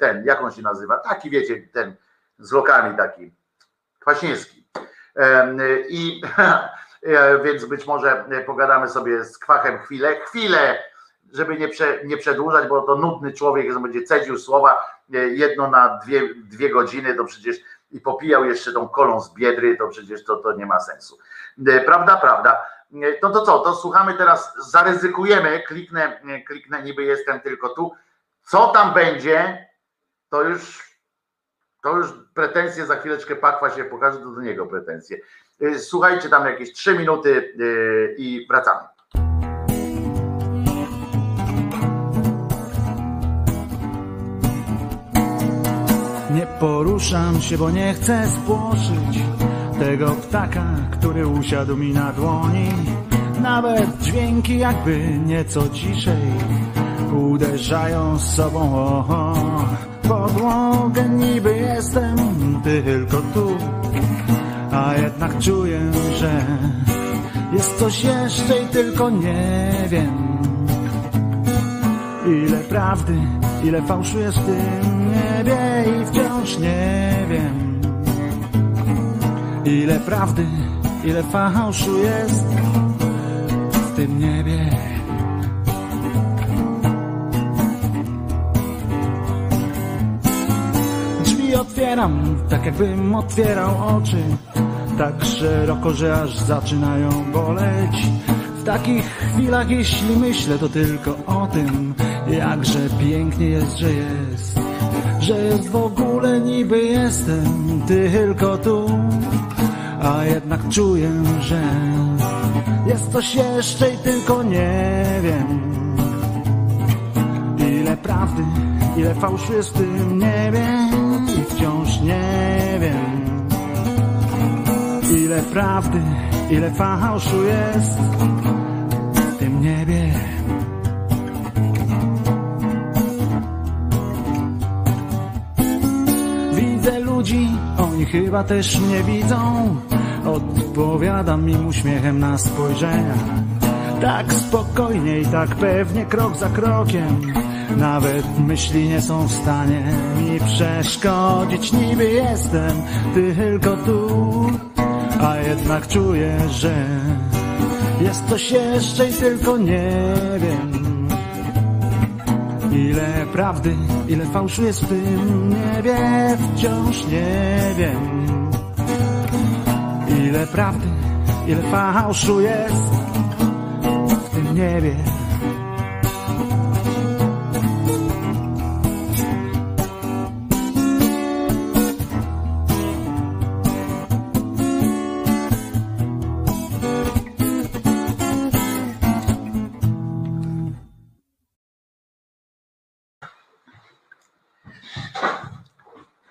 ten, jak on się nazywa? Taki wiecie, ten z lokami taki, Kwaśniewski. I e, więc być może pogadamy sobie z Kwachem chwilę, chwilę, żeby nie, prze, nie przedłużać, bo to nudny człowiek, jest, będzie cedził słowa e, jedno na dwie, dwie godziny, to przecież i popijał jeszcze tą kolą z biedry, to przecież to, to nie ma sensu. E, prawda, prawda. No to co, to słuchamy teraz, zaryzykujemy, kliknę, kliknę niby jestem tylko tu. Co tam będzie, to już to już pretensje, za chwileczkę pakwa się pokaże, to do niego pretensje. Y, słuchajcie tam jakieś 3 minuty y, i wracamy. Nie poruszam się, bo nie chcę spłoszyć tego ptaka, który usiadł mi na dłoni. Nawet dźwięki jakby nieco ciszej uderzają z sobą podłogę. Niby jestem tylko tu, a jednak czuję, że jest coś jeszcze i tylko nie wiem. Ile prawdy, ile fałszu jest w tym niebie i wciąż nie wiem. Ile prawdy, ile fałszu jest w tym niebie. Otwieram, tak jakbym otwierał oczy, tak szeroko, że aż zaczynają boleć. W takich chwilach, jeśli myślę, to tylko o tym, jakże pięknie jest, że jest, że jest w ogóle niby jestem tylko tu, a jednak czuję, że jest coś jeszcze i tylko nie wiem. Ile prawdy, ile fałszu jest w tym niebie wciąż nie wiem. Ile prawdy, ile fałszu jest w tym niebie. Widzę ludzi, oni chyba też mnie widzą. Odpowiadam im uśmiechem na spojrzenia. Tak spokojnie i tak pewnie, krok za krokiem. Nawet myśli nie są w stanie mi przeszkodzić. Niby jestem tylko tu, a jednak czuję, że jest coś jeszcze i tylko nie wiem. Ile prawdy, ile fałszu jest w tym niebie, wciąż nie wiem. Ile prawdy, ile fałszu jest w tym niebie.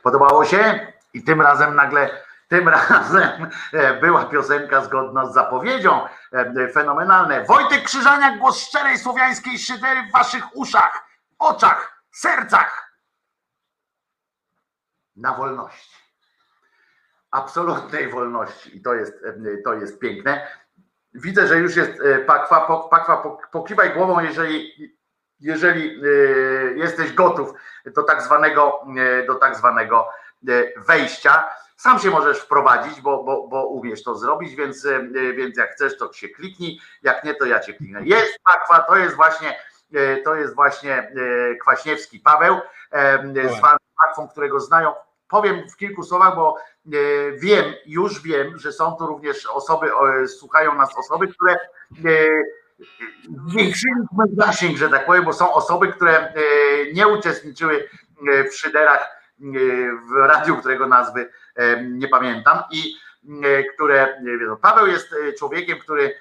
Podobało się? I tym razem nagle, tym razem e, była piosenka zgodna z zapowiedzią. E, Fenomenalne. Wojtek Krzyżaniak, głos szczerej słowiańskiej szydery w waszych uszach, oczach, sercach. Na wolności. Absolutnej wolności. I to jest, e, to jest piękne. Widzę, że już jest pakwa. Pakwa, pokiwaj głową, jeżeli, jeżeli jesteś gotów do tak zwanego, do tak zwanego wejścia. Sam się możesz wprowadzić, bo, bo, bo umiesz to zrobić, więc, więc jak chcesz, to się kliknij, jak nie, to ja cię kliknę. Jest pakwa, to jest właśnie to jest właśnie Kwaśniewski Paweł, zwany pakwą, którego znają. Powiem w kilku słowach, bo wiem, już wiem, że są tu również osoby, słuchają nas osoby, które zwiększyliśmy zasięg, że tak powiem, bo są osoby, które nie uczestniczyły w szyderach w radiu, którego nazwy nie pamiętam i które Paweł jest człowiekiem, który,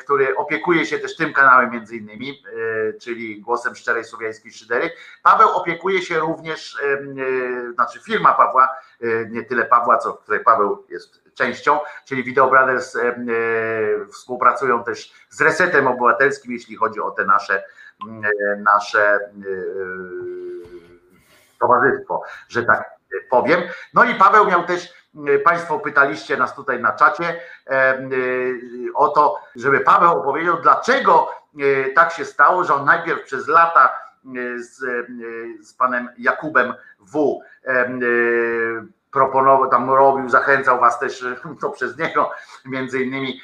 który opiekuje się też tym kanałem między innymi, czyli głosem szczerej słowiańskiej szydery. Paweł opiekuje się również, znaczy firma Pawła, nie tyle Pawła, co której Paweł jest częścią, czyli Video Brothers współpracują też z Resetem Obywatelskim, jeśli chodzi o te nasze nasze towarzystwo, że tak powiem. No i Paweł miał też, Państwo pytaliście nas tutaj na czacie o to, żeby Paweł opowiedział, dlaczego tak się stało, że on najpierw przez lata z, z panem Jakubem W proponował, tam robił, zachęcał was też, to przez niego między innymi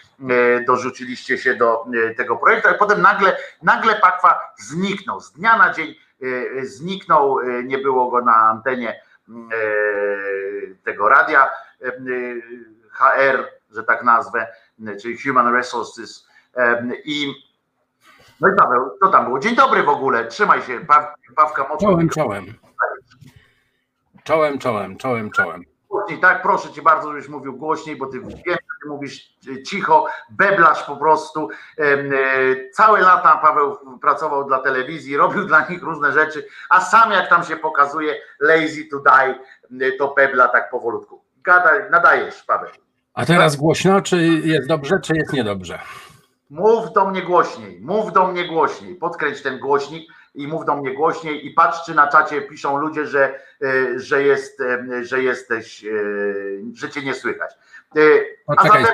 dorzuciliście się do tego projektu, ale potem nagle, nagle Pakwa zniknął z dnia na dzień Y, zniknął, nie było go na antenie y, tego radia HR, że tak nazwę, czyli Human Resources i no i Paweł, co tam było? Dzień dobry w ogóle, trzymaj się, Paw, Pawka mocno. Czołem, czołem. Czołem, czołem, czołem, czołem. głośniej, tak? Proszę cię bardzo, żebyś mówił głośniej, bo ty wiem, że ty mówisz cicho, beblasz po prostu. E, Całe lata Paweł pracował dla telewizji, robił dla nich różne rzeczy, a sam jak tam się pokazuje lazy to die, e, to bebla tak powolutku. Gadaj, nadajesz, Paweł. A teraz głośno, czy jest dobrze, czy jest niedobrze? Mów do mnie głośniej, mów do mnie głośniej, podkręć ten głośnik i mów do mnie głośniej i patrz, czy na czacie piszą ludzie, że, e, że, jest, e, że jesteś, e, że cię nie słychać. A zatem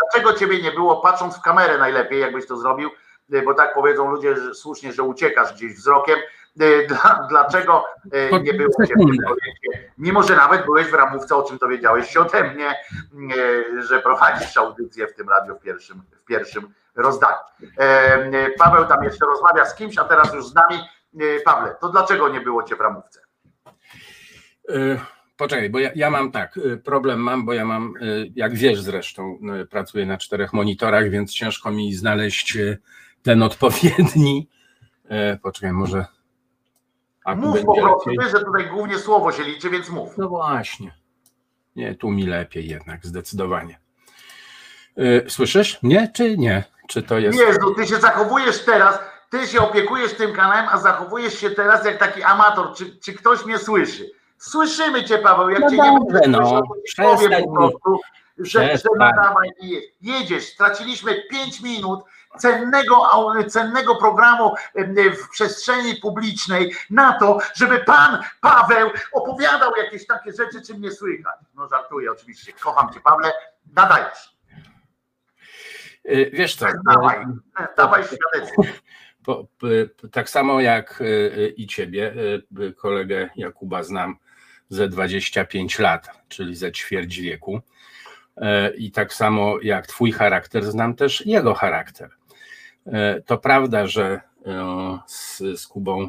dlaczego ciebie nie było, patrząc w kamerę najlepiej, jakbyś to zrobił, bo tak powiedzą ludzie że słusznie, że uciekasz gdzieś wzrokiem. E, Dla, dlaczego e, nie było ciebie w tym projekcie? Mimo, że nawet byłeś w ramówce, o czym dowiedziałeś się ode mnie, e, że prowadzisz audycję w tym radiu w pierwszym, w pierwszym rozdaniu. Paweł tam jeszcze rozmawia z kimś, a teraz już z nami. Pawle, to dlaczego nie było cię w ramówce? Poczekaj, bo ja, ja mam tak, problem mam, bo ja mam, jak wiesz zresztą, pracuję na czterech monitorach, więc ciężko mi znaleźć ten odpowiedni. Poczekaj, może. A Mów po prostu, lepiej. że tutaj głównie słowo się liczy, więc mów. No właśnie. Nie, tu mi lepiej jednak, zdecydowanie. Y, Słyszysz? Nie, czy nie? Czy to jest. Jezu, ty się zachowujesz teraz, ty się opiekujesz tym kanałem, a zachowujesz się teraz jak taki amator. Czy, czy ktoś mnie słyszy? Słyszymy cię, Paweł, jak No cię nie dobrze, no. słyszał, to ci powiem po prostu, że, że nadawaj jedziesz. Straciliśmy 5 minut cennego, cennego programu w przestrzeni publicznej na to, żeby pan Paweł opowiadał jakieś takie rzeczy, czym nie słychać. No żartuję oczywiście, kocham cię Pawle, nadajesz. Y, Wiesz co? Dawaj, y, dawaj świadectwo. Po, p- p- tak samo jak y, y, i ciebie, y, y, kolegę Jakuba znam ze 25 lat, czyli ze ćwierć wieku. I tak samo jak twój charakter, znam też jego charakter. E, To prawda, że e, z, z Kubą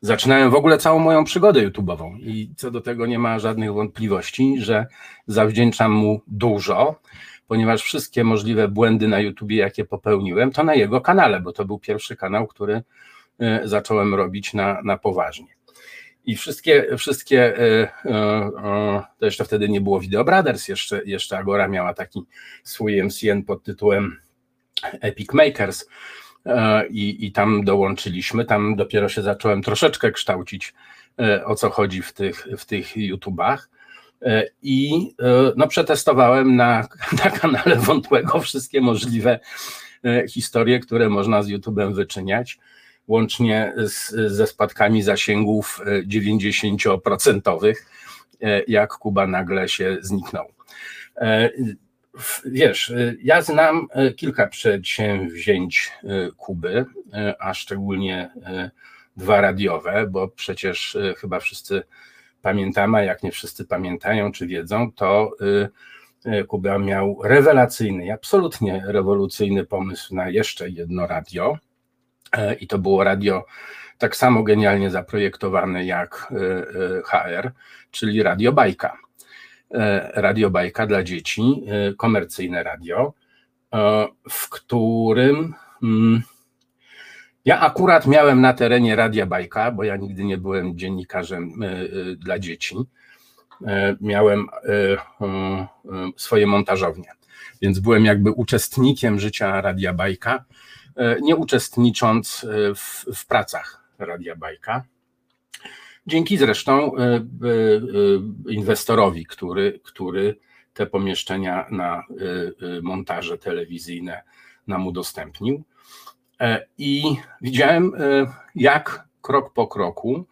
zaczynałem w ogóle całą moją przygodę YouTube'ową i co do tego nie ma żadnych wątpliwości, że zawdzięczam mu dużo, ponieważ wszystkie możliwe błędy na YouTubie, jakie popełniłem, to na jego kanale, bo to był pierwszy kanał, który e, zacząłem robić na, na poważnie. I wszystkie, wszystkie, to jeszcze wtedy nie było Video Brothers, jeszcze, jeszcze Agora miała taki swój MCN pod tytułem Epic Makers e, i, i tam dołączyliśmy, tam dopiero się zacząłem troszeczkę kształcić, e, o co chodzi w tych, w tych YouTubach. E, I no, przetestowałem na, na kanale Wątłego wszystkie możliwe historie, które można z YouTube'em wyczyniać, łącznie z, ze spadkami zasięgów e, 90%, e, jak Kuba nagle się zniknął. Wiesz, e, ja znam e, kilka przedsięwzięć e, Kuby, a szczególnie dwa radiowe, bo przecież chyba wszyscy pamiętamy, a jak nie wszyscy pamiętają czy wiedzą, to y, y, Kuba miał rewelacyjny, absolutnie rewolucyjny pomysł na jeszcze jedno radio. I to było radio tak samo genialnie zaprojektowane jak y, y, HR, czyli Radio Bajka. E, Radio Bajka dla dzieci, y, komercyjne radio, e, w którym mm, ja akurat miałem na terenie Radia Bajka, bo ja nigdy nie byłem dziennikarzem dla dzieci. E, Miałem swoje montażownie, więc byłem jakby uczestnikiem życia Radia Bajka, e, nie uczestnicząc e, w, w pracach Radia Bajka. Dzięki zresztą e, e, e, inwestorowi, który, który te pomieszczenia na montaże telewizyjne nam udostępnił. I widziałem, jak krok po kroku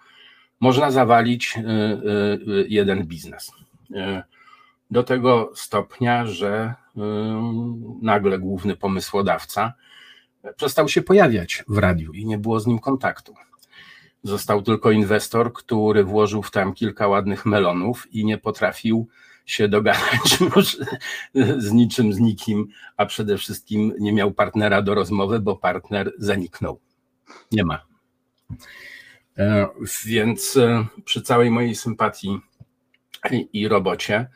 można zawalić jeden biznes. Do tego stopnia, że nagle główny pomysłodawca przestał się pojawiać w radiu i nie było z nim kontaktu. Został tylko inwestor, który włożył w tam kilka ładnych melonów i nie potrafił się dogadać z niczym, z nikim, a przede wszystkim nie miał partnera do rozmowy, bo partner zaniknął. Nie ma. E, Więc e, przy całej mojej sympatii i, robocie,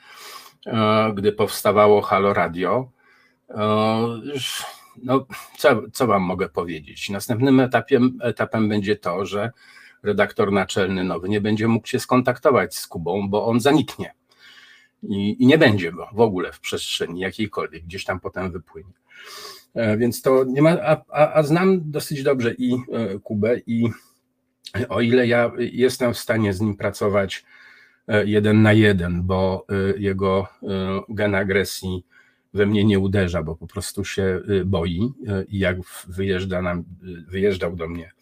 e, gdy powstawało Halo Radio, no, co, co wam mogę powiedzieć? Następnym etapem, etapem będzie to, że redaktor naczelny nowy nie będzie mógł się skontaktować z Kubą, bo on zaniknie I, I nie będzie go w ogóle w przestrzeni jakiejkolwiek, gdzieś tam potem wypłynie. E, więc to nie ma, a, a, a znam dosyć dobrze i e, Kubę, i o ile ja jestem w stanie z nim pracować e, jeden na jeden, bo jego gen agresji we mnie nie uderza, bo po prostu się boi i jak wyjeżdża nam, wyjeżdżał do mnie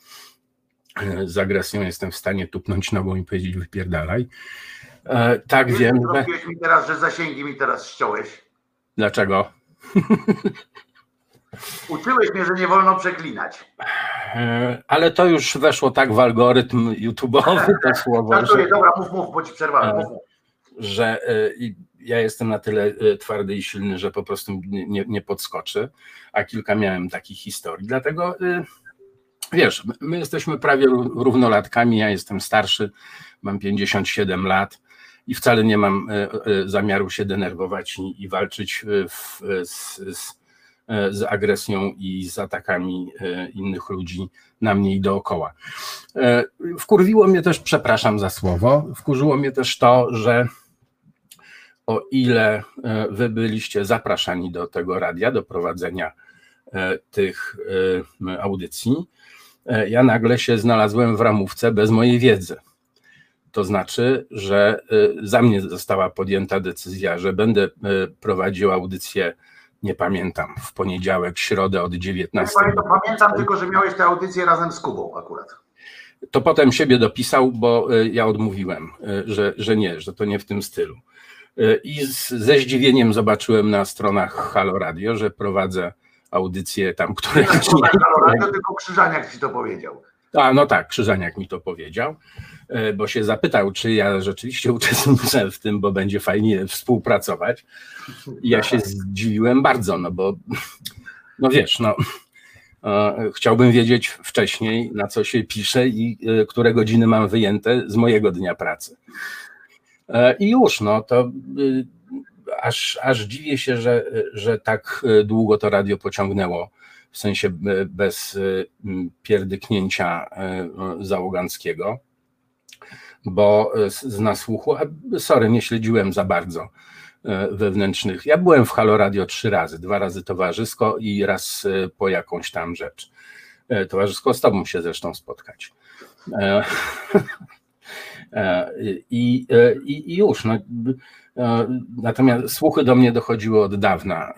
z agresją, jestem w stanie tupnąć nogą i powiedzieć wypierdalaj. Tak Wiesz, wiem. Że... mi teraz, że zasięgi mi teraz ściąłeś. Dlaczego? Uczyłeś mnie, że nie wolno przeklinać. E, ale to już weszło tak w algorytm YouTube'owy, to słowo. że, dobra, mów, mów, bo ci przerwałem. Mów, Że e, ja jestem na tyle e, twardy i silny, że po prostu nie, nie podskoczy, a kilka miałem takich historii. Dlatego wiesz, my jesteśmy prawie równolatkami, ja jestem starszy, mam 57 lat i wcale nie mam zamiaru się denerwować i, i walczyć w, z, z z agresją i z atakami innych ludzi na mnie i dookoła. Wkurwiło mnie też, przepraszam za słowo, wkurzyło mnie też to, że o ile wy byliście zapraszani do tego radia, do prowadzenia tych audycji, ja nagle się znalazłem w ramówce bez mojej wiedzy. To znaczy, że za mnie została podjęta decyzja, że będę prowadził audycję nie pamiętam, w poniedziałek, środę od 19. pamiętam, pamiętam tylko, że miałeś tę audycję razem z Kubą akurat. To potem siebie dopisał, bo e, ja odmówiłem, e, że, że nie, że to nie w tym stylu. E, I z, ze zdziwieniem zobaczyłem na stronach Halo Radio, że prowadzę audycję tam, które. Nie, Halo Radio, tylko Krzyżaniak ci to powiedział. A, no tak, Krzyżaniak mi to powiedział. E, bo się zapytał, czy ja rzeczywiście uczestniczę w tym, bo będzie fajnie współpracować. I ja się zdziwiłem bardzo, no bo no wiesz, no e, chciałbym wiedzieć wcześniej, na co się pisze i które godziny mam wyjęte z mojego dnia pracy. I już, no to aż, aż dziwię się, że, że tak długo to radio pociągnęło, w sensie bez pierdyknięcia załoganckiego bo z nasłuchu, sorry, nie śledziłem za bardzo e, wewnętrznych. Ja byłem w Halo Radio trzy razy, dwa razy towarzysko i raz e, po jakąś tam rzecz. E, towarzysko z tobą się zresztą spotkać. I, i, i już. No, natomiast słuchy do mnie dochodziły od dawna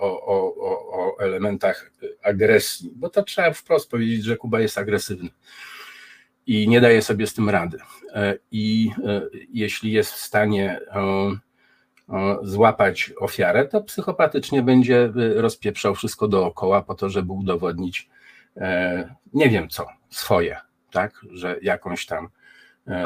o, o, o elementach agresji, bo to trzeba wprost powiedzieć, że Kuba jest agresywny i nie daje sobie z tym rady. E, I e, jeśli jest w stanie e, złapać ofiarę, to psychopatycznie będzie rozpieprzał wszystko dookoła po to, żeby udowodnić nie wiem co, swoje, tak, że jakąś tam.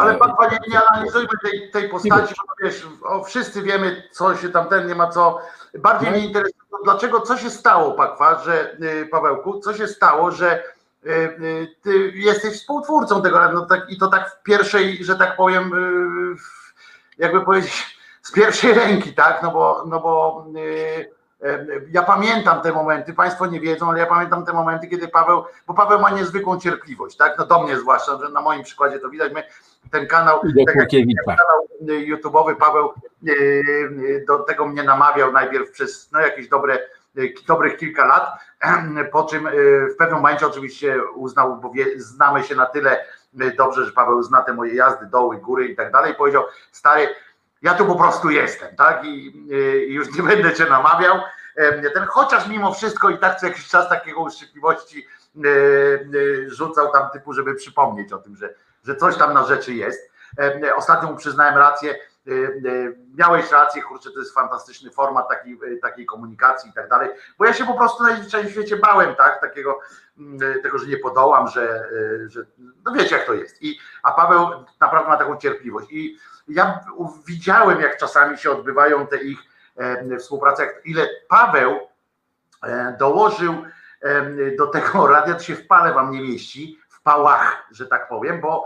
Ale pan, panie, nie analizujmy tej, tej postaci, bo wiesz, o, wszyscy wiemy, co się tam ten nie ma co. Bardziej no. mnie interesuje, dlaczego, co się stało, Pakwa, że y, Pawełku, co się stało, że Y, y, ty jesteś współtwórcą tego no tak, i to tak w pierwszej, że tak powiem, jakby powiedzieć, z pierwszej ręki, tak? No bo, no bo ja pamiętam te momenty, Państwo nie wiedzą, ale ja pamiętam te momenty, kiedy Paweł, bo Paweł ma niezwykłą cierpliwość, tak? No do mnie zwłaszcza, że na moim przykładzie to widać, my ten kanał, tak jak, ten kanał YouTube'owy Paweł do tego mnie namawiał najpierw przez no, jakieś dobre dobrych kilka lat, po czym e, w pewnym momencie oczywiście uznał, bo wie, znamy się na tyle e, dobrze, że Paweł zna te moje jazdy, doły, góry i tak dalej, powiedział, stary, ja tu po prostu jestem, tak, i, i już nie będę cię namawiał, ten, chociaż mimo wszystko i tak co jakiś czas takiego uszczypliwości rzucał tam typu, żeby przypomnieć o tym, że, że coś tam na rzeczy jest. Ostatnio mu przyznałem rację, Y, y, miałeś rację, kurczę, to jest fantastyczny format takiej, y, takiej komunikacji i tak dalej, bo ja się po prostu najzwyczajniej w świecie bałem, tak, takiego, mm, tego, że nie podołam, że, że no wiecie jak to jest. I, a Paweł naprawdę ma taką cierpliwość. I ja widziałem, jak czasami się odbywają te ich e, współprace, ile Paweł e, dołożył e, do tego radia, to się w pale wam nie mieści, w pałach, że tak powiem, bo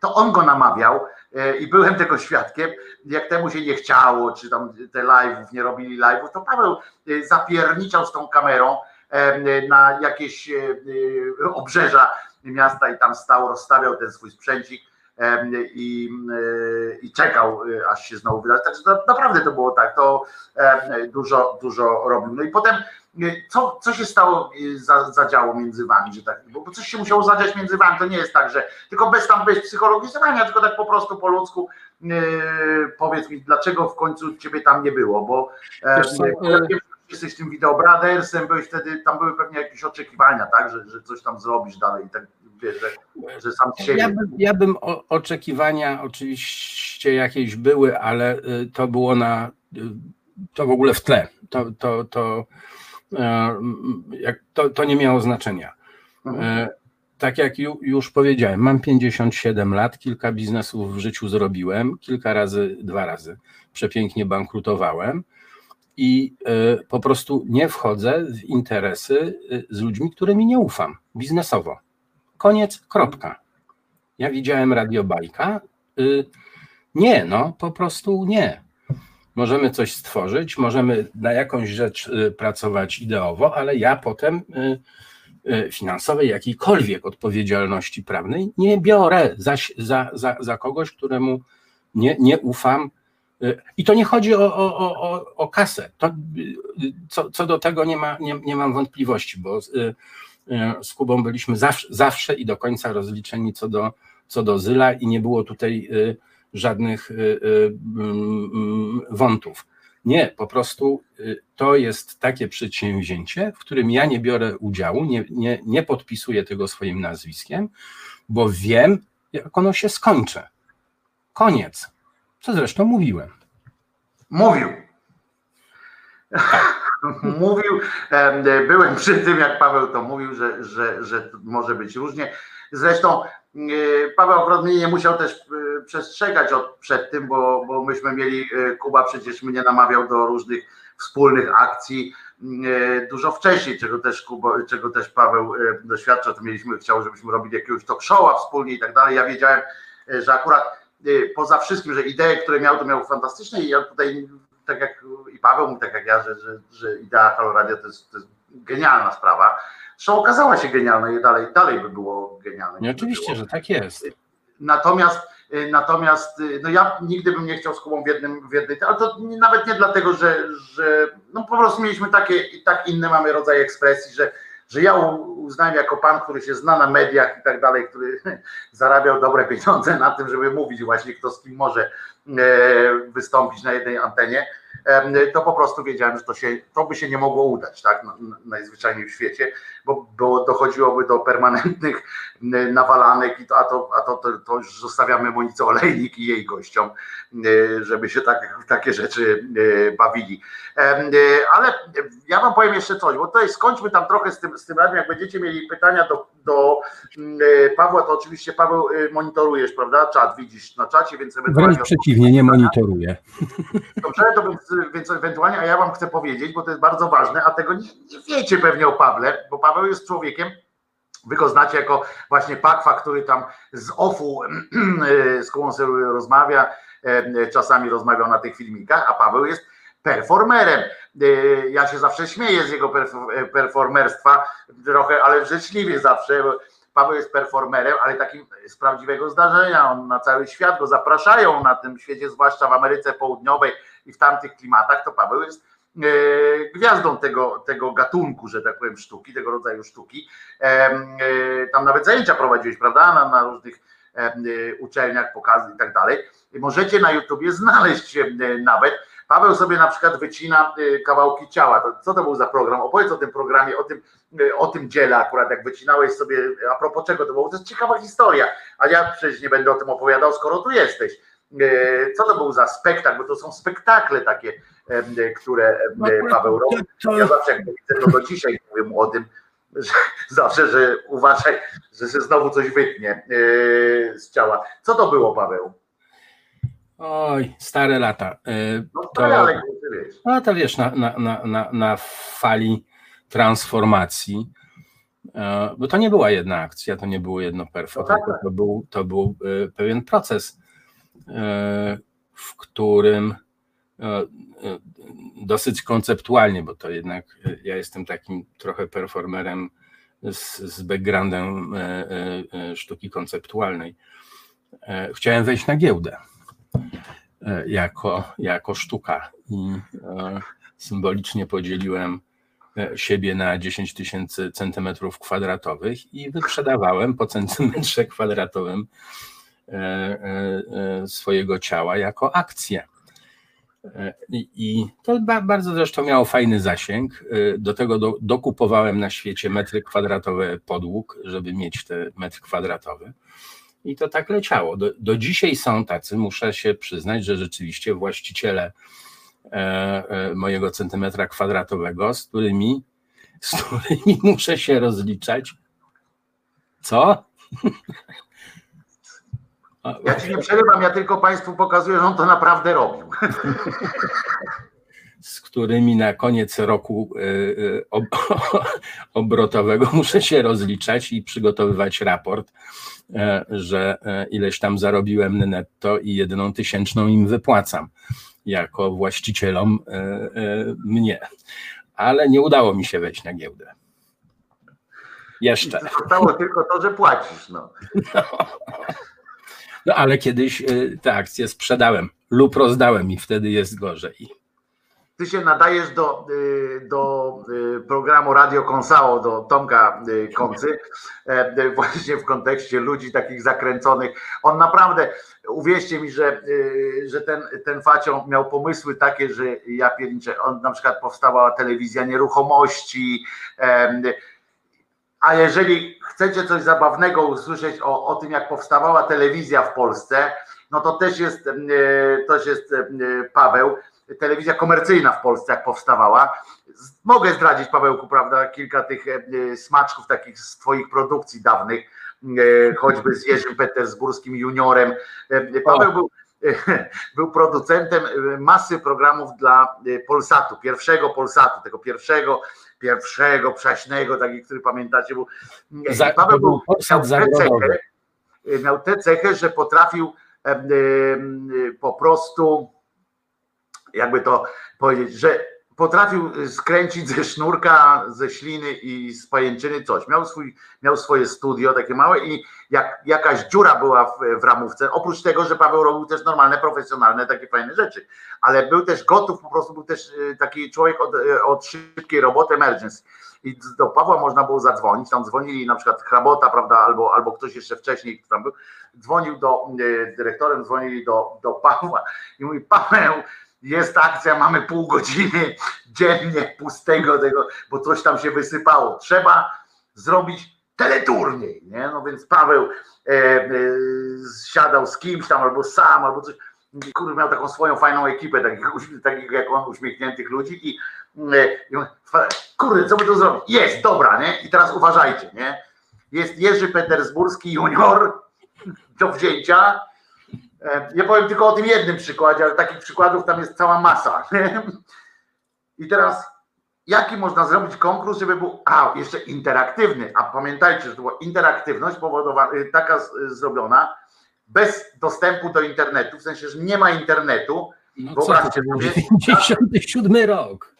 to on go namawiał, i byłem tego świadkiem, jak temu się nie chciało, czy tam te live'ów, nie robili live'ów, to Paweł zapierniczał z tą kamerą na jakieś obrzeża miasta i tam stał, rozstawiał ten swój sprzęcik i, i czekał, aż się znowu wydarzy. Także to, naprawdę to było tak, to dużo, dużo robił. No i potem co, co się stało, za, zadziało między wami, że tak, bo coś się musiało zadziać między wami, to nie jest tak, że tylko bez tam bez psychologizowania, tylko tak po prostu po ludzku powiedz mi, dlaczego w końcu ciebie tam nie było, bo co, jesteś tym Video Brothersem, byłeś wtedy, tam były pewnie jakieś oczekiwania, tak, że, że coś tam zrobisz dalej, tak wiesz, że, że sam siebie. Ja bym, ja bym o, oczekiwania oczywiście jakieś były, ale y, to było na y, to w ogóle w tle. To, to, to, e, to, to nie miało znaczenia. Mhm. E, tak jak już powiedziałem, mam 57 lat, kilka biznesów w życiu zrobiłem, kilka razy, dwa razy przepięknie bankrutowałem i e, po prostu nie wchodzę w interesy e, z ludźmi, którymi nie ufam biznesowo. Koniec, kropka. Ja widziałem radiobajka. Y, nie, no po prostu nie. Możemy coś stworzyć, możemy na jakąś rzecz y, pracować ideowo, ale ja potem y, finansowej, jakiejkolwiek odpowiedzialności prawnej nie biorę za, za, za, za kogoś, któremu nie, nie ufam i to nie chodzi o, o, o, o kasę. To, co, co do tego nie, ma, nie, nie mam wątpliwości, bo z, y, z Kubą byliśmy zawsze, zawsze i do końca rozliczeni co do, co do Zyla i nie było tutaj y, żadnych y, mm, wątów. Nie, po prostu to jest takie przedsięwzięcie, w którym ja nie biorę udziału, nie, nie, nie podpisuję tego swoim nazwiskiem, bo wiem, jak ono się skończy. Koniec. Co zresztą mówiłem. Mówił. mówił, byłem przy tym, jak Paweł to mówił, że, że, że może być różnie. Zresztą e, Paweł mnie nie musiał też e, przestrzegać od, przed tym, bo, bo myśmy mieli, e, Kuba przecież mnie namawiał do różnych wspólnych akcji dużo wcześniej, czego też, Kuba, czego też Paweł doświadcza, to mieliśmy, chciał, żebyśmy robili jakiegoś talk showa wspólnie i tak dalej. Ja wiedziałem, że akurat poza wszystkim, że idee, które miał, to miał fantastyczne i ja tutaj, tak jak i Paweł mówi, tak jak ja, że, że, że idea Halo Radio to jest, to jest genialna sprawa. Zresztą okazała się genialna i dalej, dalej by było genialne. Nie, oczywiście, że tak jest. Natomiast Natomiast no ja nigdy bym nie chciał z Kubą w jednym, w jednej, ale to nawet nie dlatego, że, że no po prostu mieliśmy takie tak inne mamy rodzaj ekspresji, że że ja uznałem jako pan, który się zna na mediach i tak dalej, który zarabiał dobre pieniądze na tym, żeby mówić właśnie kto z kim może e, wystąpić na jednej antenie, to po prostu wiedziałem, że to, się, to by się nie mogło udać, tak, najzwyczajniej w świecie, bo, bo dochodziłoby do permanentnych nawalanek, i to, a, to, a to, to, to już zostawiamy Monice Olejnik i jej gościom, żeby się tak, takie rzeczy bawili. Ale ja wam powiem jeszcze coś, bo tutaj skończmy tam trochę z tym, z tym radiem, jak będziecie mieli pytania do, do Pawła, to oczywiście Paweł monitorujesz, prawda, czat widzisz na czacie, więc ewentualnie... Wręcz przeciwnie, nie monitoruję. Dobrze, to więc, więc ewentualnie, a ja wam chcę powiedzieć, bo to jest bardzo ważne, a tego nie, nie wiecie pewnie o Pawle, bo Paweł jest człowiekiem, Wy go znacie jako właśnie Pakwa, który tam z OFU z sobie rozmawia, czasami rozmawiał na tych filmikach, a Paweł jest performerem. Ja się zawsze śmieję z jego performerstwa, trochę, ale życzliwie zawsze. Paweł jest performerem, ale takim z prawdziwego zdarzenia. On na cały świat go zapraszają na tym świecie, zwłaszcza w Ameryce Południowej i w tamtych klimatach, to Paweł jest e, gwiazdą tego, tego gatunku, że tak powiem, sztuki, tego rodzaju sztuki. E, tam nawet zajęcia prowadziłeś, prawda, na, na różnych e, uczelniach, pokazy i tak dalej. Możecie na YouTubie znaleźć nawet. Paweł sobie na przykład wycina kawałki ciała. co to był za program? Opowiedz o tym programie, o tym, o tym dziele akurat, jak wycinałeś sobie, a propos czego to było. To jest ciekawa historia, ale ja przecież nie będę o tym opowiadał, skoro tu jesteś. E, co to był za spektakl, bo to są spektakle takie, e, które e, no, Paweł robi. Ja zawsze jak widzę, to do dzisiaj mówię mu o tym, że zawsze, że uważaj, że się znowu coś wytnie z ciała. Co to było, Paweł? Oj, stare lata. No, to, ale wiesz. No to wiesz, na, na, na, na fali transformacji, bo to nie była jedna akcja, to nie było jedno perfo, no tak, tak. to, był, to był pewien proces w którym e, e, dosyć konceptualnie, bo to jednak e, ja jestem takim trochę performerem z, z backgroundem sztuki konceptualnej. e, chciałem wejść na giełdę jako, jako sztuka i symbolicznie podzieliłem siebie na 10 tysięcy centymetrów kwadratowych i wyprzedawałem po centymetrze kwadratowym swojego ciała jako akcję. I to bardzo zresztą miało fajny zasięg. Do tego do, dokupowałem na świecie metry kwadratowe podłóg, żeby mieć te metr kwadratowy. I to tak leciało. Do, do dzisiaj są tacy, muszę się przyznać, że rzeczywiście właściciele e, e, mojego centymetra kwadratowego, z którymi, z którymi muszę się rozliczać. Co? Ja ci nie przerywam, ja tylko Państwu pokazuję, że on to naprawdę robił. Z którymi na koniec roku e, e, obrotowego muszę się rozliczać i przygotowywać raport, e, że ileś tam zarobiłem netto i jedną tysięczną im wypłacam jako właścicielom mnie. Ale nie udało mi się wejść na giełdę. Jeszcze. Zostało tylko to, że płacisz. No. no. No ale kiedyś y, te akcje sprzedałem lub rozdałem i wtedy jest gorzej. Ty się nadajesz do, y, do y, programu Radio Konsao, do Tomka Koncy, e, właśnie w kontekście ludzi takich zakręconych. On naprawdę, uwierzcie mi, że, że ten, ten facio miał pomysły takie, że ja pierniczę, on na przykład powstała telewizja nieruchomości, a jeżeli chcecie coś zabawnego usłyszeć o, o tym, jak powstawała telewizja w Polsce, no to też jest, e, też jest e, Paweł, telewizja komercyjna w Polsce, jak powstawała. Mogę zdradzić, Pawełku, prawda, kilka tych e, smaczków takich z Twoich produkcji dawnych, choćby z Jerzym Petersburskim juniorem. Paweł był, był producentem masy programów dla Polsatu, pierwszego Polsatu, tego pierwszego pierwszego, przaśnego, taki, który pamiętacie, był. Za, Paweł był, miał, tę cechę, miał tę cechę, że potrafił e, e, po prostu, jakby to powiedzieć, że potrafił skręcić ze sznurka, ze śliny i z pajęczyny coś. Miał, swój, miał swoje studio takie małe i jak jakaś dziura była w, w ramówce, oprócz tego, że Paweł robił też normalne, profesjonalne, takie fajne rzeczy, ale był też gotów, po prostu był też y, taki człowiek od, y, od szybkiej roboty, emergency. I do Pawła można było zadzwonić, tam dzwonili na przykład Hrabota, prawda, albo, albo ktoś jeszcze wcześniej, kto tam był, dzwonił do, y, dyrektorem, dzwonili do, do Pawła i mówi, Paweł, jest akcja, mamy pół godziny dziennie pustego tego, bo coś tam się wysypało. Trzeba zrobić teleturniej, nie? No więc Paweł e, e, siadał z kimś tam albo sam, albo coś. Kurde, miał taką swoją fajną ekipę, takich, takich jak on, uśmiechniętych ludzi i, e, i kurde, co by to zrobić? Jest, dobra, nie? I teraz uważajcie, nie? Jest Jerzy Petersburski junior do wzięcia, E, nie powiem tylko o tym jednym przykładzie, ale takich przykładów tam jest cała masa. I teraz, jaki można zrobić konkurs, żeby był, a jeszcze interaktywny, a pamiętajcie, że to była interaktywność powodowana, y, taka zrobiona, bez dostępu do internetu, w sensie, że nie ma internetu. No Wyobraźcie sobie. 97 rok.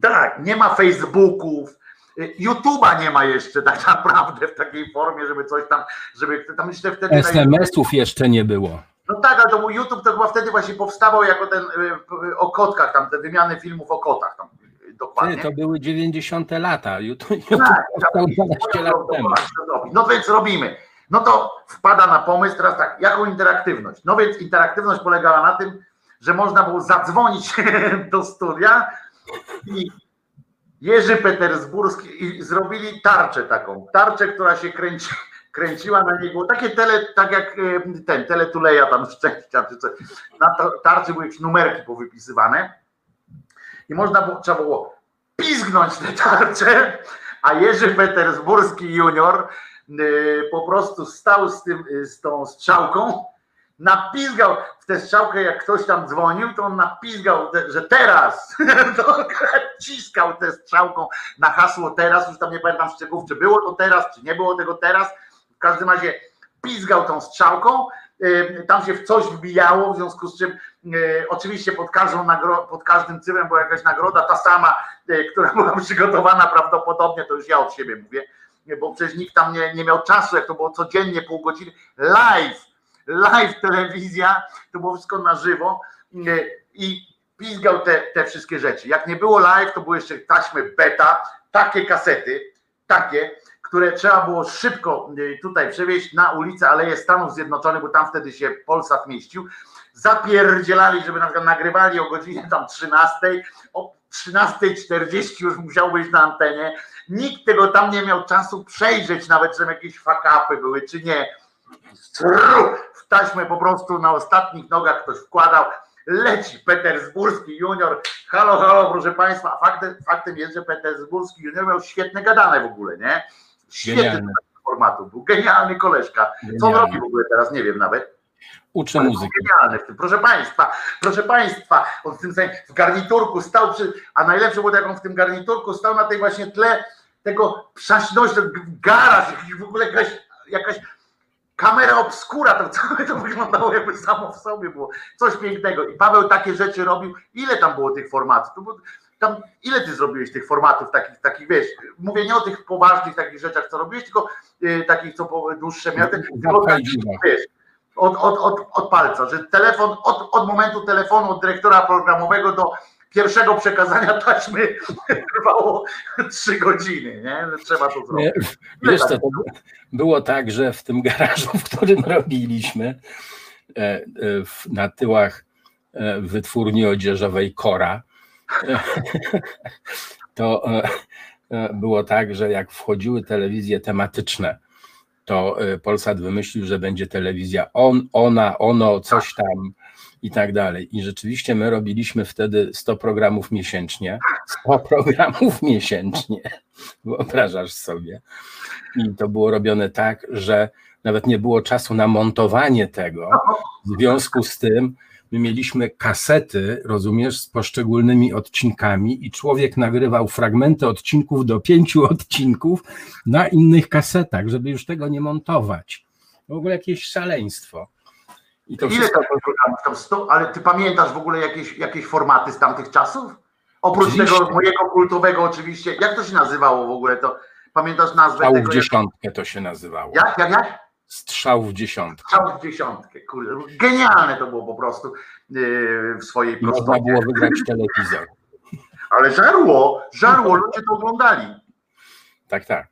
Tak, nie ma Facebooków, y, YouTube'a nie ma jeszcze tak naprawdę w takiej formie, żeby coś tam, żeby tam jeszcze wtedy. SMS-ów jeszcze nie było. No tak, ale to był YouTube to chyba wtedy właśnie powstawał jako ten y, o kotkach, tam te wymiany filmów o kotach. Tam, y, dokładnie. Ty, to były 90 lata. YouTube, YouTube tak, powstał 12 lat temu. No więc robimy. No to wpada na pomysł teraz tak, jaką interaktywność? No więc interaktywność polegała na tym, że można było zadzwonić do studia i Jerzy Petersburski i zrobili tarczę taką, tarczę, która się kręci, kręciła na niego takie tele, tak jak e, ten, teletuleja tam szczęścia, czy coś. Na tarczy były jakieś numerki powypisywane i można było, trzeba było pizgnąć te tarcze, a Jerzy Petersburski junior e, po prostu stał z, tym, e, z tą strzałką, napizgał w tę strzałkę, jak ktoś tam dzwonił, to on napizgał, że teraz, to ciskał tę strzałką na hasło teraz, już tam nie pamiętam szczegółów, czy było to teraz, czy nie było tego teraz, każdym razie pizgał tą strzałką, y, tam się w coś wbijało, w związku z czym y, oczywiście pod, każdą nagro, pod każdym cyfrem była jakaś nagroda, ta sama, y, która była przygotowana prawdopodobnie, to już ja od siebie mówię, bo przecież nikt tam nie, nie miał czasu, jak to było codziennie pół godziny, live, live telewizja, to było wszystko na żywo i pizgał te, te wszystkie rzeczy. Jak nie było live, to były jeszcze taśmy beta, takie kasety, takie, które trzeba było szybko y, tutaj przewieźć na ulicę Aleje Stanów Zjednoczonych, bo tam wtedy się Polsat mieścił. Zapierdzielali, żeby na przykład nagrywali o godzinie tam 13, o 13.40 już musiał być na antenie. Nikt tego tam nie miał czasu przejrzeć, nawet czy jakieś fakapy były, czy nie. W taśmę po prostu na ostatnich nogach ktoś wkładał. Leci Petersburski junior. Halo, halo, proszę Państwa. Faktem, faktem jest, że Petersburski junior miał świetne gadane w ogóle, nie? Świetny Genialny. formatu. Był genialny koleżka. Co on robi w ogóle teraz? Nie wiem nawet. Był muzyki. genialny w tym. Proszę Państwa, proszę Państwa, on w tym samym, w garniturku stał przy, a najlepsze było, jak on w tym garniturku stał na tej właśnie tle tego przaśności, garaż, w ogóle jakaś, jakaś kamera obskura, to całe to wyglądało jakby samo w sobie było. Coś pięknego. I Paweł takie rzeczy robił. Ile tam było tych formatów? Tam, ile ty zrobiłeś tych formatów takich, takich, wiesz, mówię nie o tych poważnych takich rzeczach, co robiłeś, tylko y, takich, co po, dłuższe miały, tak, wiesz, od, od, od, od palca, że telefon, od, od momentu telefonu od dyrektora programowego do pierwszego przekazania taśmy trwało trzy godziny, nie? Trzeba to zrobić. Nie, Wiesz co, to było tak, że w tym garażu, w którym robiliśmy e, e, na tyłach e, wytwórni odzieżowej Kora, to e, e, było tak, że jak wchodziły telewizje tematyczne, to e, Polsat wymyślił, że będzie telewizja on, ona, ono, coś tam i tak dalej. I rzeczywiście my robiliśmy wtedy 100 programów miesięcznie. 100 programów miesięcznie. Wyobrażasz sobie. I to było robione tak, że nawet nie było czasu na montowanie tego. W związku z tym my mieliśmy kasety, rozumiesz, z poszczególnymi odcinkami i człowiek nagrywał fragmenty odcinków do pięciu odcinków na innych kasetach, żeby już tego nie montować. W ogóle jakieś szaleństwo. I to Ile wszystko tam programów? Tam 100, ale ty pamiętasz w ogóle jakieś, jakieś formaty z tamtych czasów? Oprócz Oczywiście. tego mojego kultowego oczywiście, jak to się nazywało w ogóle? To pamiętasz nazwę tego? dziesiątkę to się nazywało. Jak, jak, jak? Strzał w dziesiątkę. Strzał w dziesiątkę. Kurde, genialne to było po prostu yy, w swojej I można prostocie. było wygrać telewizor. Ale żarło, żarło, ludzie to oglądali. Tak, tak.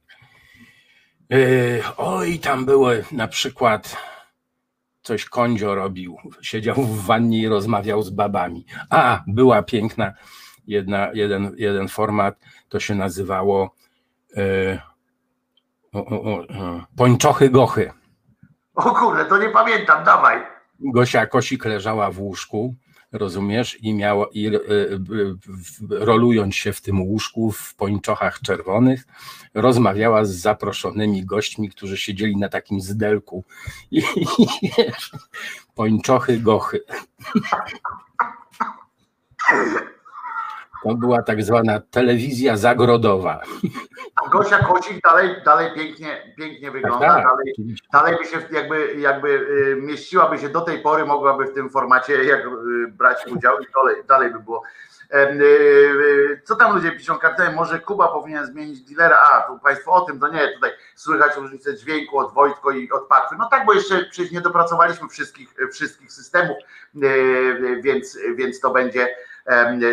Yy, oj, tam były na przykład coś Kondzio robił. Siedział w wannie i rozmawiał z babami. A, była piękna jedna, jeden, jeden format, to się nazywało yy, o, o, o, Pończochy Gochy. O kurde, to nie pamiętam, dawaj. Gosia Kosik leżała w łóżku, rozumiesz, i miała, i y, y, rolując się w tym łóżku w pończochach czerwonych, rozmawiała z zaproszonymi gośćmi, którzy siedzieli na takim zdelku. I, i wiesz, pończochy gochy. To była tak zwana telewizja zagrodowa. A Gosia Kosik dalej, dalej pięknie, pięknie wygląda, tak, dalej, oczywiście. dalej by się jakby, jakby y, mieściłaby się do tej pory, mogłaby w tym formacie jak, y, brać udział i dalej, dalej by było. Y, Co tam ludzie piszą, kapitanie, może Kuba powinien zmienić dealera, a tu Państwo o tym, to nie, tutaj słychać różnicę dźwięku od Wojtko i od Pakwy, no tak, bo jeszcze przecież nie dopracowaliśmy wszystkich, wszystkich systemów, więc, więc to będzie,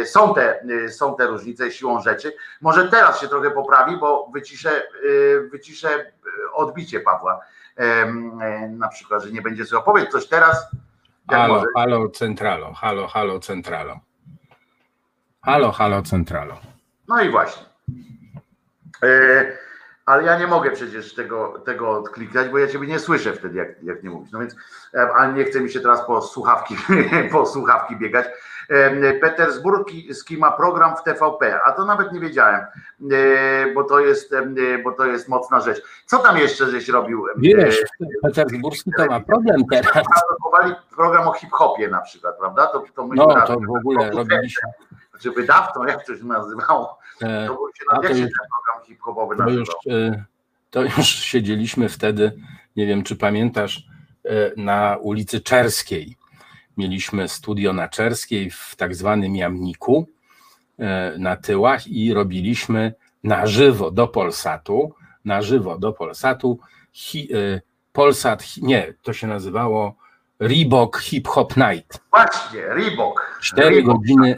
są te, y, są te różnice siłą rzeczy. Może teraz się trochę poprawi, bo wyciszę, y, wyciszę odbicie Pawła. E, Na przykład, że nie będzie słychać. Powiedz coś teraz. Halo, może. halo, centralo, halo, halo, centralo. Halo, halo, centralo. No i właśnie. E, Ale ja nie mogę przecież tego, tego odklikać, bo ja ciebie nie słyszę wtedy, jak, jak nie mówisz. No więc, e, a nie chce mi się teraz po słuchawki, po słuchawki biegać. E, Petersburski ma program w TVP, a to nawet nie wiedziałem, e, bo to jest, e, bo to jest mocna rzecz. Co tam jeszcze żeś robił? E, Wiesz, Petersburski to ma problem teraz. Produkowali program o hip-hopie na przykład, prawda? To, to myśmy No, razem- to w ogóle robiliśmy. Czy wydawcą, jak to się nazywało? e, To był się, A to jak się ten program hip-hopowy To nazywał? już, e, to już siedzieliśmy wtedy, nie wiem czy pamiętasz, e, na ulicy Czerskiej. Mieliśmy studio na Czerskiej w tak zwanym Jamniku e, na tyłach i robiliśmy na żywo do Polsatu, na żywo do Polsatu, hi, e, Polsat, nie, to się nazywało Reebok Hip Hop Night. Właśnie, Reebok. Cztery godziny,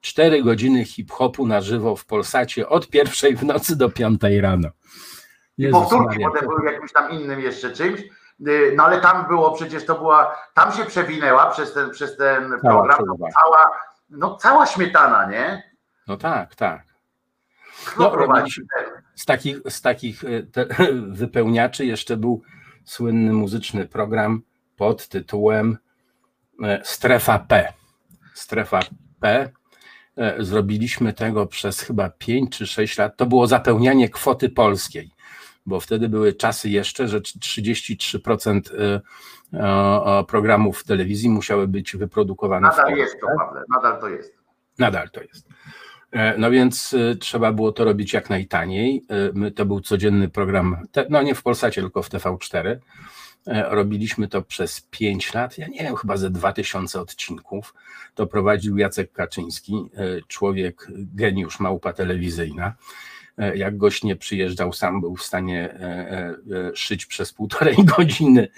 cztery godziny hip-hopu na żywo w Polsacie od pierwszej w nocy do piątej rano. I Jezus powtórki Maria. potem były jakimś tam innym jeszcze czymś. Y, No ale tam było przecież to była, tam się przewinęła przez ten, przez ten program przerwa. cała, no cała śmietana, nie? No tak, tak. No? Z takich, z takich e, te, wypełniaczy jeszcze był słynny muzyczny program pod tytułem e, Strefa P. Strefa P. Zrobiliśmy tego przez chyba 5 czy 6 lat. To było zapełnianie kwoty polskiej, bo wtedy były czasy jeszcze, że 33% e, e, programów w telewizji musiały być wyprodukowane w Nadal Polsce. jest to, Pawle, nadal to jest. Nadal to jest. E, No więc y, trzeba było to robić jak najtaniej. Y, My, to był codzienny program, no nie w Polsacie, tylko w TV4. E, Robiliśmy to przez 5 lat, ja nie wiem, chyba ze 2000 odcinków. To prowadził Jacek Kaczyński, e, człowiek, geniusz, małpa telewizyjna. E, Jak gość nie przyjeżdżał, sam był w stanie e, e, szyć przez półtorej godziny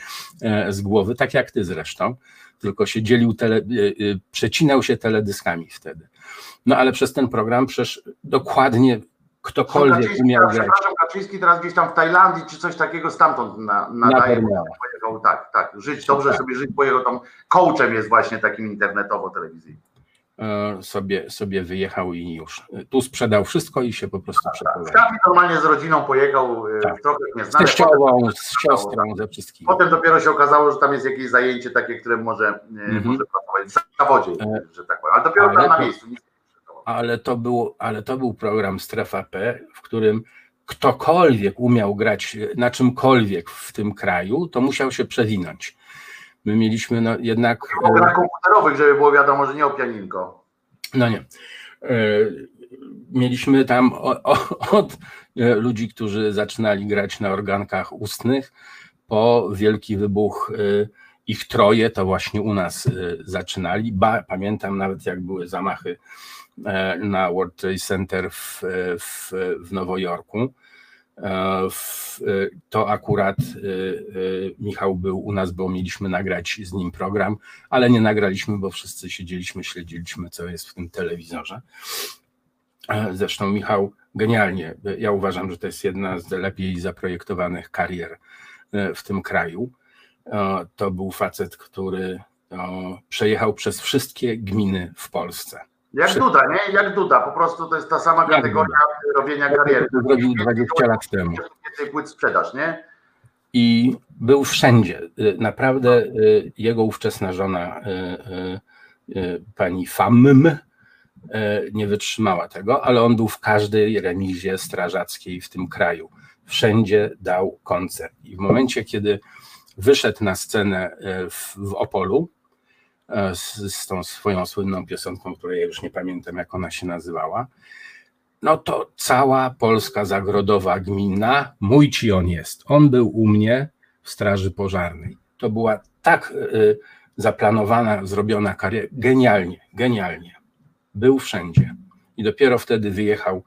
z głowy, tak jak ty zresztą, tylko się dzielił, tele, przecinał się teledyskami wtedy. No ale przez ten program przecież dokładnie ktokolwiek Kaczyński, umiał grać Kaczyński teraz gdzieś tam w Tajlandii czy coś takiego stamtąd na, na nadaje. Pojechał, tak, tak, żyć, dobrze Tak. sobie żyć, pojechał tam, coachem jest właśnie takim internetowo-telewizyjnym. E, sobie, sobie wyjechał i już. Tu sprzedał wszystko i się po prostu przeprowadził. Szafii normalnie z rodziną pojechał, e, Tak. trochę nie Z znany. teściową, z siostrą, ze wszystkimi. Potem dopiero się okazało, że tam jest jakieś zajęcie takie, które może, e, Mhm. może pracować w zawodzie, E, że tak powiem. Ale dopiero ale tam na to- miejscu. ale to, był, ale to był program Strefa P, w którym ktokolwiek umiał grać na czymkolwiek w tym kraju, to musiał się przewinąć. My mieliśmy no, jednak. O grach komputerowych, żeby było wiadomo, że nie o pianinko. No nie. E, Mieliśmy tam od e, ludzi, którzy zaczynali grać na organkach ustnych, po wielki wybuch e, ich troje, to właśnie u nas e, zaczynali. Ba, pamiętam nawet, jak były zamachy e, na World Trade Center w, w, w Nowojorku. E, e, To akurat e, Michał był u nas, bo mieliśmy nagrać z nim program, ale nie nagraliśmy, bo wszyscy siedzieliśmy, śledziliśmy, co jest w tym telewizorze. Zresztą Michał genialnie, ja uważam, że to jest jedna z lepiej zaprojektowanych karier w tym kraju. To był facet, który przejechał przez wszystkie gminy w Polsce. Jak Przy- Duda, nie? Jak Duda. Po prostu to jest ta sama Jak kategoria robienia kariery. To zrobił 20 lat temu. Więcej płyt sprzedaż, nie? i był wszędzie. Y, Naprawdę y, jego ówczesna żona, y, pani Famm, y, nie wytrzymała tego, ale on był w każdej remizie strażackiej w tym kraju. Wszędzie dał koncert. I w momencie, kiedy wyszedł na scenę w, w Opolu z, z tą swoją słynną piosenką, której ja już nie pamiętam, jak ona się nazywała, no to cała Polska zagrodowa gmina, mój ci on jest. On był u mnie w Straży Pożarnej. To była tak y, zaplanowana, zrobiona kariera. Genialnie, genialnie. Był wszędzie. I dopiero wtedy wyjechał.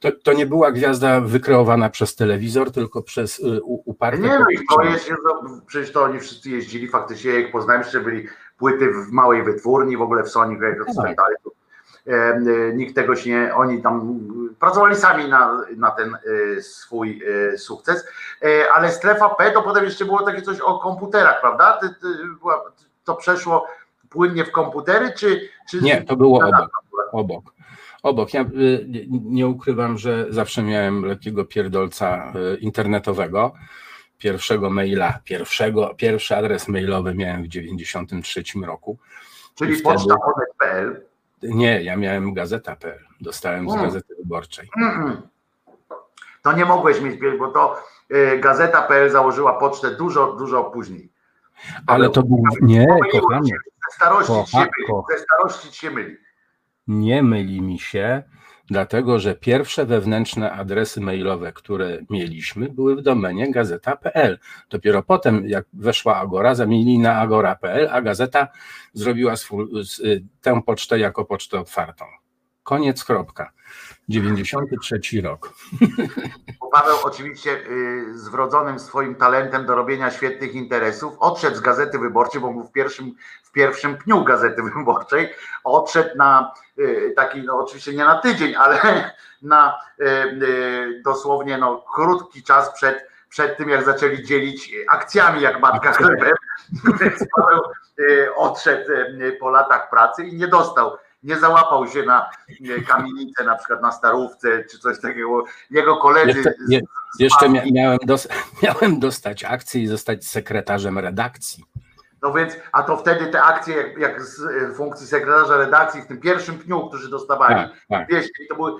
To, to nie była gwiazda wykreowana przez telewizor, tylko przez u- uparte. Nie no i to jest, przecież to oni wszyscy jeździli, faktycznie jak poznałem, jeszcze byli płyty w małej wytwórni, w ogóle w Sony, jak Tak. sprzedali. E, Nikt tego się nie, oni tam pracowali sami na, na ten e, swój e, sukces, E, ale strefa P to potem jeszcze było takie coś o komputerach, prawda? To przeszło płynnie w komputery, czy... czy Nie, to było obok. Obok. Obok. Ja y, nie- ukrywam, że zawsze miałem lekkiego pierdolca y, internetowego. Pierwszego maila, pierwszego, pierwszy adres mailowy miałem w 93 roku. Czyli wtedy- poczta onet.pl. Nie, ja miałem gazeta.pl. Dostałem z Mm. gazety wyborczej. Mm-mm. To nie mogłeś mieć, bo to y, gazeta.pl założyła pocztę dużo, dużo później. Ale to był. Nie, kochany. Ze starości się Kocha- myli. ko- Ze starości ci się myli. Nie myli mi się, dlatego że pierwsze wewnętrzne adresy mailowe, które mieliśmy, były w domenie gazeta.pl. Dopiero potem, jak weszła Agora, zamienili na agora.pl, a gazeta zrobiła swój, y, tę pocztę jako pocztę otwartą. Koniec, kropka. 93 rok. Paweł oczywiście y, z wrodzonym swoim talentem do robienia świetnych interesów odszedł z Gazety Wyborczej, bo był w pierwszym, w pierwszym pniu Gazety Wyborczej, odszedł na y, taki, no oczywiście nie na tydzień, ale na y, dosłownie no, krótki czas przed, przed tym, jak zaczęli dzielić akcjami jak matka chlebem, więc Paweł odszedł po latach pracy i nie dostał nie załapał się na kamienicę, na przykład na starówce czy coś takiego. Jego koledzy. Jeszcze, je, jeszcze mia, miałem, dos, miałem dostać akcję i zostać sekretarzem redakcji. No więc, a to wtedy te akcje, jak, jak z e, funkcji sekretarza redakcji w tym pierwszym pniu, którzy dostawali, tak, tak. Wiesz, to były e,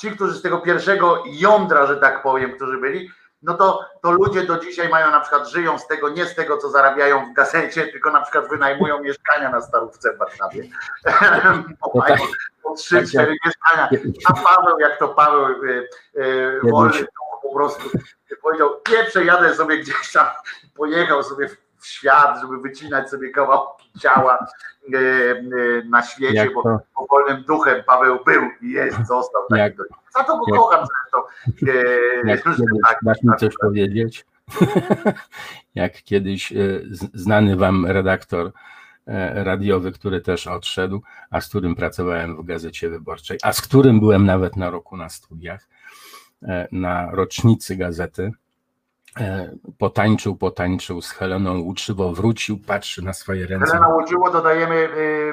ci, którzy z tego pierwszego jądra, że tak powiem, którzy byli, no to, to ludzie do dzisiaj mają na przykład, żyją z tego, nie z tego, co zarabiają w gazecie, tylko na przykład wynajmują mieszkania na Starówce w Warszawie. Bo mają po trzy, cztery mieszkania. A Paweł, jak to Paweł yy, yy, wolny po prostu powiedział, pierwsze jadę sobie gdzieś tam, pojechał sobie w świat, żeby wycinać sobie kawałki ciała yy, na świecie, bo, bo wolnym duchem Paweł był i jest, został. Jak, za to go kocham zresztą. Jak kiedyś, tak, dasz mi coś powiedzieć? Jak kiedyś znany wam redaktor radiowy, który też odszedł, a z którym pracowałem w Gazecie Wyborczej, a z którym byłem nawet na roku na studiach, na rocznicy gazety, potańczył, potańczył z Heleną Łuczywo, wrócił, patrzy na swoje ręce. Helena Łuczyło, dodajemy,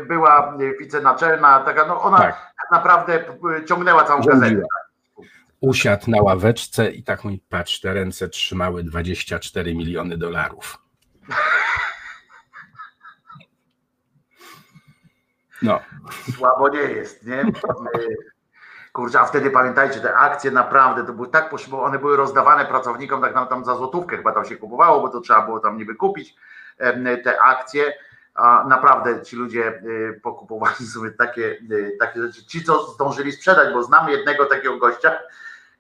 była wicenaczelna, taka, no ona tak, tak naprawdę ciągnęła całą gazetę. Usiadł na ławeczce i tak mój patrz, te ręce trzymały 24 miliony dolarów. No. Słabo nie jest, nie? Kurczę, a wtedy pamiętajcie, te akcje naprawdę to były tak, bo one były rozdawane pracownikom tak tam, tam za złotówkę chyba tam się kupowało, bo to trzeba było tam niby kupić te akcje. A naprawdę ci ludzie pokupowali sobie takie, takie rzeczy. Ci, co zdążyli sprzedać, bo znam jednego takiego gościa,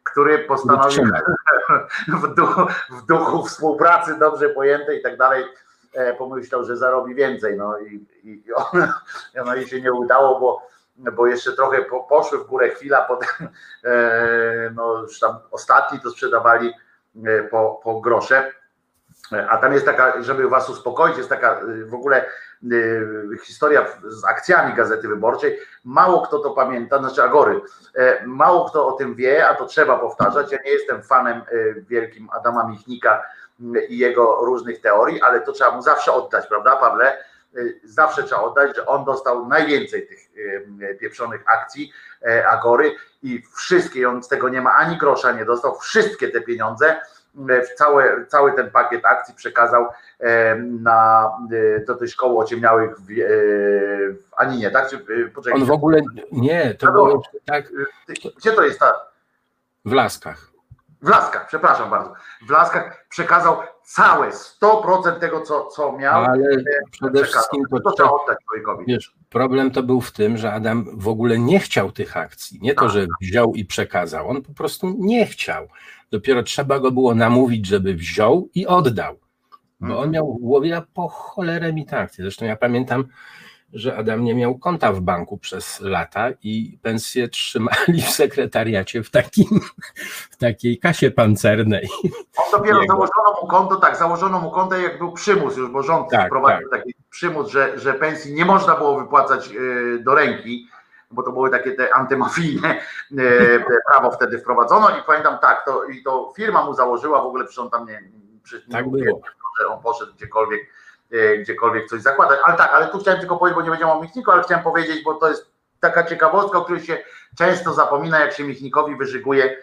który postanowił w duchu, w duchu współpracy dobrze pojętej i tak dalej, pomyślał, że zarobi więcej. No i, i jej się nie udało, bo, bo jeszcze trochę po, poszły w górę chwila, potem no już tam ostatni to sprzedawali po, po grosze. A tam jest taka, żeby was uspokoić, jest taka w ogóle historia z akcjami Gazety Wyborczej. Mało kto to pamięta, znaczy Agory, mało kto o tym wie, a to trzeba powtarzać. Ja nie jestem fanem wielkim Adama Michnika i jego różnych teorii, ale to trzeba mu zawsze oddać, prawda, Pawle? Zawsze trzeba oddać, że on dostał najwięcej tych pieprzonych akcji Agory i wszystkie, on z tego nie ma ani grosza, nie dostał, wszystkie te pieniądze cały, cały ten pakiet akcji przekazał na, do tej szkoły ociemniałych w, w Aninie, tak? Czy, poczekaj, On w ogóle, nie, to było tak. Gdzie to jest ta? W Laskach. W Laskach, przepraszam bardzo. W Laskach przekazał całe 100% tego, co, co miał. Ale przede wszystkim to, to trzeba oddać człowiekowi. Wiesz, problem to był w tym, że Adam w ogóle nie chciał tych akcji. Nie to, że wziął i przekazał. On po prostu nie chciał. Dopiero trzeba go było namówić, żeby wziął i oddał. Bo on miał w głowie, a po cholerę mi tak. Zresztą ja pamiętam, że Adam nie miał konta w banku przez lata i pensję trzymali w sekretariacie w, takim, w takiej kasie pancernej. On dopiero Jego. założono mu konto, tak, założono mu konto jak był przymus już, bo rząd tak, wprowadził tak. taki przymus, że, że pensji nie można było wypłacać do ręki, bo to były takie te antymafijne prawo wtedy wprowadzono i pamiętam tak, to, i to firma mu założyła, w ogóle przecież on tam nie, przecież tak nie było. że on poszedł gdziekolwiek gdziekolwiek coś zakładać. Ale tak, ale tu chciałem tylko powiedzieć, bo nie będziemy o Michniku, ale chciałem powiedzieć, bo to jest taka ciekawostka, o której się często zapomina, jak się Michnikowi wyżyguje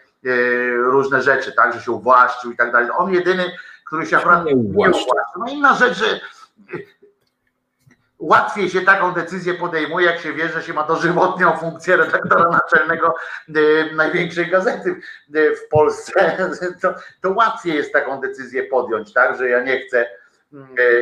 różne rzeczy, tak, że się uwłaszczył i tak dalej. On jedyny, który się akurat nie uwłaszczył. No inna rzecz, że łatwiej się taką decyzję podejmuje, jak się wie, że się ma dożywotnią funkcję redaktora naczelnego największej gazety w Polsce. To, to łatwiej jest taką decyzję podjąć, tak, że ja nie chcę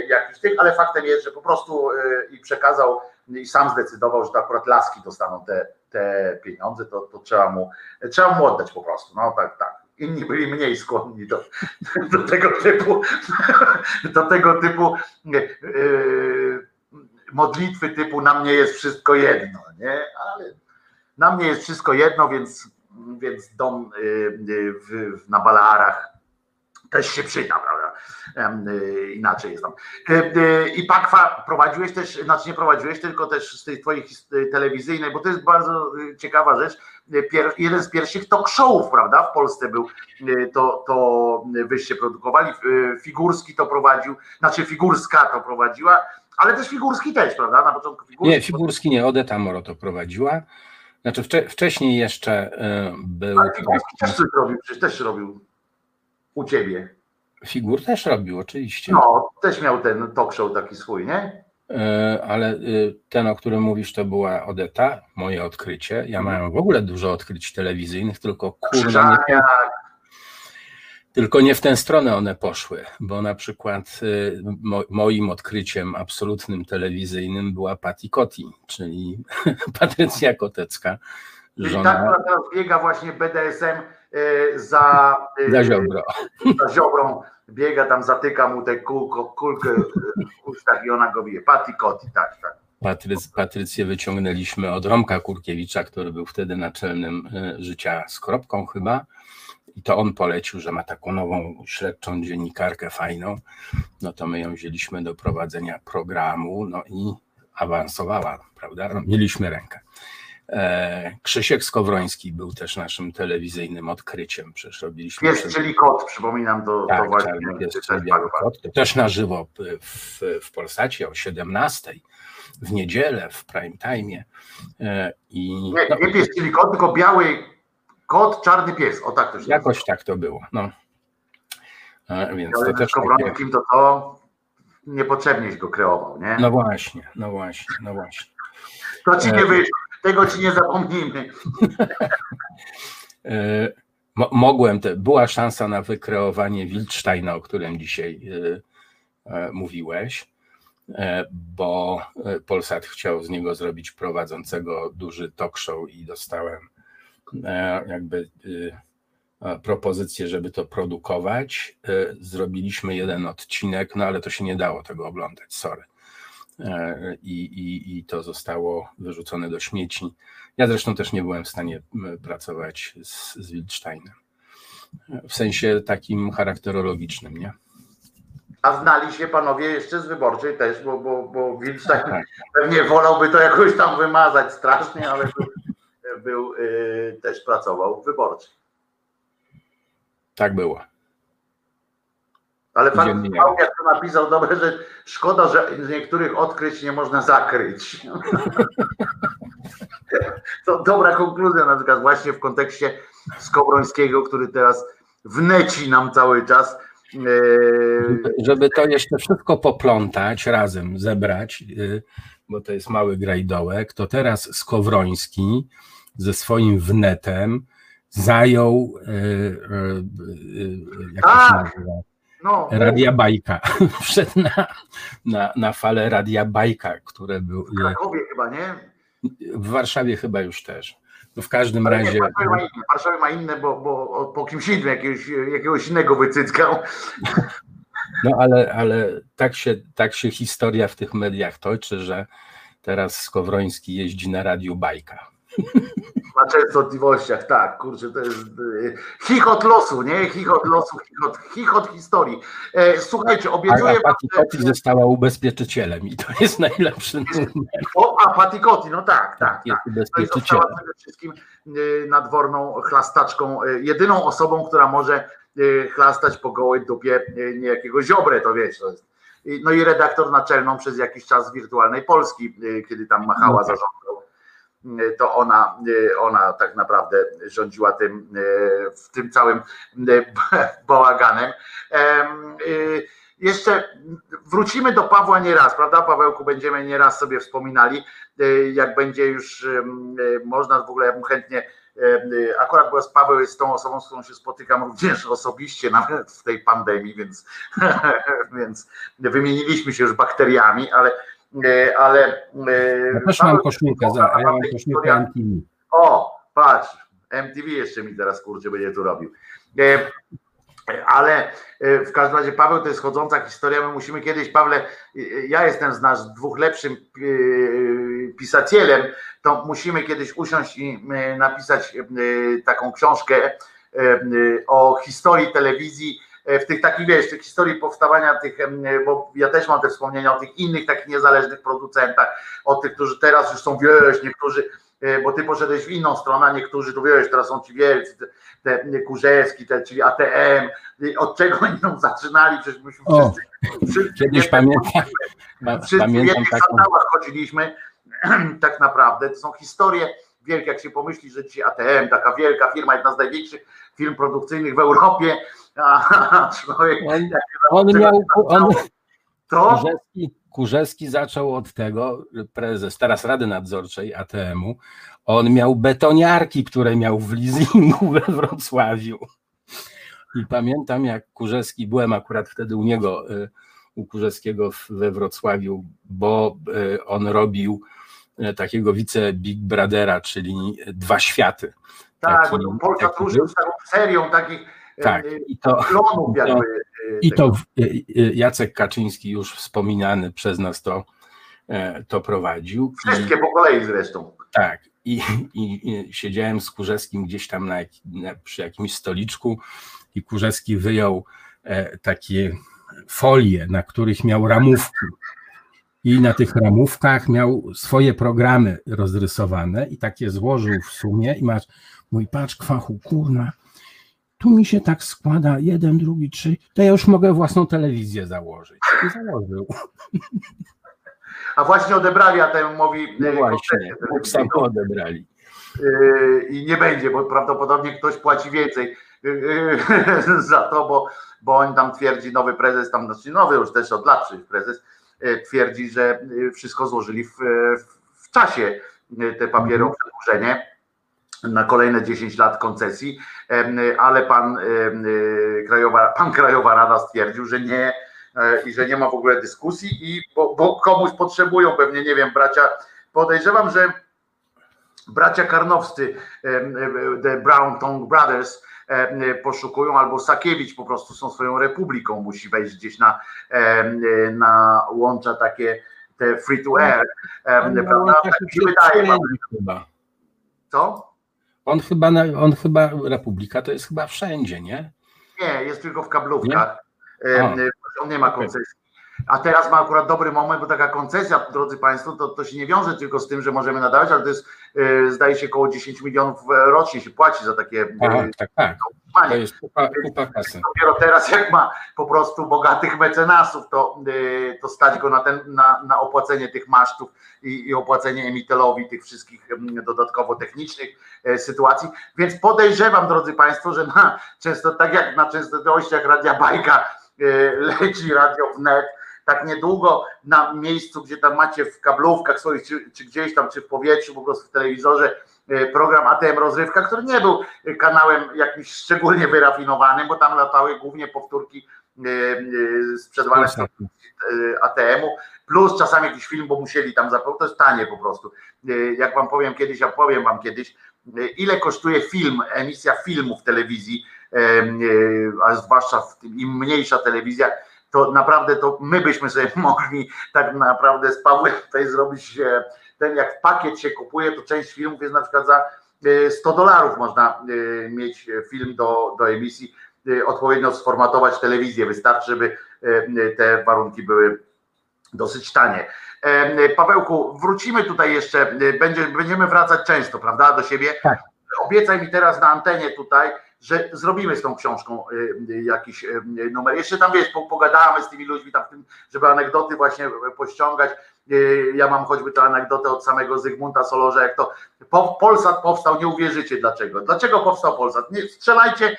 jakichś tych, ale faktem jest, że po prostu i przekazał i sam zdecydował, że to akurat laski dostaną te, te pieniądze, to, to trzeba, mu, trzeba mu oddać po prostu. No tak, tak. Inni byli mniej skłonni do, do tego typu do tego typu yy, modlitwy typu na mnie jest wszystko jedno, nie? Ale Na mnie jest wszystko jedno, więc, więc dom y, y, w, w, na Balearach też się przyda, prawda? Y, inaczej jest tam. I Pakwa prowadziłeś też, znaczy nie prowadziłeś, tylko też z tej twojej telewizyjnej, bo to jest bardzo ciekawa rzecz. jeden z pierwszych talk showów, prawda, w Polsce był, to, to wyście produkowali. Figurski to prowadził, znaczy Figurska to prowadziła, ale też Figurski też, prawda? Na początku Figurski. Nie, Figurski nie, Odeta Moro to prowadziła. Znaczy wcze, wcześniej jeszcze był. Ale Figurski też coś robił, przecież też robił u ciebie. Figur też robił, oczywiście. No, też miał ten talk show taki swój, nie? E, ale y, ten, o którym mówisz, to była Odeta, moje odkrycie. Ja mam w ogóle dużo odkryć telewizyjnych, tylko kurwa nie, tylko nie w tę stronę one poszły, bo na przykład y, moim odkryciem absolutnym telewizyjnym była Patti Cotti, czyli Patrycja Kotecka. Żona... Ta, która teraz biega właśnie BDSM za, y, za ziobro. Za ziobrą biega tam, zatyka mu tę kulkę, kulkę w ustach i ona go bije. Patti Cotti, tak, tak. Patryc, Patrycję wyciągnęliśmy od Romka Kurkiewicza, który był wtedy naczelnym życia z kropką chyba i to on polecił, że ma taką nową śledczą dziennikarkę fajną, no to my ją wzięliśmy do prowadzenia programu, no i awansowała, prawda? No, mieliśmy rękę. E, Krzysiek Skowroński był też naszym telewizyjnym odkryciem. Przecież robiliśmy. Pies, czyli kot, przypominam to, tak, to właśnie. Pies, czyli kot. To też na żywo w, w Polsacie o 17 w niedzielę w prime time. E, I, nie, no, nie pies, czyli kot, tylko biały Kot, czarny pies, o tak to się Jakoś tak to było. No. A, więc Ale to też takie... to to niepotrzebnieś go kreował, nie? No właśnie, no właśnie, no właśnie. To ci nie e, wyszło, tego ci nie zapomnimy. E, mogłem, te, była szansa na wykreowanie Wildsteina, o którym dzisiaj e, mówiłeś, bo Polsat chciał z niego zrobić prowadzącego duży talk show i dostałem E, jakby e, propozycję, żeby to produkować. E, zrobiliśmy jeden odcinek, no ale to się nie dało tego oglądać, sorry. I, i, i to zostało wyrzucone do śmieci. Ja zresztą też nie byłem w stanie pracować z, z Wildsteinem. W sensie takim charakterologicznym, nie? A znali się panowie jeszcze z wyborczej też, bo, bo, bo Wildstein tak, pewnie wolałby to jakoś tam wymazać strasznie, ale był, y, też pracował w wyborczej. Tak było. Ale pan jak to napisał, dobre, że szkoda, że niektórych odkryć nie można zakryć. to dobra konkluzja na przykład właśnie w kontekście Skowrońskiego, który teraz wneci nam cały czas. Y, żeby to jeszcze wszystko poplątać razem, zebrać, y, bo to jest mały grajdołek, to teraz Skowroński ze swoim wnetem zajął, e, e, e, jak to się nazywa? No, Radia Bajka. Wszedł na, na, na falę Radia Bajka, które był. W Krakowie chyba, nie? W Warszawie chyba już też. No w każdym Ale razie. Nie, Warszawie, ma inne, Warszawie ma inne, bo, bo po kimś innym jakiegoś, jakiegoś innego wycyckał. No ale, ale tak, się, tak się historia w tych mediach toczy, że teraz Skowroński jeździ na radiu Bajka. Na częstotliwościach, tak, kurczę, to jest y, chichot losu, nie? Chichot losu, chichot, chichot historii. E, słuchajcie, obiecuję... A Patikotti została ubezpieczycielem i to jest najlepszy numer. O, a Patikotti, no tak, tak. Jest tak. ubezpieczycielem. To przede wszystkim y, nadworną chlastaczką, jedyną osobą, która może chlastać po gołej dupie niejakiego ziobrę, to wiesz, to jest no i redaktor naczelną przez jakiś czas Wirtualnej Polski, kiedy tam machała no tak. zarządką to ona, ona tak naprawdę rządziła tym, w tym całym bałaganem. Jeszcze wrócimy do Pawła nieraz, prawda? Pawełku, będziemy nieraz sobie wspominali, jak będzie już można w ogóle, ja bym chętnie akurat bo Paweł jest tą osobą, z którą się spotykam również osobiście, nawet w tej pandemii, więc, więc wymieniliśmy się już bakteriami, ale E, ale... E, ja też mam koszulkę, za, ja mam koszulkę MTV. O, patrz, MTV jeszcze mi teraz kurczę będzie tu robił. E, ale w każdym razie Paweł to jest chodząca historia. My musimy kiedyś, Pawle, ja jestem z nas dwóch lepszym pisicielem, to musimy kiedyś usiąść i napisać taką książkę o historii telewizji e, w tych takich, wiesz, tych historii powstawania tych, em, bo ja też mam te wspomnienia o tych innych takich niezależnych producentach, o tych, którzy teraz już są, wiesz, niektórzy, e, bo ty poszedłeś w inną stronę, a niektórzy, tu wiesz, teraz są ci wielcy, te, te Kurzewski, te, czyli ATM, od czego oni tam zaczynali, przecież myśmy O, wszyscy, Kiedyś pamiętam, pa- Wszyscy w pamiętam taką, sandałach chodziliśmy, tak naprawdę. To są historie wielkie, jak się pomyśli, że dzisiaj ATM, taka wielka firma, jedna z największych firm produkcyjnych w Europie, a człowiek on, on miał, on, to Kurzewski, Kurzewski zaczął od tego, prezes teraz Rady Nadzorczej ATM-u, on miał betoniarki, które miał w leasingu we Wrocławiu. I pamiętam, jak Kurzewski, byłem akurat wtedy u niego, y, u Kurzewskiego we Wrocławiu, bo y, on robił y, takiego wice Big Brothera, czyli dwa światy. Tak, taki- to Polsat taki z taką serią takich Tak, e, i to, klonów i to- e, I to Jacek Kaczyński, już wspominany przez nas, to, e, to prowadził. I, Wszystkie po kolei zresztą. tak, i, i, i siedziałem z Kurzewskim gdzieś tam na, na, przy jakimś stoliczku i Kurzewski wyjął e, takie folie, na których miał ramówki. I na tych ramówkach miał swoje programy rozrysowane i takie złożył w sumie i masz, mój patrz kwachu, kurna, tu mi się tak składa, jeden, drugi, trzy, to ja już mogę własną telewizję założyć. I założył. A właśnie odebrali ATM-owi No e, właśnie, Bóg sam odebrali. Yy, i nie będzie, bo prawdopodobnie ktoś płaci więcej yy, za to, bo, bo on tam twierdzi, nowy prezes, tam znaczy nowy już też od lat prezes, twierdzi, że wszystko złożyli w, w, w czasie te papiery o przedłużenie na kolejne 10 lat koncesji, ale pan yy, Krajowa, pan Krajowa Rada stwierdził, że nie e, i że nie ma w ogóle dyskusji i bo, bo komuś potrzebują pewnie, nie wiem, bracia, podejrzewam, że bracia Karnowscy, em, The Brown Tongue Brothers, poszukują, albo Sakiewicz po prostu są swoją republiką, musi wejść gdzieś na, na łącza takie te free to air, On, prawda? Tak mi się wydaje, chyba. co? On chyba, on chyba, Republika to jest chyba wszędzie, nie? Nie, jest tylko w kablówkach. A. On nie ma koncesji. A teraz ma akurat dobry moment, bo taka koncesja, drodzy Państwo, to, to się nie wiąże tylko z tym, że możemy nadawać, ale to jest, e, zdaje się, około 10 milionów rocznie się płaci za takie Aha, e, tak, tak. To utrzymanie. jest kupa, kupa kasy. Dopiero teraz, jak ma po prostu bogatych mecenasów, to, e, to stać go na, ten, na, na opłacenie tych masztów i, i opłacenie emitelowi tych wszystkich dodatkowo technicznych sytuacji. Więc podejrzewam, drodzy Państwo, że na, często tak jak na częstotliwościach Radia Bajka leci radio wnet, tak niedługo na miejscu, gdzie tam macie w kablówkach swoich, czy, czy gdzieś tam, czy w powietrzu, po prostu w telewizorze, e, program ATM Rozrywka, który nie był e, kanałem jakimś szczególnie wyrafinowanym, bo tam latały głównie powtórki e, sprzedawane z ATM-u, plus czasami jakiś film, bo musieli tam zapełnić, to jest tanie po prostu. Jak wam powiem kiedyś, ja powiem wam kiedyś, ile kosztuje film, emisja filmu w telewizji, a zwłaszcza w tym, im mniejsza telewizja, to naprawdę to my byśmy sobie mogli tak naprawdę z Pawłem tutaj zrobić e, ten, jak pakiet się kupuje, to część filmów jest na przykład za e, 100 dolarów można e, mieć film do, do emisji, e, odpowiednio sformatować telewizję, wystarczy, żeby e, te warunki były dosyć tanie. E, Pawełku, wrócimy tutaj jeszcze, e, będzie, będziemy wracać często, prawda, do siebie. Tak. Obiecaj mi teraz na antenie tutaj, że zrobimy z tą książką e, e, jakiś e, numer. Jeszcze tam wiesz, po- pogadamy z tymi ludźmi, tam tym, żeby anegdoty właśnie e, pościągać. Ja mam choćby tę anegdotę od samego Zygmunta Solorza, jak to po, Polsat powstał, nie uwierzycie dlaczego. Dlaczego powstał Polsat? Nie, strzelajcie,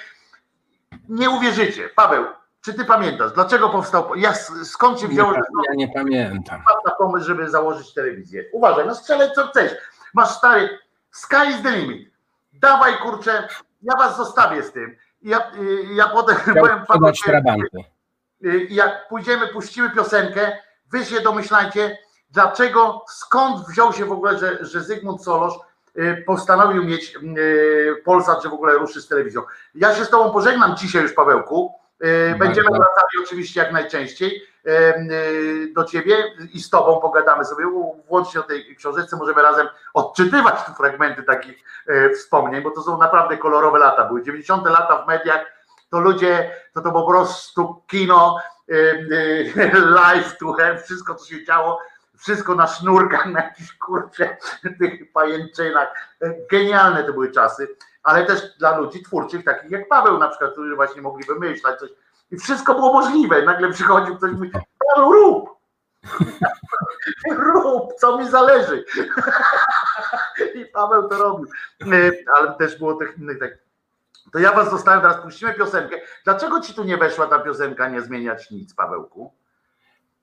nie uwierzycie. Paweł, czy ty pamiętasz, dlaczego powstał? Ja, skąd się Nie, wziął pa- ja nie pamiętam. na pomysł, żeby założyć telewizję. Uważaj, no strzelaj co chcesz. Masz stary, sky is the limit. Dawaj kurczę, ja was zostawię z tym. Ja, ja potem powiem panu, jak pójdziemy, puścimy piosenkę, wy się domyślajcie, dlaczego, skąd wziął się w ogóle, że, że Zygmunt Solosz y, postanowił mieć y, Polsat, że w ogóle ruszy z telewizją. Ja się z tobą pożegnam dzisiaj już, Pawełku. Y, Będziemy wracali oczywiście jak najczęściej. Y, do ciebie i z tobą pogadamy sobie, włącznie o tej książeczce, możemy razem odczytywać tu fragmenty takich e, wspomnień, bo to są naprawdę kolorowe lata. Były 90. lata w mediach, to ludzie, to to po prostu kino, y, y, live tu, wszystko co się działo, wszystko na sznurkach, na jakichś kurczę, tych pajęczynach. Genialne to były czasy, ale też dla ludzi twórczych, takich jak Paweł na przykład, którzy właśnie mogli wymyślać coś. I wszystko było możliwe. Nagle przychodził ktoś i mówi, Paweł rób! rób, co mi zależy. I Paweł to robił. E, Ale też było tych innych tak. To ja was zostawiam, teraz puścimy piosenkę. Dlaczego ci tu nie weszła ta piosenka Nie zmieniać nic, Pawełku?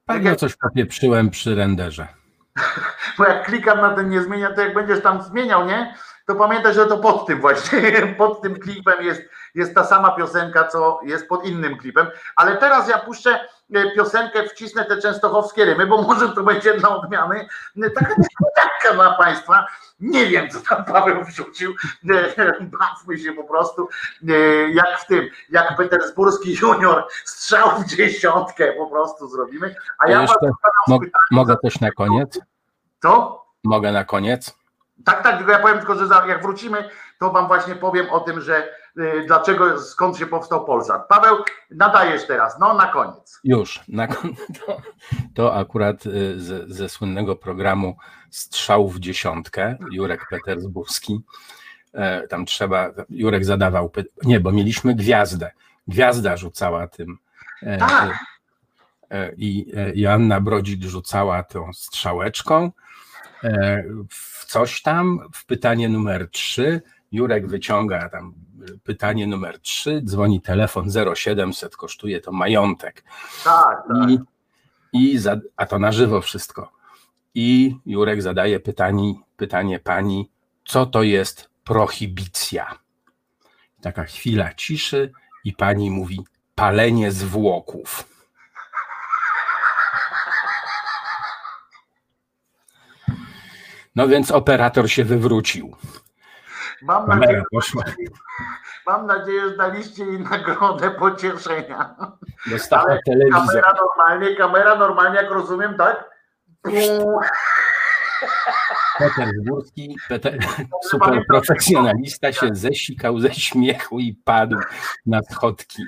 Pewnie coś popieprzyłem przy renderze. Bo jak klikam na ten nie zmienia, to jak będziesz tam zmieniał, nie? To pamiętaj, że to pod tym właśnie, pod tym klipem jest, jest ta sama piosenka, co jest pod innym klipem. Ale teraz ja puszczę e, piosenkę, wcisnę te częstochowskie rymy, bo może to będzie dla odmiany e, taka niespodzianka dla Państwa. Nie wiem, co tam Paweł wrzucił. E, Bawmy się po prostu, jak w tym, jak Petersburski junior, strzał w dziesiątkę po prostu zrobimy. A ja was Jeszcze zostawiam z mo- pytaniem, mogę też na koniec? co? Mogę na koniec? Tak, tak, tylko ja powiem tylko, że jak wrócimy, to wam właśnie powiem o tym, że y, dlaczego, skąd się powstał Polsat. Paweł, nadajesz teraz, no na koniec. Już. Na, kon- to, to akurat y, ze, ze słynnego programu Strzał w dziesiątkę, Jurek Petersburski. E, Tam trzeba, Jurek zadawał, nie, bo mieliśmy gwiazdę. Gwiazda rzucała tym. e, Tak. e, I Joanna Brodzik rzucała tą strzałeczką w coś tam, w pytanie numer 3. Jurek wyciąga tam y, pytanie numer 3, dzwoni telefon 0700, kosztuje to majątek. Tak, tak. I, i za, a to na żywo wszystko. I Jurek zadaje pytanie, pytanie pani, co to jest prohibicja? Taka chwila ciszy i pani mówi palenie zwłoków. No więc operator się wywrócił. Mam, Kamera nadzieję, poszła. mam nadzieję, że daliście jej nagrodę pocieszenia. Dostała Ale telewizor. Kamera normalnie, kamera normalnie, jak rozumiem, tak? Pum. Petersburski, Peter, super profesjonalista się zesikał ze śmiechu i padł na schodki.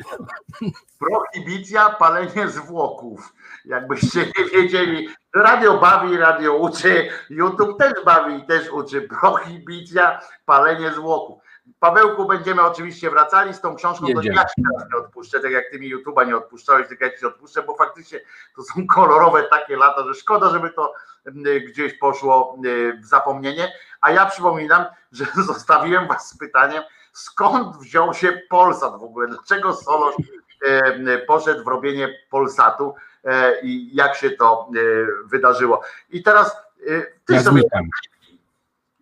Prohibicja, palenie zwłoków. Jakbyście nie wiedzieli, radio bawi, radio uczy, YouTube też bawi i też uczy. Prohibicja, palenie zwłoków. Pawełku, będziemy oczywiście wracali z tą książką, to ja ci teraz nie odpuszczę, tak jak ty mi YouTube'a nie odpuszczałeś, tylko ja ci odpuszczę, bo faktycznie to są kolorowe takie lata, że szkoda, żeby to y, gdzieś poszło y, w zapomnienie. A ja przypominam, że zostawiłem was z pytaniem, skąd wziął się Polsat w ogóle, dlaczego Solosz e, poszedł w robienie Polsatu e, i jak się to wydarzyło. I teraz ty Ja sobie zmykam.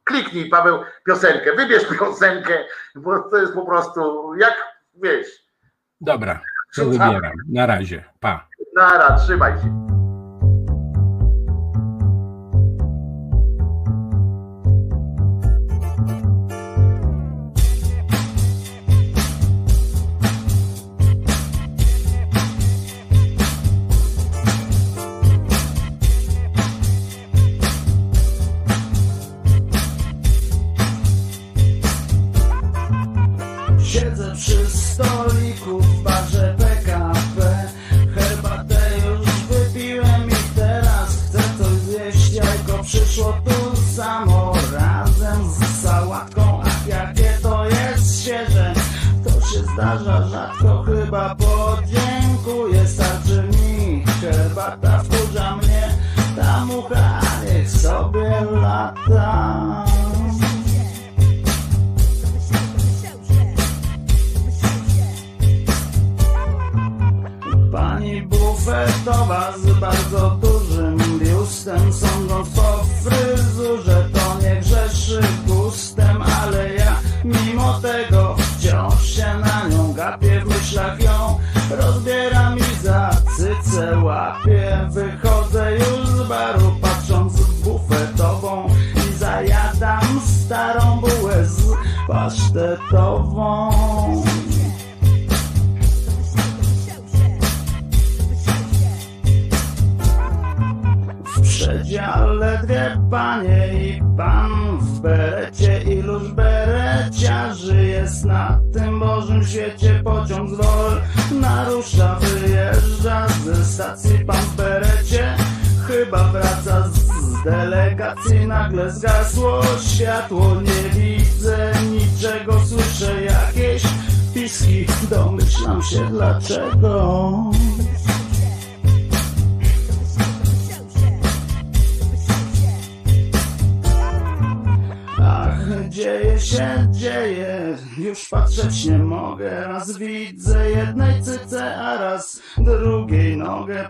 Kliknij, Paweł, piosenkę, wybierz piosenkę, bo to jest po prostu jak, wiesz, Dobra, to wybieram. Na razie. Pa. nara, trzymaj się.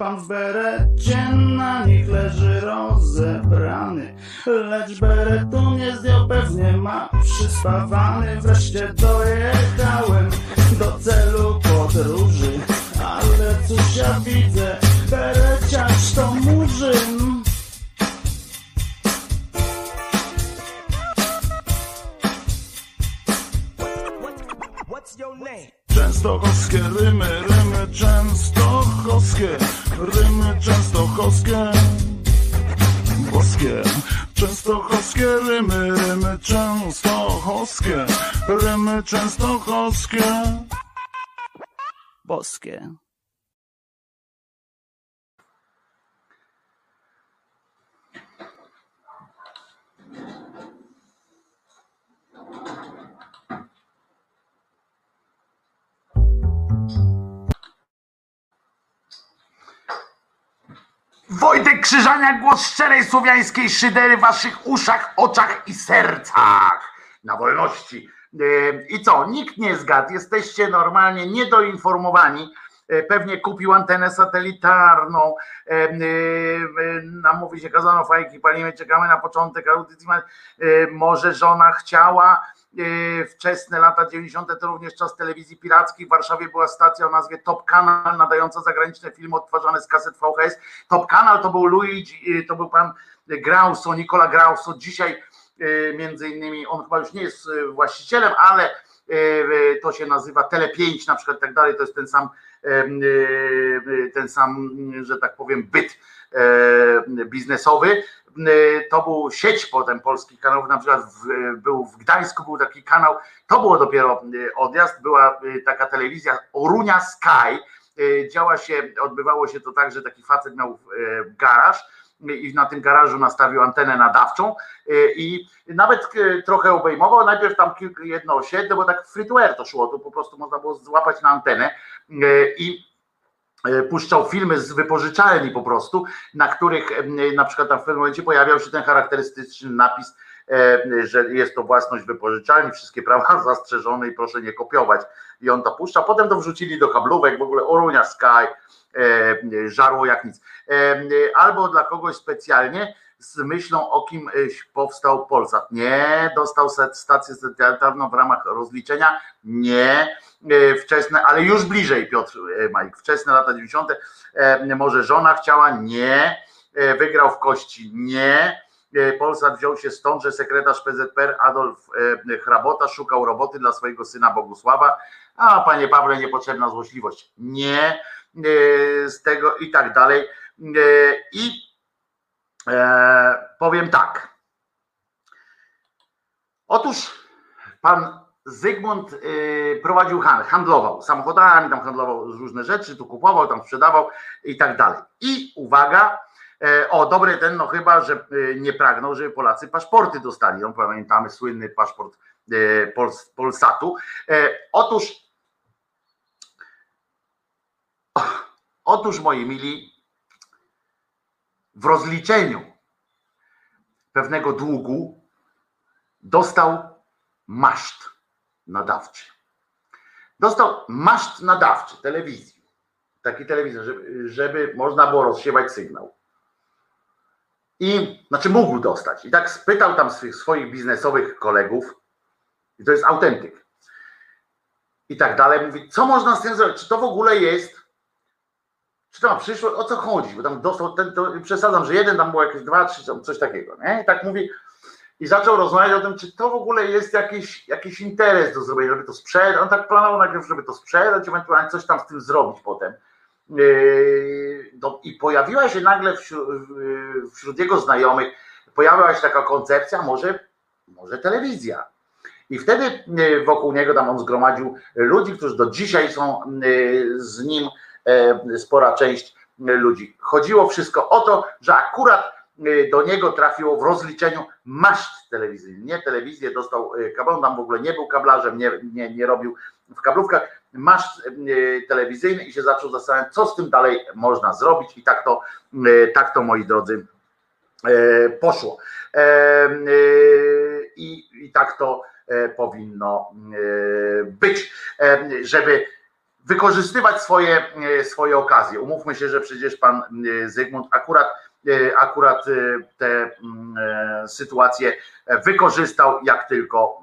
Pan w berecie na nich leży rozebrany, lecz beretu nie zdjął, pewnie ma przyspawany. Wreszcie dojechałem do celu podróży, ale cóż ja widzę, bereciarz to murzyn. Częstochowskie rymy, rymy częstochowskie, rymy częstochowskie, boskie. Częstochowskie rymy, rymy częstochowskie, rymy częstochowskie, boskie. Wojtek Krzyżania, głos szczerej słowiańskiej szydery w waszych uszach, oczach i sercach. Na wolności. Yy, I co? Nikt nie zgadł. Jesteście normalnie niedoinformowani. Yy, Pewnie kupił antenę satelitarną. Yy, yy, Nam mówi się kazano fajki, palimy, czekamy na początek audycji. Może żona chciała. Wczesne lata 90. to również czas telewizji pirackiej. W Warszawie była stacja o nazwie Top Kanal, nadająca zagraniczne filmy odtwarzane z kaset VHS. Top Kanal to był Luigi, to był pan Grauso, Nicola Grauso. Dzisiaj między innymi, on chyba już nie jest właścicielem, ale to się nazywa Tele 5 na przykład i tak dalej, to jest ten sam ten sam, że tak powiem, byt e, biznesowy. To był sieć potem polskich kanałów, na przykład w, był w Gdańsku, był taki kanał, to było dopiero odjazd, była taka telewizja Orunia Sky, działa się, odbywało się to tak, że taki facet miał garaż i na tym garażu nastawił antenę nadawczą y, i nawet y, trochę obejmował, najpierw tam jedno osiedle, bo tak free to to szło, to po prostu można było złapać na antenę y, i puszczał filmy z wypożyczalni po prostu, na których na przykład tam w pewnym momencie pojawiał się ten charakterystyczny napis, że jest to własność wypożyczalni, wszystkie prawa zastrzeżone i proszę nie kopiować. I on to puszcza. Potem to wrzucili do kablówek, w ogóle Orunia Sky, żarło jak nic. E, Albo dla kogoś specjalnie z myślą o kim e, powstał Polsat. Nie, dostał stację satelitarną w ramach rozliczenia. Nie, e, wczesne, ale już bliżej Piotr e, Majk, wczesne lata 90. E, Może żona chciała? Nie. E, Wygrał w kości? Nie. E, Polsat wziął się stąd, że sekretarz PZPR Adolf e, Hrabota szukał roboty dla swojego syna Bogusława, a panie Pawle, niepotrzebna złośliwość. Nie, e, z tego i tak dalej. E, I e, powiem tak. Otóż pan Zygmunt e, prowadził handel, handlował samochodami, tam handlował różne rzeczy, tu kupował, tam sprzedawał i tak dalej. I uwaga, E, O, dobry ten, no chyba, że e, nie pragnął, żeby Polacy paszporty dostali. No, pamiętamy słynny paszport e, Pols, Polsatu. E, Otóż, otóż moi mili, w rozliczeniu pewnego długu dostał maszt nadawczy. Dostał maszt nadawczy telewizji. Taki telewizor, żeby, żeby można było rozsiewać sygnał. I znaczy mógł dostać. I tak spytał tam swych, swoich biznesowych kolegów, i to jest autentyk. I tak dalej. Mówi, co można z tym zrobić? Czy to w ogóle jest? Czy to ma przyszłość? O co chodzi? Bo tam dostał ten, to przesadzam, że jeden tam było jakieś dwa, trzy, coś takiego. Nie? I tak mówi. I zaczął rozmawiać o tym, czy to w ogóle jest jakiś, jakiś interes do zrobienia, żeby to sprzedać. On tak planował najpierw, żeby to sprzedać, ewentualnie coś tam z tym zrobić potem. Yy, no, I pojawiła się nagle wśród, wśród jego znajomych, pojawiła się taka koncepcja, może, może telewizja. I wtedy yy, wokół niego tam on zgromadził ludzi, którzy do dzisiaj są yy, z nim, spora część ludzi. Chodziło wszystko o to, że akurat do niego trafiło w rozliczeniu maszt telewizyjny. Nie telewizję, dostał kabel, tam w ogóle nie był kablarzem, nie, nie, nie robił w kablówkach, maszt telewizyjny i się zaczął zastanawiać, co z tym dalej można zrobić i tak to, tak to moi drodzy poszło. I, i tak to powinno być, żeby wykorzystywać swoje, swoje okazje. Umówmy się, że przecież pan Zygmunt akurat akurat te sytuacje wykorzystał jak tylko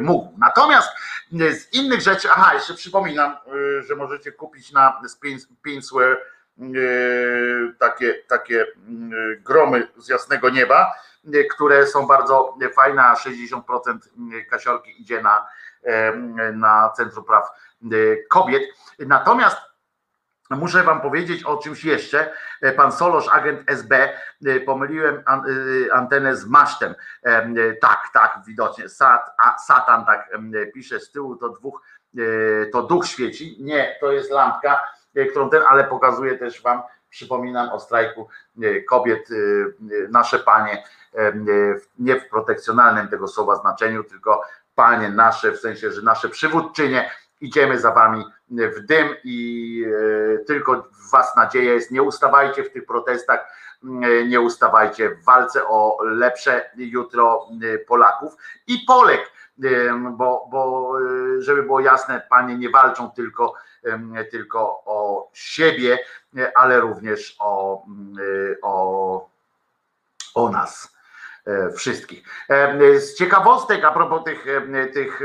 mógł. Natomiast z innych rzeczy, aha, jeszcze przypominam, że możecie kupić na Pinsware takie, takie gromy z jasnego nieba, które są bardzo fajne, a 60% kasiorki idzie na, na Centrum Praw Kobiet. Natomiast Muszę wam powiedzieć o czymś jeszcze. Pan Solosz, agent SB, pomyliłem antenę z masztem. Tak, tak, widocznie. Sat, a Satan tak pisze z tyłu, to dwóch, to duch świeci. Nie, to jest lampka, którą ten, ale pokazuje też wam, przypominam o strajku kobiet, nasze panie, nie w protekcjonalnym tego słowa znaczeniu, tylko panie nasze, w sensie, że nasze przywódczynie, idziemy za wami w dym i tylko w was nadzieja jest. Nie ustawajcie w tych protestach, nie ustawajcie w walce o lepsze jutro Polaków i Polek, bo, bo żeby było jasne, panie nie walczą tylko, tylko o siebie, ale również o, o, o nas wszystkich. Z ciekawostek a propos tych, tych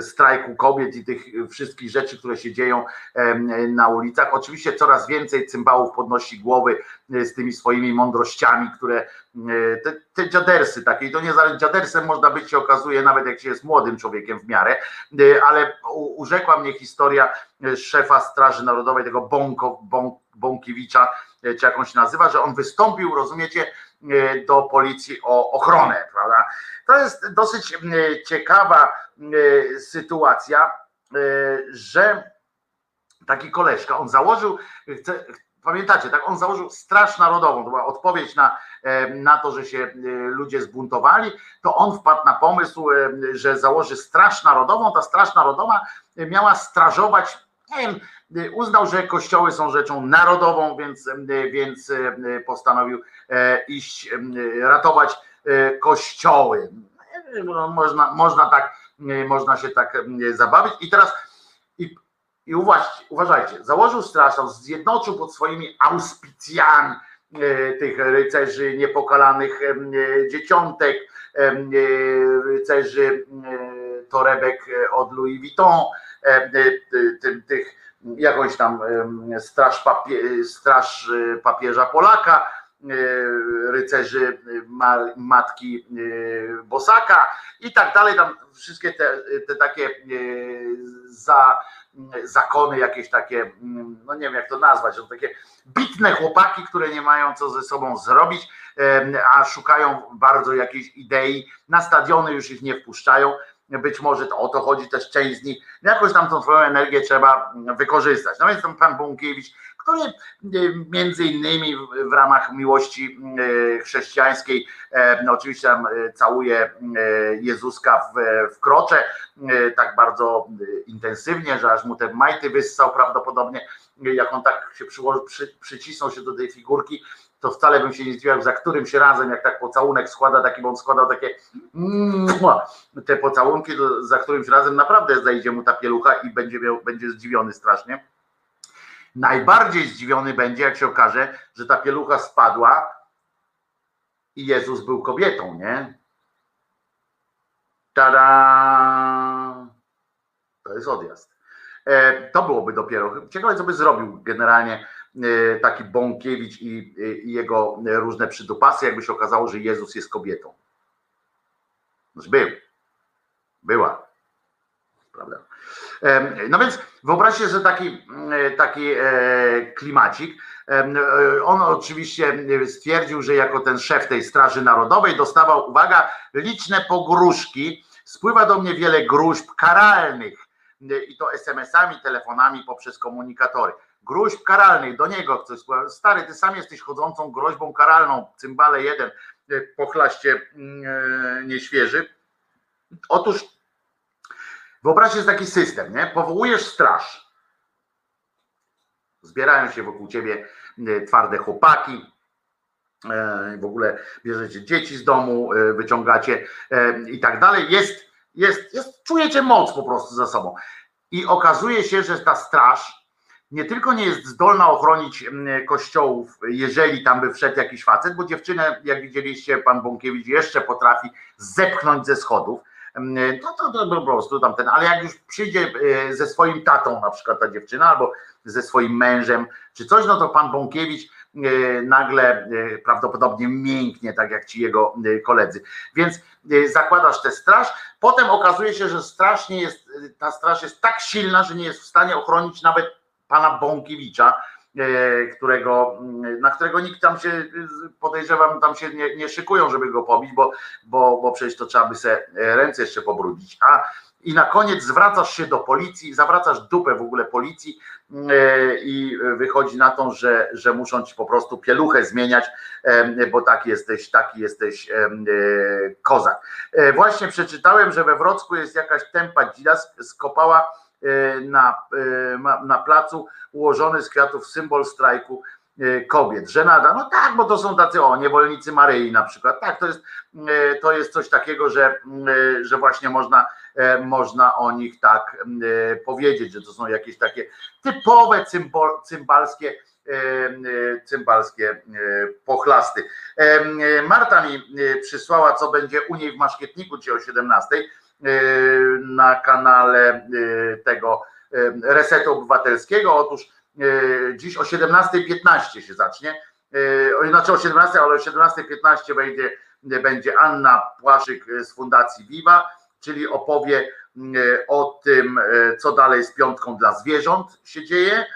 strajku kobiet i tych wszystkich rzeczy, które się dzieją na ulicach, oczywiście coraz więcej cymbałów podnosi głowy z tymi swoimi mądrościami, które te, te dziadersy takie, to nie dziadersem można być się okazuje nawet jak się jest młodym człowiekiem w miarę, ale urzekła mnie historia szefa Straży Narodowej, tego Bąko, Bąk, Bąkiewicza, czy jak on się nazywa, że on wystąpił, rozumiecie, do policji o ochronę, prawda? To jest dosyć ciekawa sytuacja, że taki koleżka, on założył, pamiętacie, tak, on założył Straż Narodową, to była odpowiedź na, na to, że się ludzie zbuntowali, to on wpadł na pomysł, że założy Straż Narodową, ta Straż Narodowa miała strażować, nie wiem, uznał, że kościoły są rzeczą narodową, więc, więc postanowił iść ratować kościoły. Można, można tak, można się tak zabawić. I teraz i uważajcie, uważajcie, założył straż, zjednoczył pod swoimi auspicjami tych rycerzy niepokalanych dzieciątek, rycerzy torebek od Louis Vuitton, tych jakąś tam straż, papie, straż papieża Polaka, rycerzy matki Bosaka i tak dalej, tam wszystkie te, te takie za, zakony jakieś takie, no nie wiem jak to nazwać, to takie bitne chłopaki, które nie mają co ze sobą zrobić, a szukają bardzo jakiejś idei, na stadiony już ich nie wpuszczają, być może to o to chodzi też część z nich, jakoś tam tą swoją energię trzeba wykorzystać. No więc ten pan Bąkiewicz, który między innymi w ramach miłości chrześcijańskiej, no oczywiście tam całuje Jezuska w, w krocze, tak bardzo intensywnie, że aż mu te majty wyssał prawdopodobnie, jak on tak się przyłoży, przy, przycisnął się do tej figurki, to wcale bym się nie zdziwił, za którymś razem, jak tak pocałunek składa, taki, bo on składał takie te pocałunki, to za którymś razem naprawdę zajdzie mu ta pielucha i będzie, miał, będzie zdziwiony strasznie. Najbardziej zdziwiony będzie, jak się okaże, że ta pielucha spadła i Jezus był kobietą, nie? Tada! To jest odjazd. To byłoby dopiero. Ciekawe, co by zrobił generalnie taki Bąkiewicz i, i jego różne przydupasy, jakby się okazało, że Jezus jest kobietą. Już był. Była. Prawda? No więc wyobraźcie sobie taki, mm, taki e, klimacik. E, On oczywiście stwierdził, że jako ten szef tej Straży Narodowej dostawał, uwaga, liczne pogróżki. Spływa do mnie wiele gruźb karalnych e, i to SMS-ami, telefonami poprzez komunikatory. Gruźb karalnych, do niego ktoś. Stary, ty sam jesteś chodzącą groźbą karalną, cymbale jeden, e, pochlaście mm, e, nieświeży. Otóż Wyobraźcie sobie taki system, nie? Powołujesz straż. Zbierają się wokół ciebie e, twarde chłopaki. e, W ogóle bierzecie dzieci z domu, e, wyciągacie e, i tak dalej. Jest, jest, jest, czujecie moc po prostu za sobą. I okazuje się, że ta straż nie tylko nie jest zdolna ochronić kościołów, jeżeli tam by wszedł jakiś facet, bo dziewczynę, jak widzieliście, pan Bąkiewicz jeszcze potrafi zepchnąć ze schodów no to, to po prostu tamten, ale jak już przyjdzie e, ze swoim tatą, na przykład ta dziewczyna, albo ze swoim mężem, czy coś, no to pan Bąkiewicz e, nagle e, prawdopodobnie mięknie, tak jak ci jego koledzy. Więc zakładasz tę straż, potem okazuje się, że strasznie jest, ta straż jest tak silna, że nie jest w stanie ochronić nawet pana Bąkiewicza, którego, mm, na którego nikt tam się, e, podejrzewam, tam się nie, nie szykują, żeby go pobić, bo, bo, bo przecież to trzeba by se e, ręce jeszcze pobrudzić. A i na koniec zwracasz się do policji, zawracasz dupę w ogóle policji e, i wychodzi na to, że, że muszą ci po prostu pieluchę zmieniać, e, bo taki jesteś, taki jesteś e, e, kozak. E, Właśnie przeczytałem, że we Wrocku jest jakaś tempa dzida sk- skopała e, na, e, na placu ułożony z kwiatów symbol strajku e, kobiet. Żenada, no tak, bo to są tacy, o, niewolnicy Maryi na przykład. Tak, to jest, e, to jest coś takiego, że, e, że właśnie można, e, można o nich tak e, powiedzieć, że to są jakieś takie typowe cymbol, cymbalskie e, e, cymbalskie e, pochlasty. E, e, Marta mi e, przysłała, co będzie u niej w Maszkietniku, dzisiaj o 17 e, na kanale e, tego e, Resetu Obywatelskiego. Otóż dziś o 17.15 się zacznie. Znaczy o 17, ale o 17.15 wejdzie, będzie Anna Płaszyk z Fundacji Viva, czyli opowie o tym, co dalej z piątką dla zwierząt się dzieje,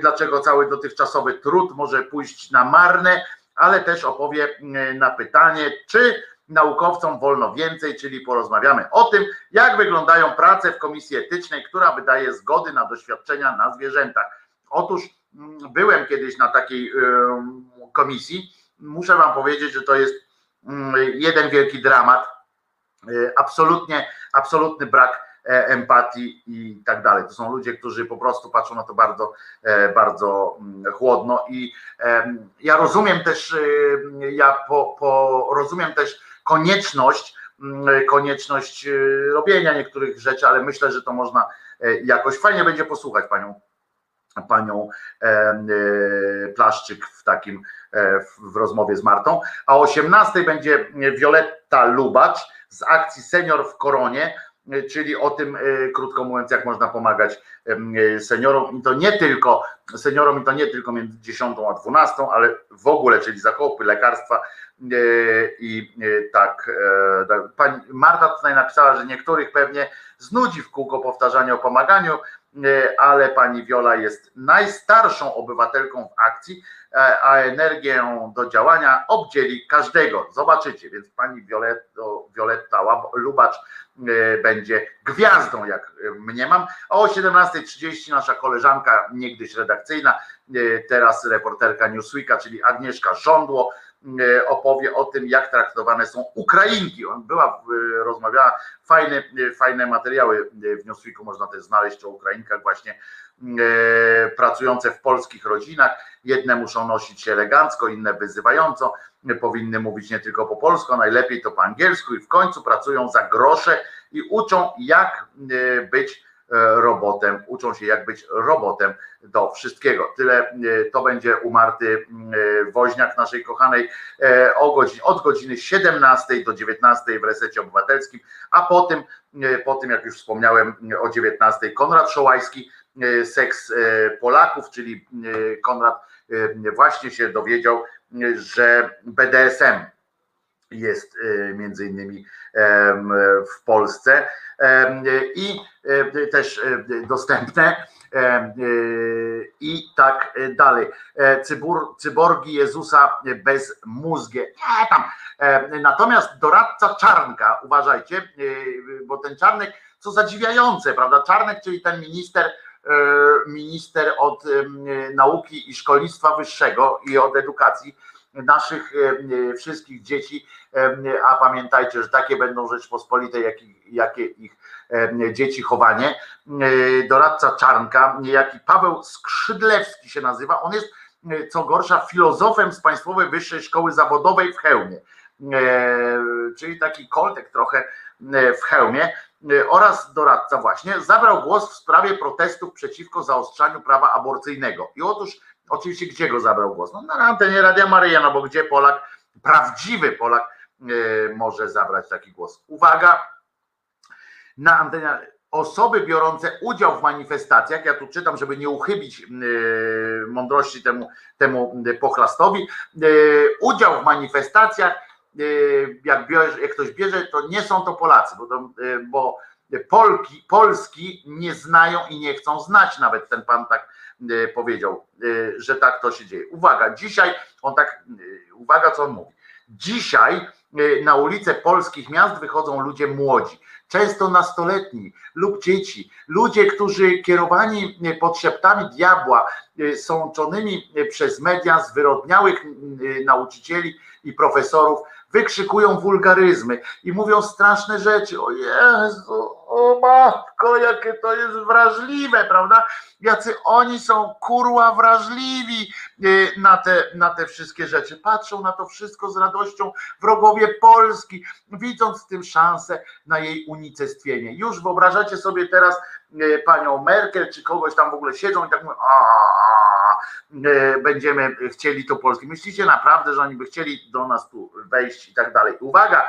dlaczego cały dotychczasowy trud może pójść na marne, ale też opowie na pytanie, czy naukowcom wolno więcej, czyli porozmawiamy o tym, jak wyglądają prace w komisji etycznej, która wydaje zgody na doświadczenia na zwierzętach. Otóż mm, byłem kiedyś na takiej komisji. Muszę Wam powiedzieć, że to jest mm, jeden wielki dramat. Y, Absolutnie, absolutny brak e, empatii i tak dalej. To są ludzie, którzy po prostu patrzą na to bardzo, e, bardzo mm, chłodno i ja rozumiem też, y, ja po, po, rozumiem też konieczność, mm, konieczność y, robienia niektórych rzeczy, ale myślę, że to można e, jakoś fajnie będzie posłuchać panią panią e, e, Plaszczyk w takim w- rozmowie z Martą, a o 18 będzie Wioletta Lubacz z akcji Senior w Koronie, czyli o tym, e, krótko mówiąc, jak można pomagać e, seniorom i to nie tylko seniorom i to nie tylko między 10 a 12, ale w ogóle, czyli zakupy, lekarstwa e, i tak. tak. Pani Marta tutaj napisała, że niektórych pewnie znudzi w kółko powtarzanie o pomaganiu, ale pani Wiola jest najstarszą obywatelką w akcji, e, a energię do działania obdzieli każdego. Zobaczycie, więc pani Violetto, Violetta Lubacz e, będzie gwiazdą, jak e, mniemam. O 17.30 nasza koleżanka, niegdyś redakcyjna, e, teraz reporterka Newsweeka, czyli Agnieszka Żądło, e, opowie o tym, jak traktowane są Ukrainki. On była, w- rozmawiała, fajne, fajne materiały w Newsweeku można też znaleźć o Ukrainkach właśnie e, pracujące w polskich rodzinach. Jedne muszą nosić się elegancko, inne wyzywająco, powinny mówić nie tylko po polsku, najlepiej to po angielsku i w końcu pracują za grosze i uczą jak e, być e, robotem, uczą się jak być robotem do wszystkiego. Tyle e, to będzie u Marty e, Woźniak, naszej kochanej, e, o godzin, od godziny 17 do 19 w Resecie Obywatelskim, a potem, e, po tym jak już wspomniałem o 19 Konrad Szołajski, e, Seks e, Polaków, czyli e, Konrad e, właśnie się dowiedział, e, że BDSM jest e, między innymi w Polsce i e, też e, dostępne i tak dalej. Cyborgi Jezusa bez mózgie. Nie tam. Natomiast doradca Czarnka, uważajcie, bo ten Czarnek, co zadziwiające, prawda? Czarnek, czyli ten minister, minister od nauki i szkolnictwa wyższego i od edukacji naszych em, wszystkich dzieci, em, a pamiętajcie, że takie będą Rzeczpospolite, jakie, jakie ich dzieci chowanie. E, Doradca Czarnka, niejaki Paweł Skrzydlewski się nazywa, on jest e, co gorsza filozofem z Państwowej Wyższej Szkoły Zawodowej w Chełmie, E, czyli taki koltek trochę e, w hełmie e, oraz doradca właśnie zabrał głos w sprawie protestów przeciwko zaostrzaniu prawa aborcyjnego. I otóż oczywiście gdzie go zabrał głos? No na antenie Radia Maryja, no bo gdzie Polak, prawdziwy Polak e, może zabrać taki głos. Uwaga, na antenie osoby biorące udział w manifestacjach, ja tu czytam, żeby nie uchybić e, mądrości temu, temu pochlastowi, e, udział w manifestacjach, jak, bierze, jak ktoś bierze, to nie są to Polacy, bo, to, bo Polki, Polski nie znają i nie chcą znać, nawet ten pan tak powiedział, e, że tak to się dzieje. Uwaga, dzisiaj, on tak, e, uwaga co on mówi, dzisiaj na ulice polskich miast wychodzą ludzie młodzi, często nastoletni lub dzieci, ludzie, którzy kierowani podszeptami diabła, sączonymi przez media zwyrodniałych nauczycieli i profesorów, wykrzykują wulgaryzmy i mówią straszne rzeczy. O Jezu, o matko, jakie to jest wrażliwe, prawda? Jacy oni są kurła wrażliwi y, na te, na te wszystkie rzeczy. Patrzą na to wszystko z radością wrogowie Polski, widząc w tym szansę na jej unicestwienie. Już wyobrażacie sobie teraz y, panią Merkel, czy kogoś tam w ogóle siedzą i tak mówią, "A, y, będziemy chcieli to Polski. Myślicie naprawdę, że oni by chcieli do nas tu wejść i tak dalej. Uwaga,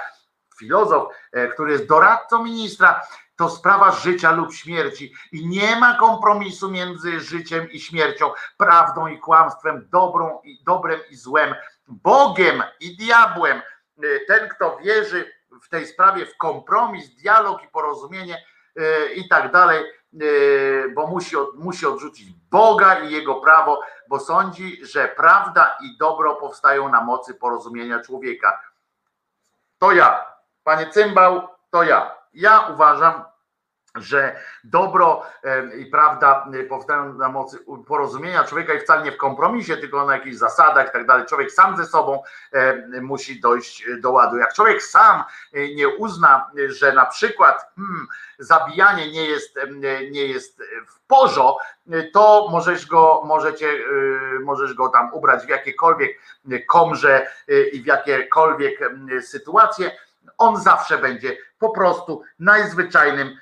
filozof, e, który jest doradcą ministra, to sprawa życia lub śmierci i nie ma kompromisu między życiem i śmiercią, prawdą i kłamstwem, dobrą i dobrem i złem, Bogiem i diabłem. E, Ten, kto wierzy w tej sprawie w kompromis, dialog i porozumienie e, i tak dalej, e, bo musi, musi odrzucić Boga i jego prawo, bo sądzi, że prawda i dobro powstają na mocy porozumienia człowieka. To ja, panie Cymbał, to ja. Ja uważam, że dobro e, i prawda e, powstają na mocy porozumienia człowieka i wcale nie w kompromisie, tylko na jakichś zasadach i tak dalej. Człowiek sam ze sobą e, musi dojść do ładu. Jak człowiek sam e, nie uzna, e, że na przykład hmm, zabijanie nie jest, e, nie jest w porządku, to możesz go, możecie, e, możesz go tam ubrać w jakiekolwiek komrze e, i w jakiekolwiek e, sytuacje. On zawsze będzie po prostu najzwyczajnym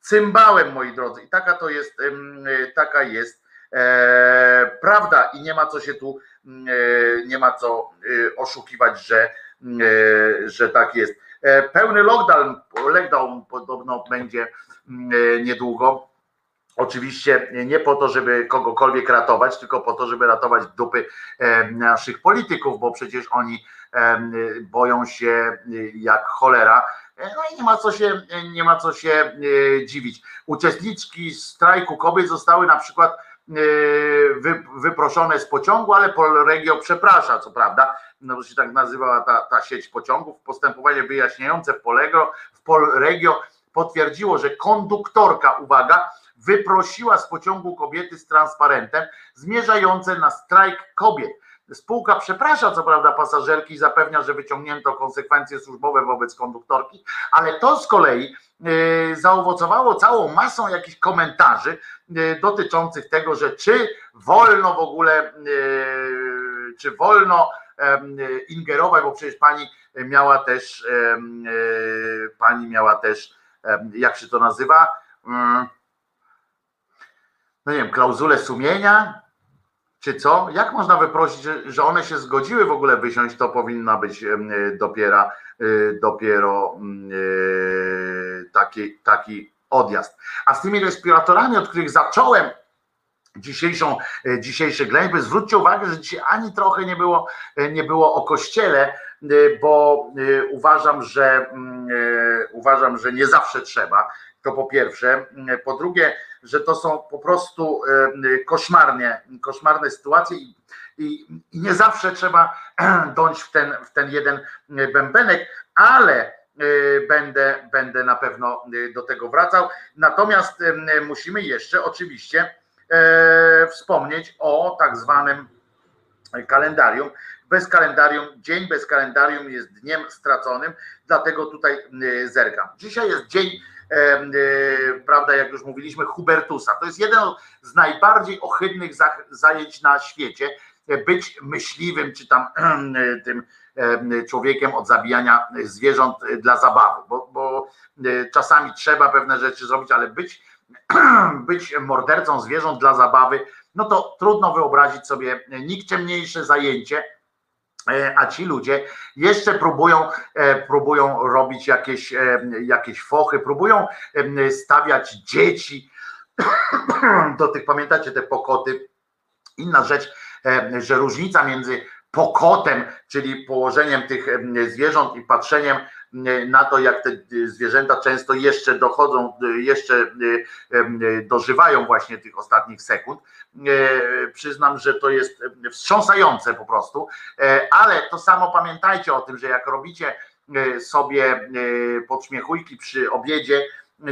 cymbałem, moi drodzy. I taka to jest, e, taka jest e, prawda i nie ma co się tu, e, nie ma co oszukiwać, że, że tak jest. Pełny lockdown, lockdown podobno będzie niedługo. Oczywiście nie po to, żeby kogokolwiek ratować, tylko po to, żeby ratować dupy naszych polityków, bo przecież oni boją się jak cholera. No i nie ma co się, nie ma co się e, dziwić. Uczestniczki strajku kobiet zostały na przykład e, wy, wyproszone z pociągu, ale Polregio przeprasza, co prawda, no bo się tak nazywała ta, ta sieć pociągów. Postępowanie wyjaśniające w Polego, w Polregio potwierdziło, że konduktorka, uwaga, wyprosiła z pociągu kobiety z transparentem zmierzające na strajk kobiet. Spółka przeprasza, co prawda, pasażerki i zapewnia, że wyciągnięto konsekwencje służbowe wobec konduktorki, ale to z kolei e, zaowocowało całą masą jakichś komentarzy e, dotyczących tego, że czy wolno w ogóle, e, czy wolno ingerować, bo przecież pani miała też, pani miała też, jak się to nazywa, Mm, no nie wiem, klauzulę sumienia, czy co? Jak można wyprosić, że, one się zgodziły w ogóle wysiąść, to powinna być em, dopiero, y, dopiero mm, y, taki, taki odjazd. A z tymi respiratorami, od których zacząłem dzisiejszą, e, dzisiejsze ględźby, zwróćcie uwagę, że dzisiaj ani trochę nie było, e, nie było o kościele, bo uważam, że uważam, że nie zawsze trzeba. To po pierwsze. Po drugie, że to są po prostu koszmarnie, koszmarne sytuacje i, i, i nie zawsze trzeba dąć w ten, w ten jeden bębenek, ale będę, będę na pewno do tego wracał. Natomiast musimy jeszcze oczywiście wspomnieć o tak zwanym kalendarium. Bez kalendarium, dzień bez kalendarium jest dniem straconym, dlatego tutaj zerkam. Dzisiaj jest dzień, prawda, jak już mówiliśmy, Hubertusa. To jest jeden z najbardziej ohydnych zajęć na świecie. Być myśliwym, czy tam tym człowiekiem od zabijania zwierząt dla zabawy, bo, bo czasami trzeba pewne rzeczy zrobić, ale być, być mordercą zwierząt dla zabawy, no to trudno wyobrazić sobie nikczemniejsze zajęcie, a ci ludzie jeszcze próbują, próbują robić jakieś, jakieś fochy, próbują stawiać dzieci do tych, pamiętacie te pokoty. Inna rzecz, że różnica między pokotem, czyli położeniem tych zwierząt i patrzeniem na to, jak te zwierzęta często jeszcze dochodzą, jeszcze dożywają właśnie tych ostatnich sekund. Przyznam, że to jest wstrząsające po prostu, ale to samo pamiętajcie o tym, że jak robicie sobie podśmiechujki przy obiedzie,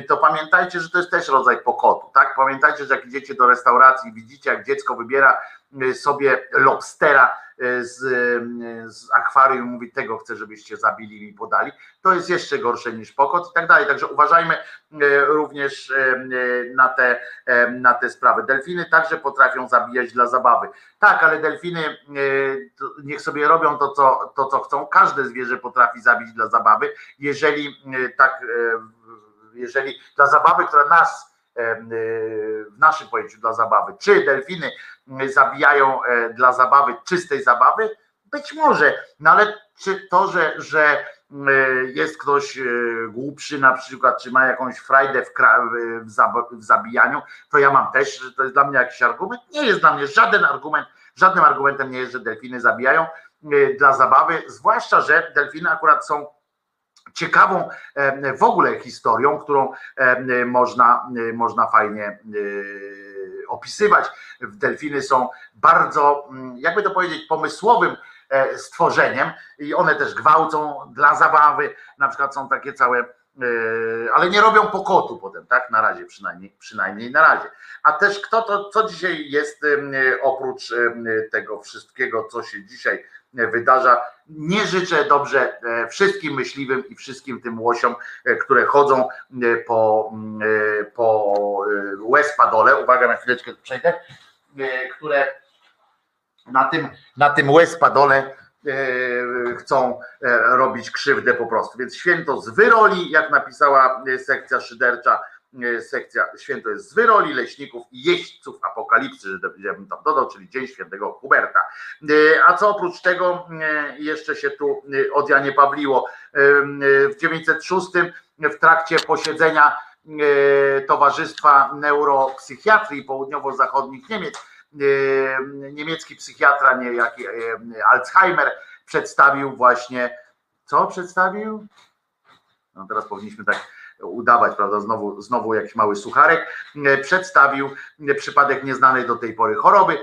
to pamiętajcie, że to jest też rodzaj pokotu, tak? Pamiętajcie, że jak idziecie do restauracji, widzicie, jak dziecko wybiera sobie lobstera z, z akwarium, mówi tego chcę, żebyście zabili mi podali, to jest jeszcze gorsze niż pokot i tak dalej. Także uważajmy również na te, na te sprawy. Delfiny także potrafią zabijać dla zabawy. Tak, ale delfiny niech sobie robią to, co, to, co chcą. Każde zwierzę potrafi zabić dla zabawy, jeżeli tak, jeżeli dla zabawy, która nas w naszym pojęciu dla zabawy. Czy delfiny zabijają dla zabawy, czystej zabawy? Być może, no ale czy to, że, że jest ktoś głupszy na przykład, czy ma jakąś frajdę w, w, zabijaniu, to ja mam też, że to jest dla mnie jakiś argument? Nie jest dla mnie żaden argument, żadnym argumentem nie jest, że delfiny zabijają dla zabawy, zwłaszcza, że delfiny akurat są ciekawą w ogóle historią, którą można, można fajnie opisywać. Delfiny są bardzo, jakby to powiedzieć, pomysłowym stworzeniem i one też gwałcą dla zabawy, na przykład są takie całe, ale nie robią pokotu potem, tak? Na razie przynajmniej, przynajmniej na razie. A też kto to, co dzisiaj jest oprócz tego wszystkiego, co się dzisiaj wydarza. Nie życzę dobrze wszystkim myśliwym i wszystkim tym łosiom, które chodzą po, po łez-padole. Uwaga, na chwileczkę przejdę. Które na tym, na tym łez-padole chcą robić krzywdę po prostu. Więc święto z wyroli, jak napisała sekcja szydercza, sekcja święto jest z wyroli leśników i jeźdźców apokalipsy, że bym tam dodał, czyli Dzień Świętego Huberta. A co oprócz tego jeszcze się tu od Janie Pawliło w 906 w trakcie posiedzenia Towarzystwa Neuropsychiatrii Południowo-Zachodnich Niemiec niemiecki psychiatra, niejaki Alzheimer przedstawił właśnie co przedstawił? No teraz powinniśmy tak udawać, prawda, znowu, znowu jakiś mały sucharek, przedstawił przypadek nieznanej do tej pory choroby,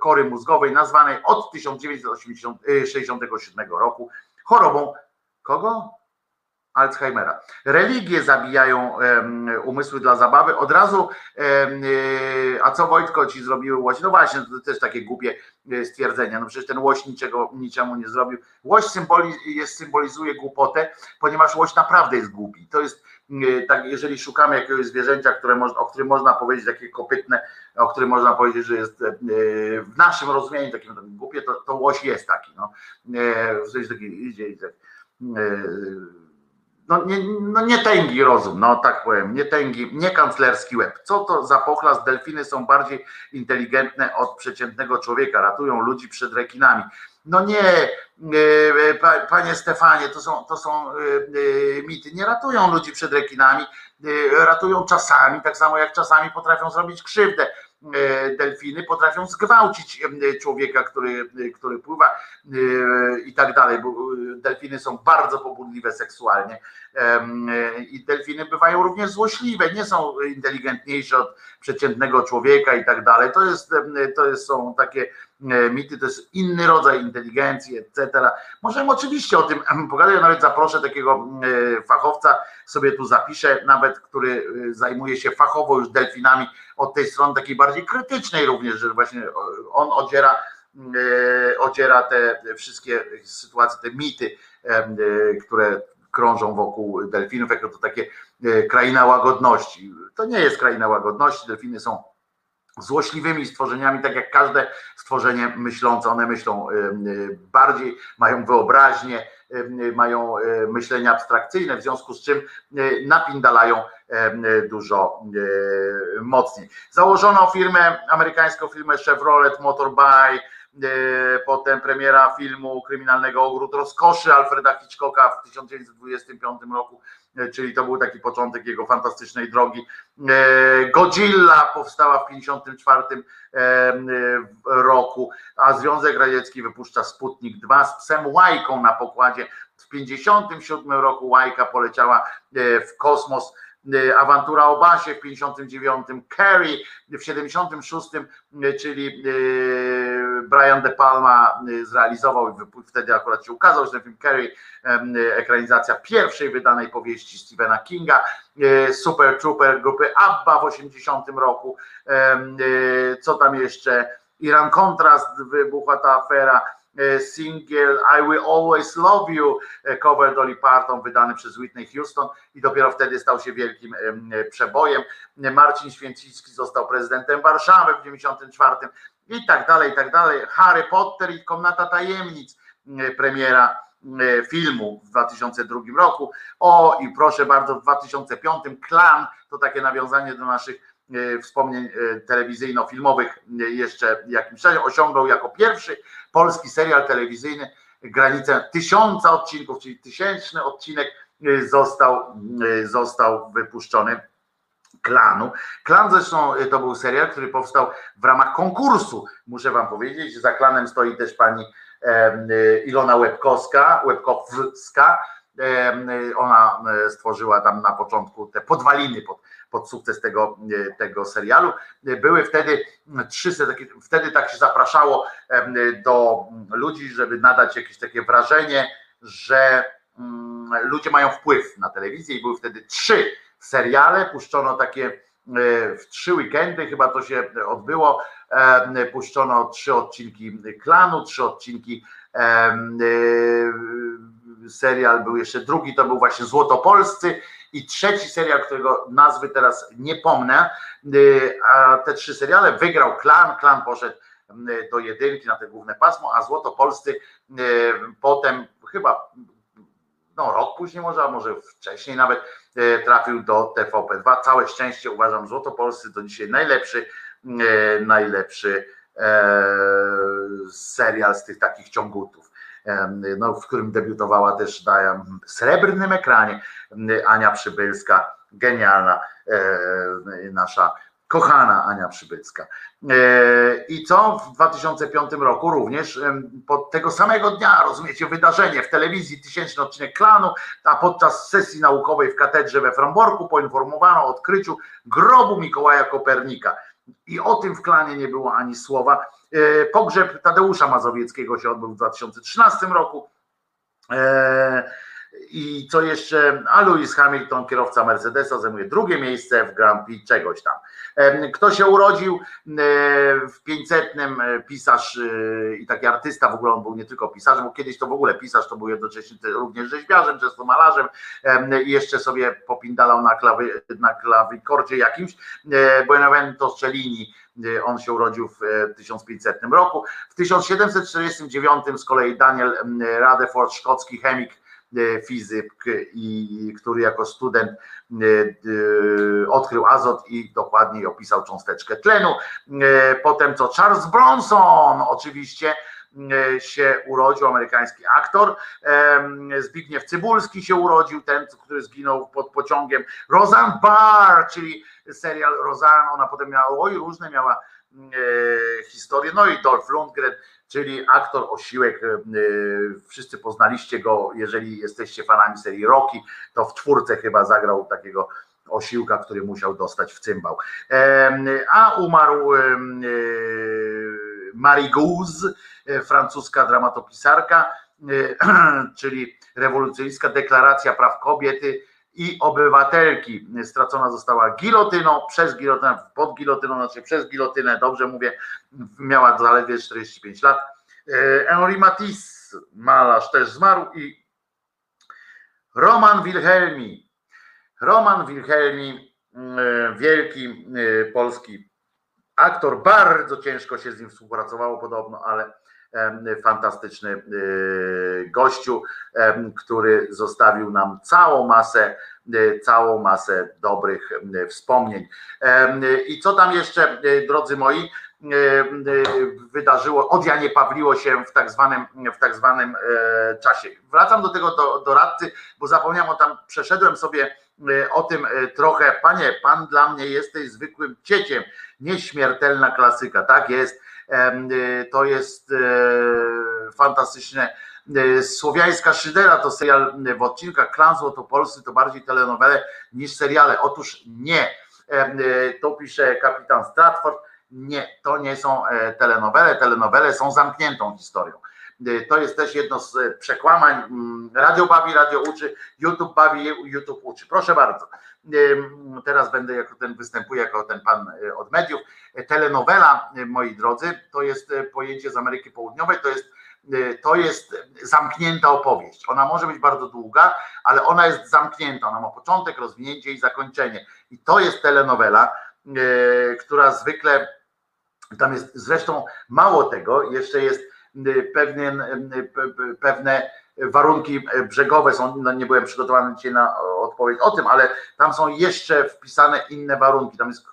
kory mózgowej nazwanej od 1967 roku chorobą kogo? Alzheimera. Religie zabijają um, umysły dla zabawy. Od razu, um, a co Wojtko ci zrobiły łoś? No właśnie, to też takie głupie stwierdzenia. No przecież ten łoś niczego, niczemu nie zrobił. Łoś symboli, jest, symbolizuje głupotę, ponieważ łoś naprawdę jest głupi. To jest tak, jeżeli szukamy jakiegoś zwierzęcia, które o którym można powiedzieć, takie kopytne, o którym można powiedzieć, że jest w naszym rozumieniu takim głupie, to, to łoś jest taki. No. W sensie taki idzie no nie, no nie tęgi rozum, no tak powiem, nie tęgi, nie kanclerski łeb. Co to za pochlas? Delfiny są bardziej inteligentne od przeciętnego człowieka, ratują ludzi przed rekinami. No nie, panie Stefanie, to są, to są mity. Nie ratują ludzi przed rekinami, ratują czasami, tak samo jak czasami potrafią zrobić krzywdę. Delfiny potrafią zgwałcić człowieka, który, który pływa i tak dalej. Bo delfiny są bardzo pobudliwe seksualnie i delfiny bywają również złośliwe, nie są inteligentniejsze od przeciętnego człowieka i tak dalej. To jest, to jest, są takie mity, to jest inny rodzaj inteligencji, etc. Możemy oczywiście o tym pogadać, ja nawet zaproszę takiego e, fachowca, sobie tu zapiszę, nawet który e, zajmuje się fachowo już delfinami od tej strony takiej bardziej krytycznej również, że właśnie on odziera e, odziera te wszystkie sytuacje, te mity, e, które krążą wokół delfinów, jako to takie e, kraina łagodności. To nie jest kraina łagodności, delfiny są złośliwymi stworzeniami, tak jak każde stworzenie myślące. One myślą em, e, bardziej, mają wyobraźnię, em, mają myślenie abstrakcyjne, w związku z czym napindalają dużo mocniej. Założono firmę, amerykańską firmę Chevrolet Motorbike, potem premiera filmu kryminalnego Ogród Rozkoszy Alfreda Hitchcocka w 1925 roku, e, czyli to był taki początek jego fantastycznej drogi. E, Godzilla powstała w 1954 roku, a Związek Radziecki wypuszcza Sputnik 2 z psem Łajką na pokładzie. W 1957 roku Łajka poleciała w kosmos awantura o Basie w 59, Carrie w 76, czyli Brian De Palma zrealizował wtedy akurat się ukazał, że ten film Carrie, ekranizacja pierwszej wydanej powieści Stephena Kinga, Super Trooper grupy ABBA w 80 roku, co tam jeszcze, Iran Kontrast wybuchła ta afera, single I Will Always Love You, cover Dolly Parton wydany przez Whitney Houston i dopiero wtedy stał się wielkim przebojem. Marcin Święcicki został prezydentem Warszawy w 94 i tak dalej, i tak dalej. Harry Potter i Komnata Tajemnic, premiera filmu w 2002 roku. O i proszę bardzo, w 2005 Klan, to takie nawiązanie do naszych wspomnień telewizyjno-filmowych jeszcze jakimś czasie, osiągnął jako pierwszy polski serial telewizyjny granicę tysiąca odcinków, czyli tysięczny odcinek został, został wypuszczony klanu. Klan zresztą to był serial, który powstał w ramach konkursu, muszę wam powiedzieć. Za klanem stoi też pani Ilona Łebkowska, Łebkowska. Ona stworzyła tam na początku te podwaliny pod, pod sukces tego, tego serialu. Były wtedy trzy, wtedy tak się zapraszało do ludzi, żeby nadać jakieś takie wrażenie, że ludzie mają wpływ na telewizję i były wtedy trzy seriale, puszczono takie w trzy weekendy, chyba to się odbyło, puszczono trzy odcinki klanu, trzy odcinki serial był jeszcze drugi, to był właśnie Złotopolscy. I trzeci serial, którego nazwy teraz nie pomnę, a te trzy seriale wygrał klan, klan poszedł do jedynki na te główne pasmo, a Złotopolscy potem chyba no rok później może, a może wcześniej nawet trafił do TVP2. Całe szczęście uważam Złotopolscy to dzisiaj najlepszy, najlepszy serial z tych takich ciągutów. No, w którym debiutowała też na srebrnym ekranie Ania Przybylska, genialna nasza kochana Ania Przybycka. I co w 2005 roku również pod tego samego dnia, rozumiecie, wydarzenie w telewizji, tysięczny odcinek klanu, a podczas sesji naukowej w katedrze we Fromborku poinformowano o odkryciu grobu Mikołaja Kopernika. I o tym w klanie nie było ani słowa. Pogrzeb Tadeusza Mazowieckiego się odbył w 2013 roku. I co jeszcze? A Lewis Hamilton, kierowca Mercedesa, zajmuje drugie miejsce w Grand Prix czegoś tam. Kto się urodził w 500 pisarz i taki artysta, w ogóle on był nie tylko pisarzem, bo kiedyś to w ogóle pisarz, to był jednocześnie również rzeźbiarzem, często malarzem i jeszcze sobie popindalał na, klawy, na klawikordzie jakimś. Buenavento Cellini, on się urodził w 1500 roku. W 1749 z kolei Daniel Rutherford, szkocki chemik, fizyk, i, który jako student odkrył azot i dokładniej opisał cząsteczkę tlenu. Potem co Charles Bronson oczywiście się urodził, amerykański aktor. Zbigniew Cybulski się urodził, ten, który zginął pod pociągiem. Roseanne Barr, czyli serial Roseanne, ona potem miała, oj, różne miała historie, no i Dolph Lundgren czyli aktor Osiłek. Wszyscy poznaliście go, jeżeli jesteście fanami serii Rocky, to w czwórce chyba zagrał takiego osiłka, który musiał dostać w cymbał. A umarł Marie Gouze, francuska dramatopisarka, czyli rewolucjonistka deklaracja praw kobiety i obywatelki. Stracona została gilotyną, przez gilotynę, pod gilotyną, znaczy przez gilotynę, dobrze mówię, miała zaledwie 45 lat. Henri Matisse, malarz też zmarł i Roman Wilhelmi, Roman Wilhelmi, wielki polski aktor, bardzo ciężko się z nim współpracowało podobno, ale fantastyczny gościu, który zostawił nam całą masę, całą masę dobrych wspomnień. I co tam jeszcze, drodzy moi, wydarzyło, odjanie pawliło się w tak zwanym, w tak zwanym czasie. Wracam do tego do, doradcy, bo zapomniałem o tam, przeszedłem sobie o tym trochę. Panie, pan dla mnie jesteś zwykłym cieciem, nieśmiertelna klasyka, tak jest Y, to jest e, fantastyczne. E, Słowiańska Szydera to serial w odcinkach Klan Złotopolscy to bardziej telenowele niż seriale. Otóż nie. E, to pisze kapitan Stratford. Nie, to nie są telenowele. Telenowele są zamkniętą historią. To jest też jedno z przekłamań. Mm, radio bawi, radio uczy, YouTube bawi, YouTube uczy. Proszę bardzo. Teraz będę jako ten występuję jako ten pan od mediów. Telenowela, moi drodzy, to jest pojęcie z Ameryki Południowej, to jest to jest zamknięta opowieść. Ona może być bardzo długa, ale ona jest zamknięta. Ona ma początek, rozwinięcie i zakończenie. I to jest telenowela, która zwykle tam jest zresztą mało tego, jeszcze jest pewien, pewne warunki brzegowe są, no nie byłem przygotowany dzisiaj na odpowiedź o tym, ale tam są jeszcze wpisane inne warunki, tam jest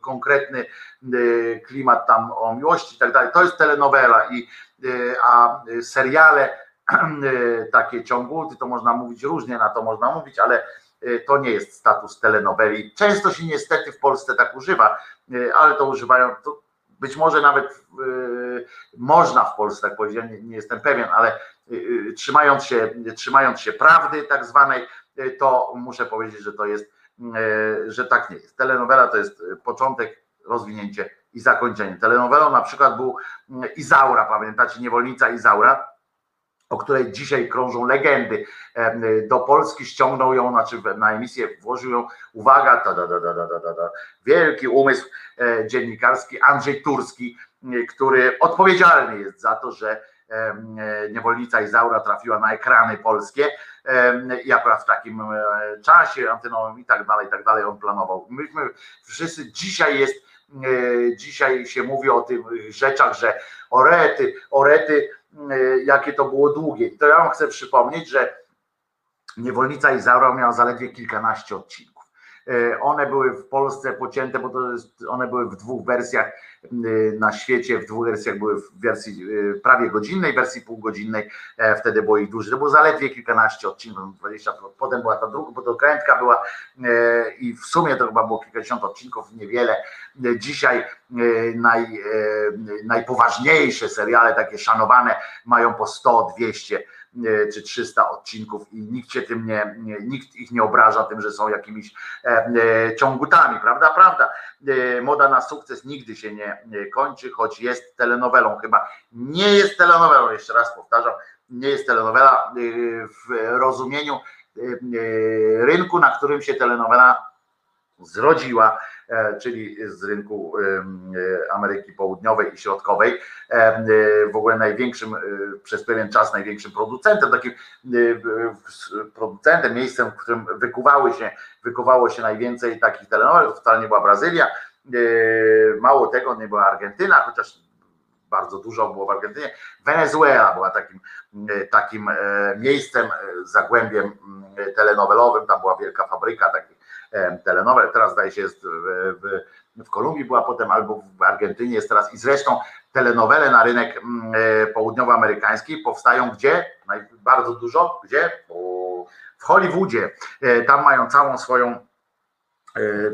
konkretny y, klimat tam o miłości i tak dalej. To jest telenowela i y, a seriale y, takie ciągulty, to można mówić różnie, na to można mówić, ale to nie jest status telenoweli. Często się niestety w Polsce tak używa, ale to używają, to być może nawet można w Polsce tak powiedzieć, nie, nie jestem pewien, ale Y, y, trzymając się, trzymając się prawdy tak zwanej, y, to muszę powiedzieć, że to jest, że tak nie jest. Telenowela to jest początek, rozwinięcie i zakończenie. Telenowelą na przykład był Izaura, pamiętacie, niewolnica Izaura, o której dzisiaj krążą legendy. Do Polski ściągnął ją, znaczy na emisję włożył ją, uwaga, ta, da, da, da, da, da, wielki umysł e, dziennikarski Andrzej Turski, który odpowiedzialny jest za to, że E, niewolnica Izaura trafiła na ekrany polskie i akurat w takim e, czasie antenowym i tak dalej, i tak dalej on planował. Myśmy wszyscy dzisiaj jest, e, dzisiaj się mówi o tych rzeczach, że orety, orety, jakie to było długie. I to ja wam chcę przypomnieć, że niewolnica Izaura miała zaledwie kilkanaście odcinków. E, one były w Polsce pocięte, bo to jest, one były w dwóch wersjach e, na świecie, w dwóch wersjach były w wersji e, prawie godzinnej, wersji półgodzinnej, wtedy było ich dużo, to było zaledwie kilkanaście odcinków, 20, potem była ta druga, bo to krętka była i w sumie to chyba było kilkadziesiąt odcinków, niewiele. Dzisiaj naj, najpoważniejsze seriale, takie szanowane, mają po 100, 200 E, czy 300 odcinków i nikt się tym nie, nikt ich nie obraża tym, że są jakimiś e, e, ciągutami, prawda? Prawda. Moda na sukces nigdy się nie kończy, choć jest telenowelą. Chyba nie jest telenowelą, jeszcze raz powtarzam, nie jest telenowela w rozumieniu rynku, na którym się telenowela zrodziła E, czyli z rynku e, Ameryki Południowej i Środkowej, e, w ogóle największym, przez pewien czas największym producentem, takim producentem, miejscem, w którym wykuwały się, wykuwało się najwięcej takich telenowel, wcale nie była Brazylia, mało tego, nie była Argentyna, chociaż bardzo dużo było w Argentynie. Wenezuela była takim, takim miejscem, zagłębiem telenowelowym, tam była wielka fabryka takich telenowel, teraz zdaje się jest w, w, w Kolumbii była potem albo w Argentynie jest teraz i zresztą telenowele na rynek mm, e, południowoamerykański powstają gdzie? Bardzo dużo, gdzie? W Hollywoodzie. E, tam mają całą swoją E,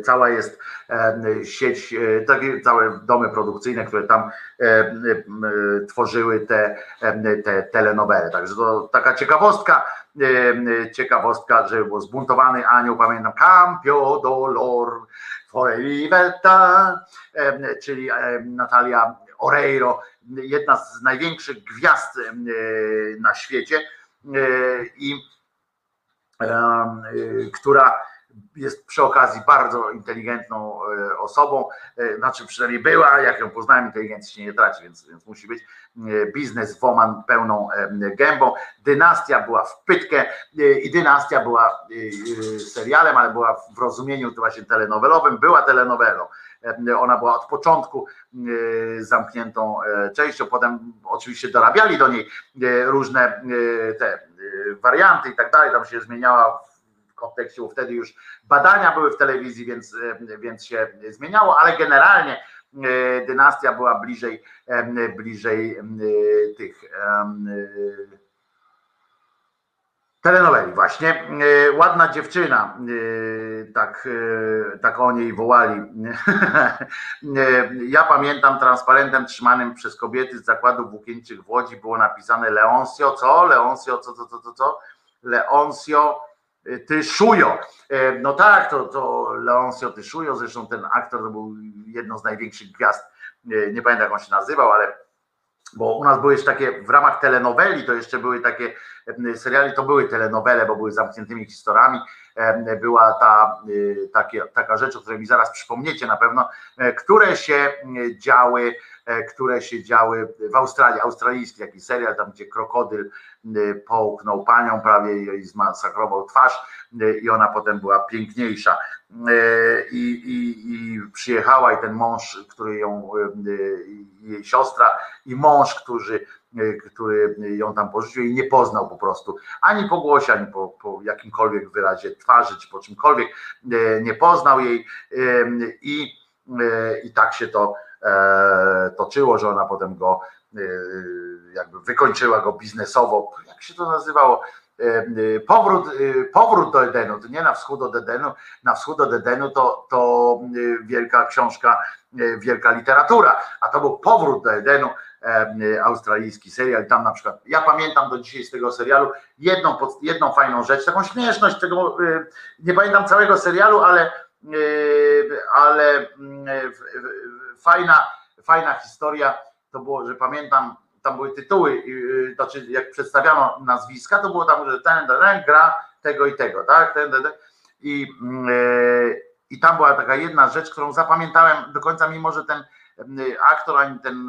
Cała jest e, sieć, e, takie całe domy produkcyjne, które tam e, e, tworzyły te, e, te telenowele. Także to taka ciekawostka, e, ciekawostka, że był zbuntowany anioł, pamiętam, Campio dolor for libertà, e, czyli e, Natalia Oreiro, jedna z największych gwiazd e, na świecie e, i która jest przy okazji bardzo inteligentną e, osobą, e, znaczy przynajmniej była, jak ją poznałem, inteligencji się nie traci, więc, więc musi być e, bizneswoman pełną e, gębą. Dynastia była w pytkę i dynastia była serialem, ale była w rozumieniu to właśnie telenowelowym, była telenowelą. Ona była od początku zamkniętą częścią, potem oczywiście dorabiali do niej różne te warianty i tak dalej, tam się zmieniała kontekście, bo wtedy już badania były w telewizji, więc, e, więc się zmieniało, ale generalnie e, dynastia była bliżej, e, bliżej tych telenoweli właśnie. Ładna dziewczyna, tak, tak o niej wołali. Ja pamiętam transparentem trzymanym przez kobiety z zakładów włókienniczych w Łodzi było napisane Leoncio, co? Leoncio, co, co, co, co, co? Leoncio ty Szujo. E, No tak, to, to Leoncio ty Szujo, zresztą ten aktor to był jedną z największych gwiazd, e, nie pamiętam jak on się nazywał, ale bo u nas były jeszcze takie, w ramach telenoweli to jeszcze były takie seriali, to były telenowele, bo były zamkniętymi historiami, była ta, y, takie, taka rzecz, o której mi zaraz przypomniecie na pewno, które się działy, które się działy w Australii, australijski taki serial, tam gdzie krokodyl y, połknął panią, prawie jej zmasakrował twarz y, i ona potem była piękniejsza. E, I, i, i przyjechała i ten mąż, który ją, jej siostra i mąż, którzy, który ją tam porzucił i nie poznał po prostu ani po głosie, ani po, po jakimkolwiek wyrazie twarzy, czy po czymkolwiek, e, nie poznał jej i, e, i tak się to e, toczyło, że ona potem go e, jakby wykończyła go biznesowo, jak się to nazywało, E, e, powrót, e, powrót do Edenu, to nie na wschód od Edenu, na wschód od Edenu to, to e, wielka książka, e, wielka literatura, a to był powrót do Edenu, e, e, australijski serial, tam na przykład, ja pamiętam do dzisiaj z tego serialu jedną, jedną fajną rzecz, taką śmieszność, tego, e, nie pamiętam całego serialu, ale, e, ale mm, e, w- w- fajna, fajna historia, to było, że pamiętam, tam były tytuły, znaczy jak przedstawiano nazwiska, to było tam, że ten, ten, gra tego i tego, tak? Ten, ten, ten. I, yy, I tam była taka jedna rzecz, którą zapamiętałem do końca, mimo że ten yy, aktor, ani ten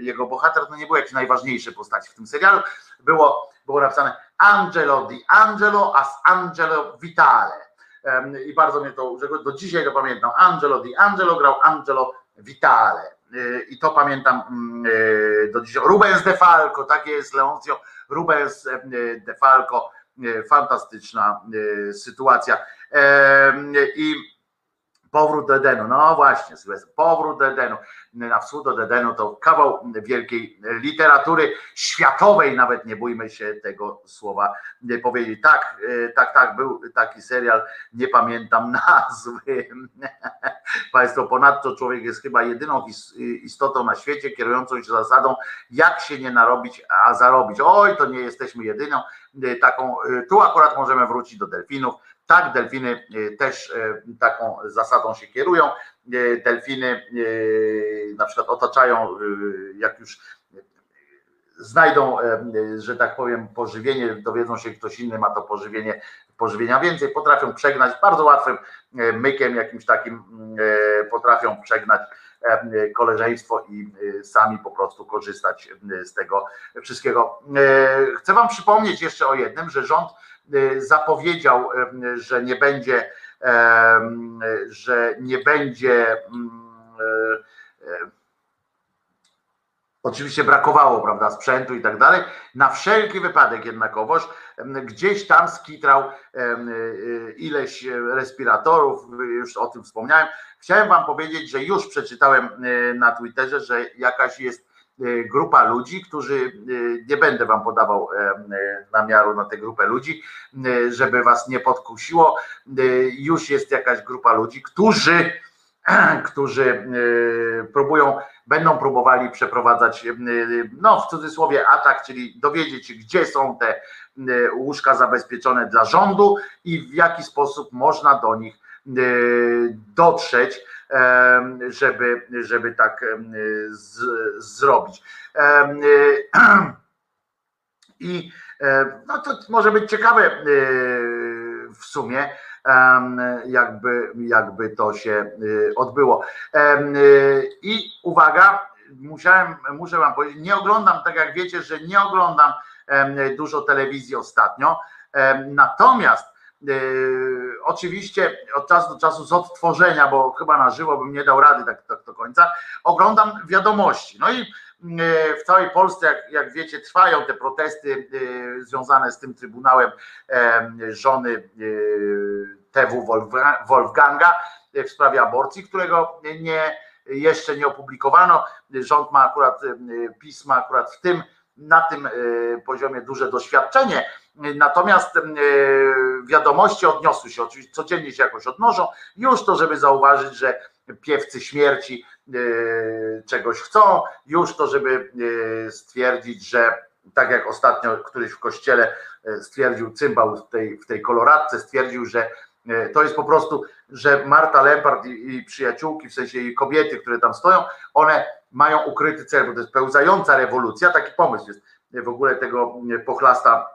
jego bohater, to nie był jakiś najważniejszy postaci w tym serialu. Było, było napisane Angelo di Angelo as Angelo Vitale. I bardzo mnie to urzekło, do dzisiaj to pamiętam. Angelo di Angelo grał Angelo Vitale. Y, I to pamiętam mm, y, do dzisiaj. Rubens De Falco, takie jest Leoncio. Rubens y, De Falco, fantastyczna sytuacja. I powrót do Edenu, no właśnie, powrót do Edenu. Na wschód od Edenu to kawał wielkiej literatury światowej, nawet nie bójmy się tego słowa powiedzieć. Tak, y, tak, tak, był taki serial, nie pamiętam nazwy. Państwo, ponadto człowiek jest chyba jedyną istotą na świecie kierującą się zasadą, jak się nie narobić, a zarobić. Oj, to nie jesteśmy jedyną y, taką. y, Tu akurat możemy wrócić do delfinów. Tak, delfiny y, też y, taką zasadą się kierują. Y, Delfiny na przykład otaczają, jak już znajdą, e, że tak powiem, pożywienie, dowiedzą się, ktoś inny ma to pożywienie, pożywienia więcej, potrafią przegnać bardzo łatwym e, mykiem, jakimś takim e, potrafią przegnać e, koleżeństwo i e, sami po prostu korzystać e, z tego wszystkiego. E, Chcę Wam przypomnieć jeszcze o jednym, że rząd e, zapowiedział, e, że nie będzie, e, że nie będzie mm, e, e, Oczywiście brakowało, prawda, sprzętu i tak dalej. Na wszelki wypadek jednakowoż gdzieś tam skitrał y, ileś respiratorów, już o tym wspomniałem. Chciałem wam powiedzieć, że już przeczytałem y, na Twitterze, że jakaś jest y, grupa ludzi, którzy, y, nie będę wam podawał e, namiaru na tę grupę ludzi, y, żeby was nie podkusiło, y, już jest jakaś grupa ludzi, którzy, którzy y, próbują, będą próbowali przeprowadzać, y, no w cudzysłowie atak, czyli dowiedzieć się, gdzie są te y, łóżka zabezpieczone dla rządu i w jaki sposób można do nich y, dotrzeć, żeby, żeby tak z, zrobić. I no to może być ciekawe w sumie, jakby, jakby to się y, odbyło. Y, I uwaga, musiałem, muszę wam powiedzieć, nie oglądam, tak jak wiecie, że nie oglądam dużo telewizji ostatnio, natomiast oczywiście od czasu do czasu z odtworzenia, bo chyba na żywo bym nie dał rady tak, tak do końca, oglądam wiadomości. No i e, w całej Polsce, jak, jak wiecie, trwają te protesty e, związane z tym Trybunałem żony TW Wolfga- Wolfganga w sprawie aborcji, którego nie, jeszcze nie opublikowano. Rząd ma akurat, pisma akurat w tym, na tym e, poziomie duże doświadczenie. Natomiast e, wiadomości odniosły się, oczywiście codziennie się jakoś odnoszą, już to, żeby zauważyć, że piewcy śmierci e, czegoś chcą, już to, żeby stwierdzić, że tak jak ostatnio któryś w kościele stwierdził cymbał w tej, w tej koloradce, stwierdził, że to jest po prostu, że Marta Lempart i, i przyjaciółki, w sensie jej kobiety, które tam stoją, one mają ukryty cel, bo to jest pełzająca rewolucja, taki pomysł jest w ogóle tego pochlasta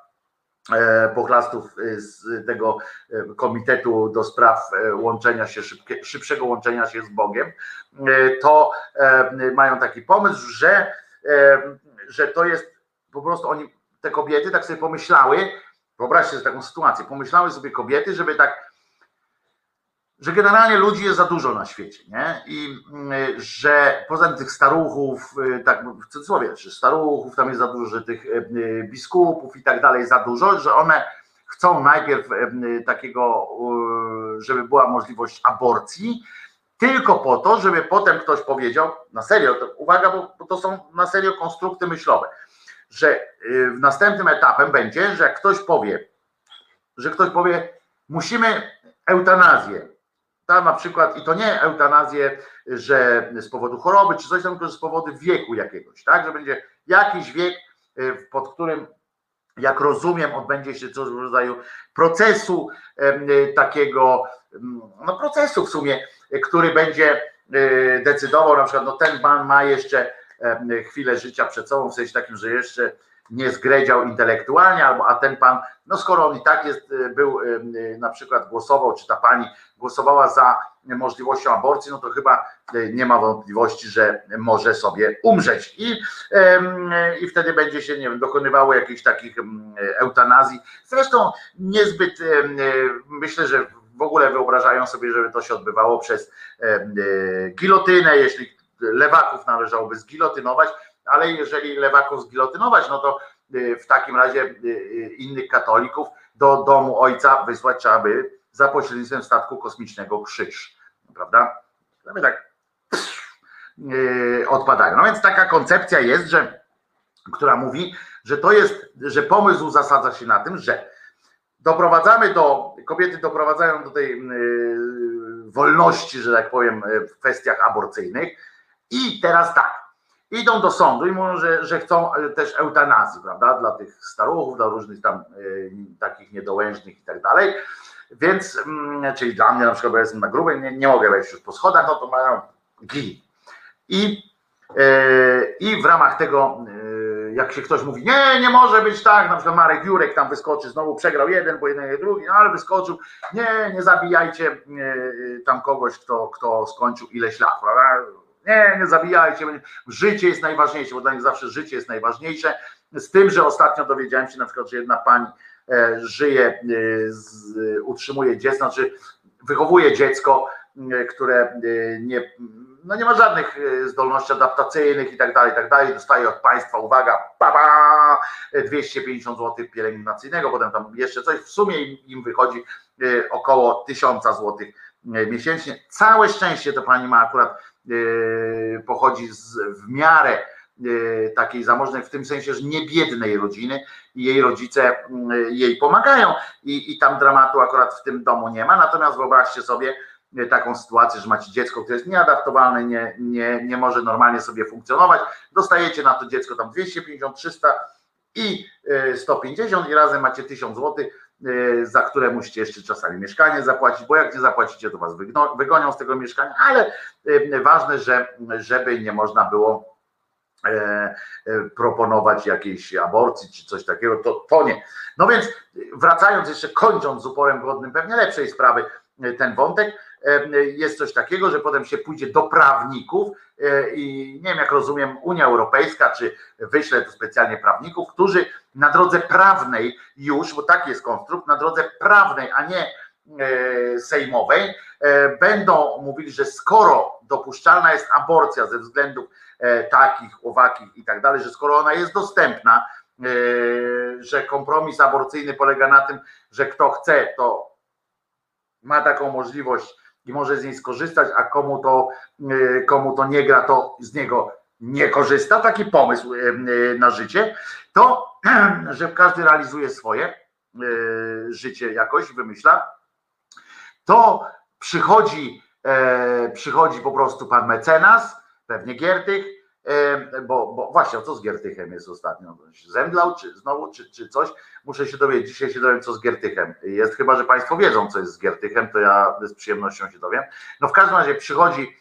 e, pochlastów e, z tego e, komitetu do spraw e, łączenia się, szybkie, szybszego łączenia się z Bogiem, e, to e, mają taki pomysł, że, e, że to jest po prostu oni, te kobiety tak sobie pomyślały, wyobraźcie sobie taką sytuację, pomyślały sobie kobiety, żeby tak że generalnie ludzi jest za dużo na świecie, nie? I mm, że poza tym tych staruchów, y, tak w cudzysłowie, że staruchów tam jest za dużo, że tych y, y, biskupów i tak dalej za dużo, że one chcą najpierw y, takiego, y, żeby była możliwość aborcji, tylko po to, żeby potem ktoś powiedział, na serio, to uwaga, bo, to są na serio konstrukty myślowe, że y, w następnym etapem będzie, że jak ktoś powie, że ktoś powie, musimy eutanazję, tam na przykład, i to nie eutanazję, że z powodu choroby czy coś tam, tylko z powodu wieku jakiegoś, tak? Że będzie jakiś wiek, y, pod którym, jak rozumiem, odbędzie się coś w rodzaju procesu y, takiego, mm, no procesu w sumie, który będzie y, decydował, na przykład, no ten pan ma jeszcze chwilę życia przed sobą, w sensie takim, że jeszcze nie zgredział intelektualnie, albo a ten pan, no skoro on i tak jest, y, był y, y, na przykład głosował, czy ta pani głosowała za możliwością aborcji, no to chyba nie ma wątpliwości, że może sobie umrzeć. I, i wtedy będzie się, nie wiem, dokonywało jakichś takich em, eutanazji. Zresztą niezbyt, myślę, że w ogóle wyobrażają sobie, żeby to się odbywało przez gilotynę, jeśli lewaków należałoby zgilotynować, ale jeżeli lewaków zgilotynować, no to y, w takim razie y, y, innych katolików do domu ojca wysłać trzeba by za pośrednictwem statku kosmicznego krzyż, prawda? Żeby tak odpadają. No więc taka koncepcja jest, że, która mówi, że to jest, że pomysł zasadza się na tym, że doprowadzamy do, kobiety doprowadzają do tej wolności, że tak powiem, w kwestiach aborcyjnych i teraz tak, idą do sądu i mówią, że, że chcą e, też eutanazji, prawda, dla tych staruchów, dla różnych tam y, takich niedołężnych i tak dalej, więc, mm, czyli dla mnie na przykład, bo jestem na grubej, nie, nie mogę wejść już po schodach, no to mają gili. I, y, I w ramach tego, y, jak się ktoś mówi, nie, nie może być tak, na przykład Marek Jurek tam wyskoczy, znowu przegrał jeden, bo jeden i drugi, no ale wyskoczył, nie, nie zabijajcie y, tam kogoś, kto, kto skończył ileś lat, prawda? Nie, nie zabijajcie. Życie jest najważniejsze, bo dla nich zawsze życie jest najważniejsze. Z tym, że ostatnio dowiedziałem się na przykład, że jedna pani e, żyje, e, utrzymuje dziecko, znaczy wychowuje dziecko, e, które nie, no nie ma żadnych zdolności adaptacyjnych i tak dalej, i tak dalej. Dostaje od państwa, uwaga, papa, 250 zł pielęgnacyjnego, potem tam jeszcze coś. W sumie im, wychodzi około 1000 zł e, miesięcznie. Całe szczęście to pani ma akurat Yy, pochodzi z w miarę takiej zamożnej, w tym sensie, że nie biednej rodziny i jej rodzice jej pomagają i, i tam dramatu akurat w tym domu nie ma, natomiast wyobraźcie sobie taką sytuację, że macie dziecko, które jest nieadaptowalne, nie, nie, nie może normalnie sobie funkcjonować, dostajecie na to dziecko tam 250, 300 i 150 i razem macie 1000 złotych. E, za które musicie jeszcze czasami mieszkanie zapłacić, bo jak nie zapłacicie, to was wygonią z tego mieszkania, ale e, ważne, że żeby nie można było e, proponować jakiejś aborcji czy coś takiego, to, to nie. No więc wracając jeszcze, kończąc z uporem godnym pewnie lepszej sprawy ten wątek, jest coś takiego, że potem się pójdzie do prawników i nie wiem jak rozumiem Unia Europejska, czy wyśle tu specjalnie prawników, którzy na drodze prawnej już, bo taki jest konstrukt, na drodze prawnej, a nie e, sejmowej, e, będą mówili, że skoro dopuszczalna jest aborcja ze względów e, takich, owakich i tak dalej, że skoro ona jest dostępna, że kompromis aborcyjny polega na tym, że kto chce, to ma taką możliwość i może z niej skorzystać, a komu to, komu to nie gra, to z niego nie korzysta, taki pomysł na życie, to że każdy realizuje swoje e, życie jakoś, wymyśla, to przychodzi, e, przychodzi po prostu pan mecenas, pewnie Giertych, e, bo, bo właśnie, co z Giertychem jest ostatnio? Zemdlał, czy znowu, czy, czy coś? Muszę się dowiedzieć, dzisiaj się dowiem, co z Giertychem jest, chyba, że Państwo wiedzą, co jest z Giertychem, to ja z przyjemnością się dowiem. No w każdym razie przychodzi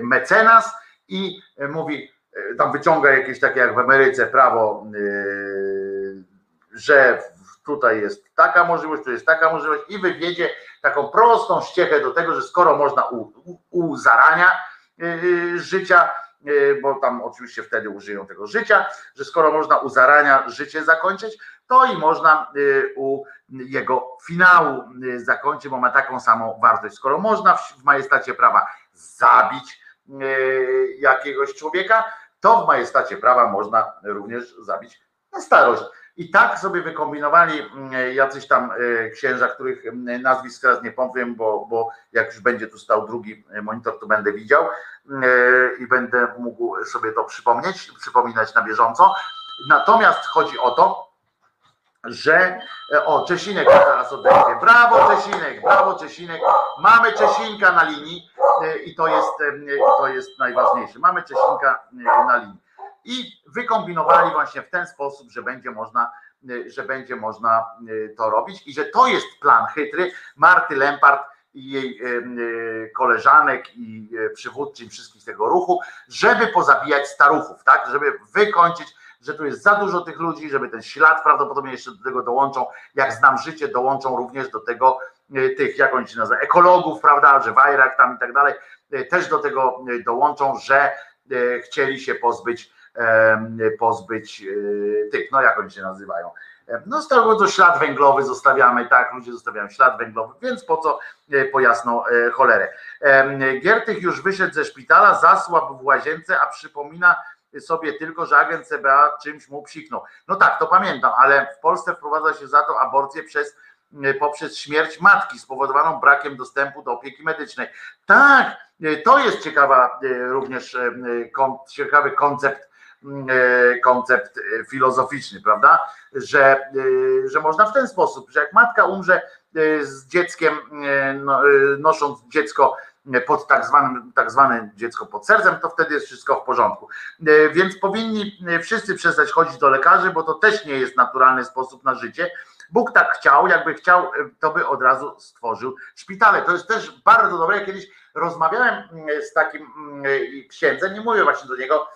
mecenas i mówi, E, tam wyciąga jakieś takie jak w Ameryce prawo, e, że tutaj jest taka możliwość, tu jest taka możliwość i wywiedzie taką prostą ściechę do tego, że skoro można u, u, u zarania e, życia, bo tam oczywiście wtedy użyją tego życia, że skoro można u zarania życie zakończyć, to i można u jego finału zakończyć, bo ma taką samą wartość. Skoro można w majestacie prawa zabić jakiegoś człowieka, to w majestacie prawa można również zabić na starość. I tak sobie wykombinowali mm, jacyś tam e, księża, których mm, nazwisk teraz nie powiem, bo, bo jak już będzie tu stał drugi monitor, to będę widział mm, e, i będę mógł sobie to przypomnieć, przypominać na bieżąco. Natomiast chodzi o to, że e, o Czesinek teraz odejdzie. Brawo Czesinek, brawo Czesinek. Mamy Czesinka na linii i to jest, to jest najważniejsze. Mamy Czesinka na linii. I wykombinowali właśnie w ten sposób, że będzie można, że będzie można to robić i że to jest plan chytry Marty Lempart i jej koleżanek i przywódczyń wszystkich tego ruchu, żeby pozabijać staruchów, tak, żeby wykończyć że tu jest za dużo tych ludzi, żeby ten ślad prawdopodobnie jeszcze do tego dołączą, jak znam życie, dołączą również do tego e, tych, jak oni się nazywa, ekologów, prawda, że Wajrak tam i tak dalej, e, też do tego e, dołączą, że chcieli się pozbyć, pozbyć tych, no jak oni się nazywają, no z tego to ślad węglowy zostawiamy, tak, ludzie zostawiają ślad węglowy, więc po co po jasną cholerę. Giertych już wyszedł ze szpitala, zasłabł w łazience, a przypomina sobie tylko, że agent CBA czymś mu psiknął. No tak, to pamiętam, ale w Polsce wprowadza się za to aborcję przez e, poprzez śmierć matki spowodowaną brakiem dostępu do opieki medycznej. Tak, e, to jest ciekawa e, również ciekawy koncept koncept filozoficzny, prawda? Że, że można w ten sposób, że jak matka umrze z dzieckiem, no, nosząc dziecko pod tak zwanym, tak zwane dziecko pod sercem, to wtedy jest wszystko w porządku. E, więc powinni e, wszyscy przestać chodzić do lekarzy, bo to też nie jest naturalny sposób na życie. Bóg tak chciał, jakby chciał, e, to by od razu stworzył szpitale. To jest też bardzo dobre. Ja kiedyś rozmawiałem mm, z takim mm, księdzem, nie mówię właśnie do niego,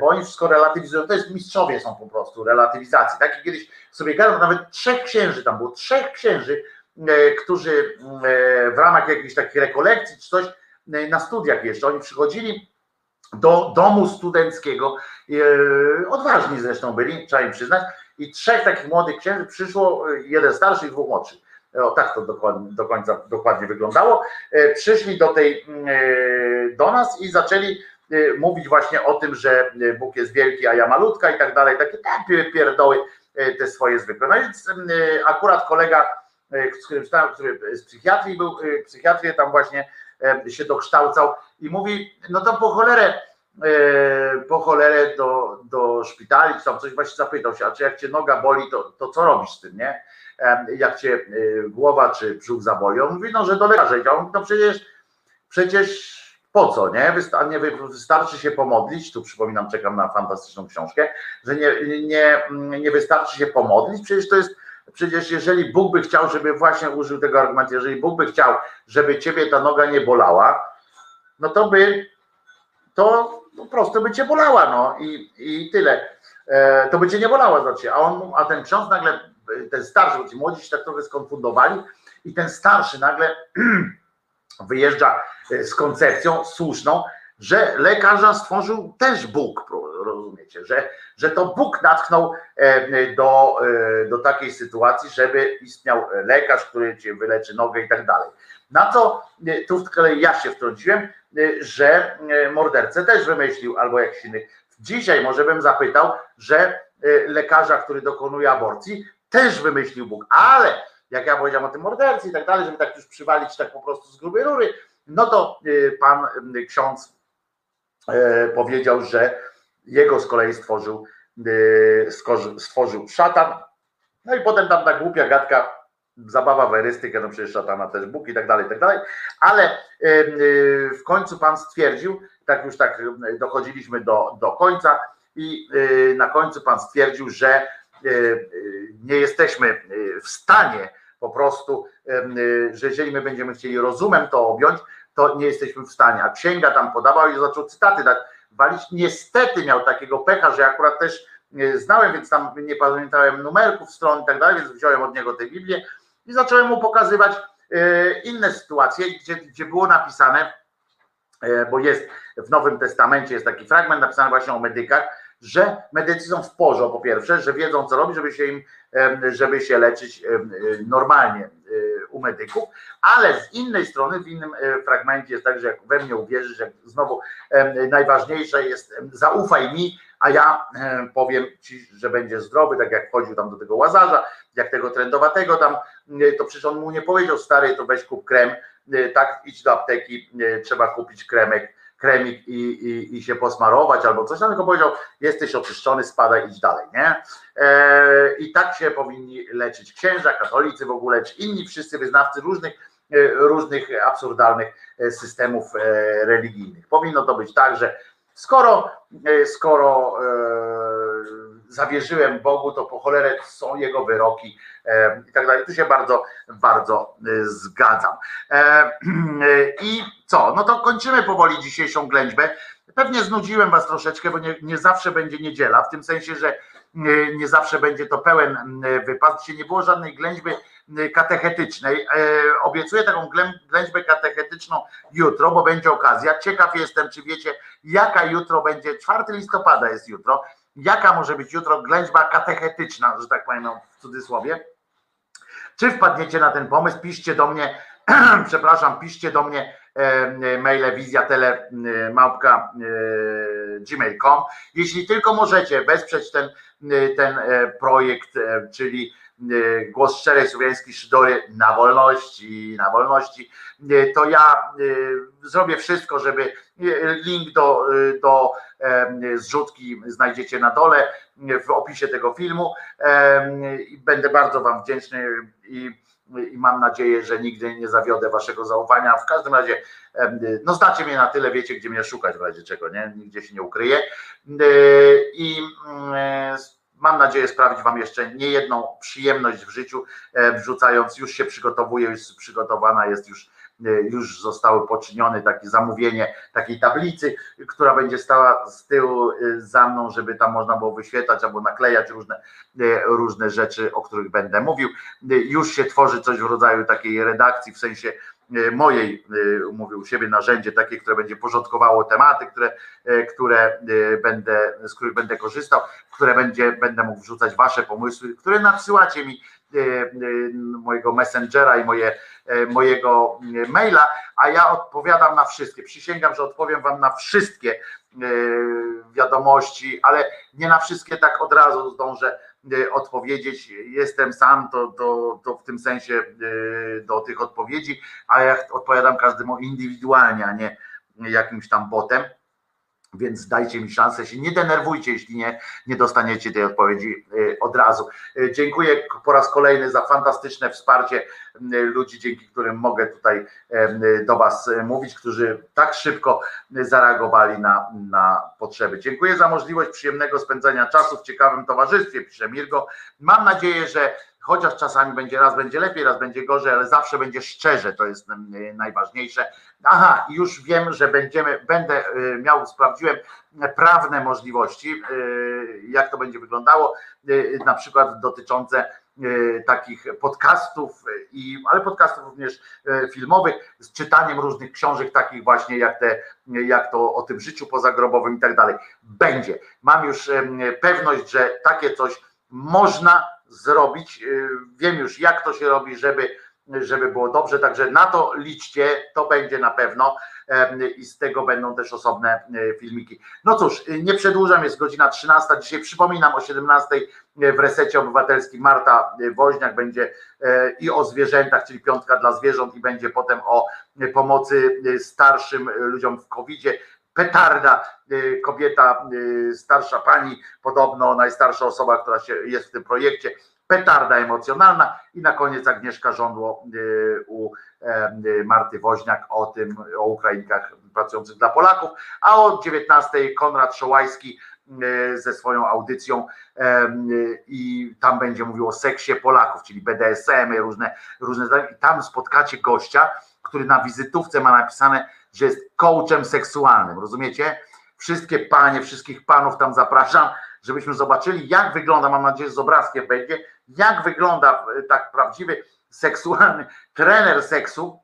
bo oni wszystko relatywizują. To jest mistrzowie są po prostu relatywizacji. Tak? I kiedyś sobie gadał, nawet trzech księży tam było, trzech księży, E, którzy e, w ramach jakiejś takich rekolekcji czy coś e, na studiach jeszcze, oni przychodzili do domu studenckiego, odważni zresztą byli, trzeba im przyznać, i trzech takich młodych księży przyszło, jeden starszy i dwóch młodszych. O, tak to dokładnie, do końca dokładnie wyglądało. Przyszli do tej, do nas i zaczęli mówić właśnie o tym, że Bóg jest wielki, a ja malutka i tak dalej, takie tak pierdoły te swoje zwykłe. No więc akurat kolega E, który z psychiatrii był, e, psychiatrię tam właśnie e, się dokształcał i mówi, no to po cholerę, e, po cholerę do, do szpitali, czy tam coś właśnie zapytał się, a czy jak cię noga boli, to, to co robisz z tym, nie? E, Jak cię e, głowa czy brzuch zaboli? On mówi, no, że do lekarza. A on mówi, no przecież, przecież po co, nie? Wysta- nie wy- Wystarczy się pomodlić, tu przypominam, czekam na fantastyczną książkę, że nie, nie, nie wystarczy się pomodlić, przecież to jest, przecież jeżeli Bóg by chciał, żeby właśnie użył tego argumentu, jeżeli Bóg by chciał, żeby ciebie ta noga nie bolała, no to by, to po prostu by cię bolała, no i, i tyle. E, to by cię nie bolała, znaczy, a, on, a ten ksiądz nagle, ten starszy, bo ci młodzi się tak trochę skonfundowali i ten starszy nagle wyjeżdża e, z koncepcją słuszną, że lekarza stworzył też Bóg, rozumiecie, że, że to Bóg natknął e, do, e, do takiej sytuacji, żeby istniał lekarz, który cię wyleczy nogę i tak dalej. Na co e, tu z kolei ja się wtrąciłem, że mordercę też wymyślił albo jakiś inny. Dzisiaj może bym zapytał, że lekarza, który dokonuje aborcji, też wymyślił Bóg, ale jak ja powiedziałem o tym mordercy i tak dalej, żeby tak już przywalić tak po prostu z grubej rury, no to pan ksiądz powiedział, że jego z kolei stworzył, y, stworzył szatan. No i potem tam ta głupia gadka, zabawa w erystykę, no przecież szatana też Bóg i tak dalej, i tak dalej. Ale y, y, w końcu pan stwierdził, tak już tak dochodziliśmy do, do końca i na końcu pan stwierdził, że nie jesteśmy w stanie po prostu, że jeżeli my będziemy chcieli rozumem to objąć, to nie jesteśmy w stanie. A księga tam podawał i zaczął cytaty dać. Walić niestety miał takiego pecha, że akurat też e, znałem, więc tam nie pamiętałem numerków stron i tak dalej, więc wziąłem od niego tę Biblię i zacząłem mu pokazywać e, inne sytuacje, gdzie, gdzie było napisane, e, bo jest w Nowym Testamencie jest taki fragment napisany właśnie o medykach, że medycy są w porządku, po pierwsze, że wiedzą co robić, żeby się im, żeby się leczyć normalnie u medyków, ale z innej strony, w innym e, fragmencie jest tak, że jak we mnie uwierzysz, jak znowu em, najważniejsze jest zaufaj mi, a ja em, powiem ci, że będzie zdrowy, tak jak chodził tam do tego łazarza, jak tego trendowatego tam, e, to przecież on mu nie powiedział, stary, to weź kup krem, e, tak, idź do apteki, e, trzeba kupić kremek, kremik i, i, i się posmarować albo coś, tam, tylko powiedział, jesteś oczyszczony, spadaj, idź dalej, nie? E, I tak się powinni leczyć księża, katolicy w ogóle, czy inni wszyscy wyznawcy różnych, e, różnych absurdalnych e, systemów religijnych. Powinno to być tak, że skoro, skoro zawierzyłem Bogu, to po cholerę są jego wyroki i tak dalej. Tu się bardzo, bardzo e, zgadzam. E, I co? No to kończymy powoli dzisiejszą ględźbę. Pewnie znudziłem was troszeczkę, bo nie, nie zawsze będzie niedziela, w tym sensie, że nie, nie zawsze będzie to pełen mm, wypad. Dzisiaj nie było żadnej ględźby katechetycznej. E, Obiecuję taką glę- ględźbę katechetyczną jutro, bo będzie okazja. Ciekaw jestem, czy wiecie, jaka jutro będzie, 4 listopada jest jutro, jaka może być jutro ględźba katechetyczna, że tak powiem w cudzysłowie. Czy wpadniecie na ten pomysł? Piszcie do mnie, przepraszam, piszcie do mnie e, maile e, małpka e, gmail.com. Jeśli tylko możecie wesprzeć ten, e, ten e, projekt, e, czyli e, głos szczerej słowiańskiej szydory na wolności, na wolności, e, to ja e, zrobię wszystko, żeby link do, do zrzutki znajdziecie na dole w opisie tego filmu będę bardzo Wam wdzięczny i i mam nadzieję, że nigdy nie zawiodę waszego zaufania. W każdym razie, no znacie mnie na tyle, wiecie, gdzie mnie szukać w razie czego, nie? Nigdzie się nie ukryję. I mam nadzieję sprawić wam jeszcze niejedną przyjemność w życiu, e, wrzucając, już się przygotowuję, już przygotowana jest już e, już zostały poczynione takie zamówienie takiej tablicy, która będzie stała z tyłu e, za mną, żeby tam można było wyświetlać albo naklejać różne, różne rzeczy, o których będę mówił. Już się tworzy coś w rodzaju takiej redakcji, w sensie mojej, e, mówię u siebie narzędzie takie, które będzie porządkowało tematy, które, e, które e, będę, z których będę korzystał, które będzie, będę mógł wrzucać wasze pomysły, które nadsyłacie mi e, e, mojego messengera i moje, e, mojego e, maila, a ja odpowiadam na wszystkie. Przysięgam, że odpowiem wam na wszystkie e, wiadomości, ale nie na wszystkie tak od razu zdążę e, odpowiedzieć. Jestem sam, to, to, to w tym sensie e, do tych odpowiedzi, ale ja odpowiadam każdemu indywidualnie, a nie jakimś tam botem. Więc dajcie mi szansę, się nie denerwujcie, jeśli nie, nie dostaniecie tej odpowiedzi y, od razu. Y, Dziękuję po raz kolejny za fantastyczne wsparcie y, ludzi, dzięki którym mogę tutaj do Was mówić, którzy tak szybko zareagowali na, na potrzeby. Dziękuję za możliwość przyjemnego spędzania czasu w ciekawym towarzystwie, pisze Mirgo. Mam nadzieję, że chociaż czasami będzie raz będzie lepiej, raz będzie gorzej, ale zawsze będzie szczerze, to jest y, najważniejsze. Aha, już wiem, że będziemy, będę y, miał, sprawdziłem prawne możliwości, y, jak to będzie wyglądało, na przykład dotyczące takich podcastów, i, ale podcastów również filmowych, z czytaniem różnych książek, takich właśnie jak te, jak to o tym życiu pozagrobowym i tak dalej. Będzie. Mam już pewność, że takie coś można zrobić. Y, Wiem już, jak to się robi, żeby, żeby było dobrze, także na to liczcie, to będzie na pewno i z tego będą też osobne y, filmiki. No cóż, y, nie przedłużam, jest godzina 13. Dzisiaj przypominam o 17 w resecie obywatelskim Marta Woźniak będzie e, i o zwierzętach, czyli piątka dla zwierząt i będzie potem o pomocy starszym ludziom w COVID-zie. Petarda, y, kobieta, y, starsza pani, podobno najstarsza osoba, która się jest w tym projekcie, petarda emocjonalna i na koniec Agnieszka Żądło y, u e, Marty Woźniak o tym, o Ukrainkach pracujących dla Polaków, a o 19 Konrad Szołajski ze swoją audycją i tam będzie mówił o seksie Polaków, czyli BDSM, różne, różne zdania. i tam spotkacie gościa, który na wizytówce ma napisane, że jest coachem seksualnym, rozumiecie? Wszystkie panie, wszystkich panów tam zapraszam, żebyśmy zobaczyli, jak wygląda, mam nadzieję, że z obrazkiem będzie, jak wygląda e, tak prawdziwy seksualny trener seksu.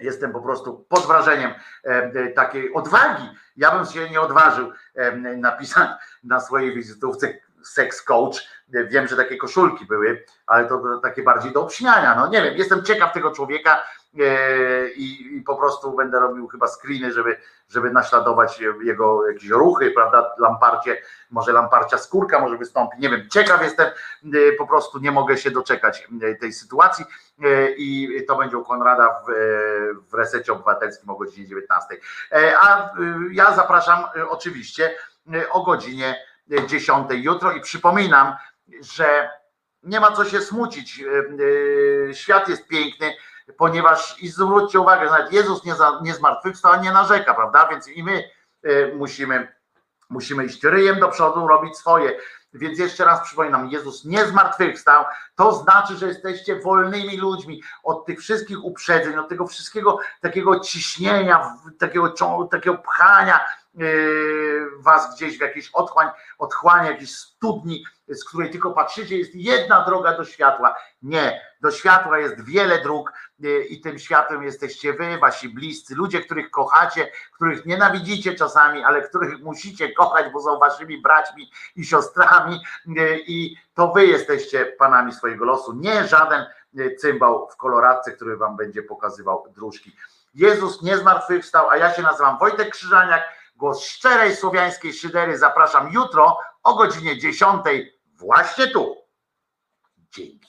Jestem po prostu pod wrażeniem e, e, takiej odwagi. Ja bym się nie odważył napisać na swojej wizytówce sex coach. Wiem, że takie koszulki były, ale to, takie bardziej do obśmiania. No nie wiem, jestem ciekaw tego człowieka i, i po prostu będę robił chyba screeny, żeby, żeby naśladować jego jakieś ruchy, prawda? Lamparcie, może lamparcia skórka może wystąpi, nie wiem. Ciekaw jestem, e, po prostu nie mogę się doczekać e, tej sytuacji e, i to będzie u Konrada w, e, w resecie obywatelskim o godzinie 19. E, A e, ja zapraszam e, oczywiście e, o godzinie 10 jutro i przypominam, że nie ma co się smucić. E, e, Świat jest piękny, ponieważ i zwróćcie uwagę, że nawet Jezus nie, za, nie zmartwychwstał, nie narzeka, prawda? Więc i my e, musimy, musimy iść ryjem do przodu, robić swoje. Więc jeszcze raz przypominam, Jezus nie zmartwychwstał, to znaczy, że jesteście wolnymi ludźmi od tych wszystkich uprzedzeń, od tego wszystkiego takiego ciśnienia, takiego, takiego pchania was gdzieś w jakieś otchłań, otchłanie, jakiejś studni, z której tylko patrzycie, jest jedna droga do światła. Nie, do światła jest wiele dróg yy, i tym światłem jesteście wy, wasi bliscy, ludzie, których kochacie, których nienawidzicie czasami, ale których musicie kochać, bo są waszymi braćmi i siostrami yy, i to wy jesteście panami swojego losu, nie żaden yy, cymbał w koloradce, który wam będzie pokazywał dróżki. Jezus nie zmartwychwstał, a ja się nazywam Wojtek Krzyżaniak, głos szczerej słowiańskiej szydery. Zapraszam jutro o godzinie 10 właśnie tu. Dzięki.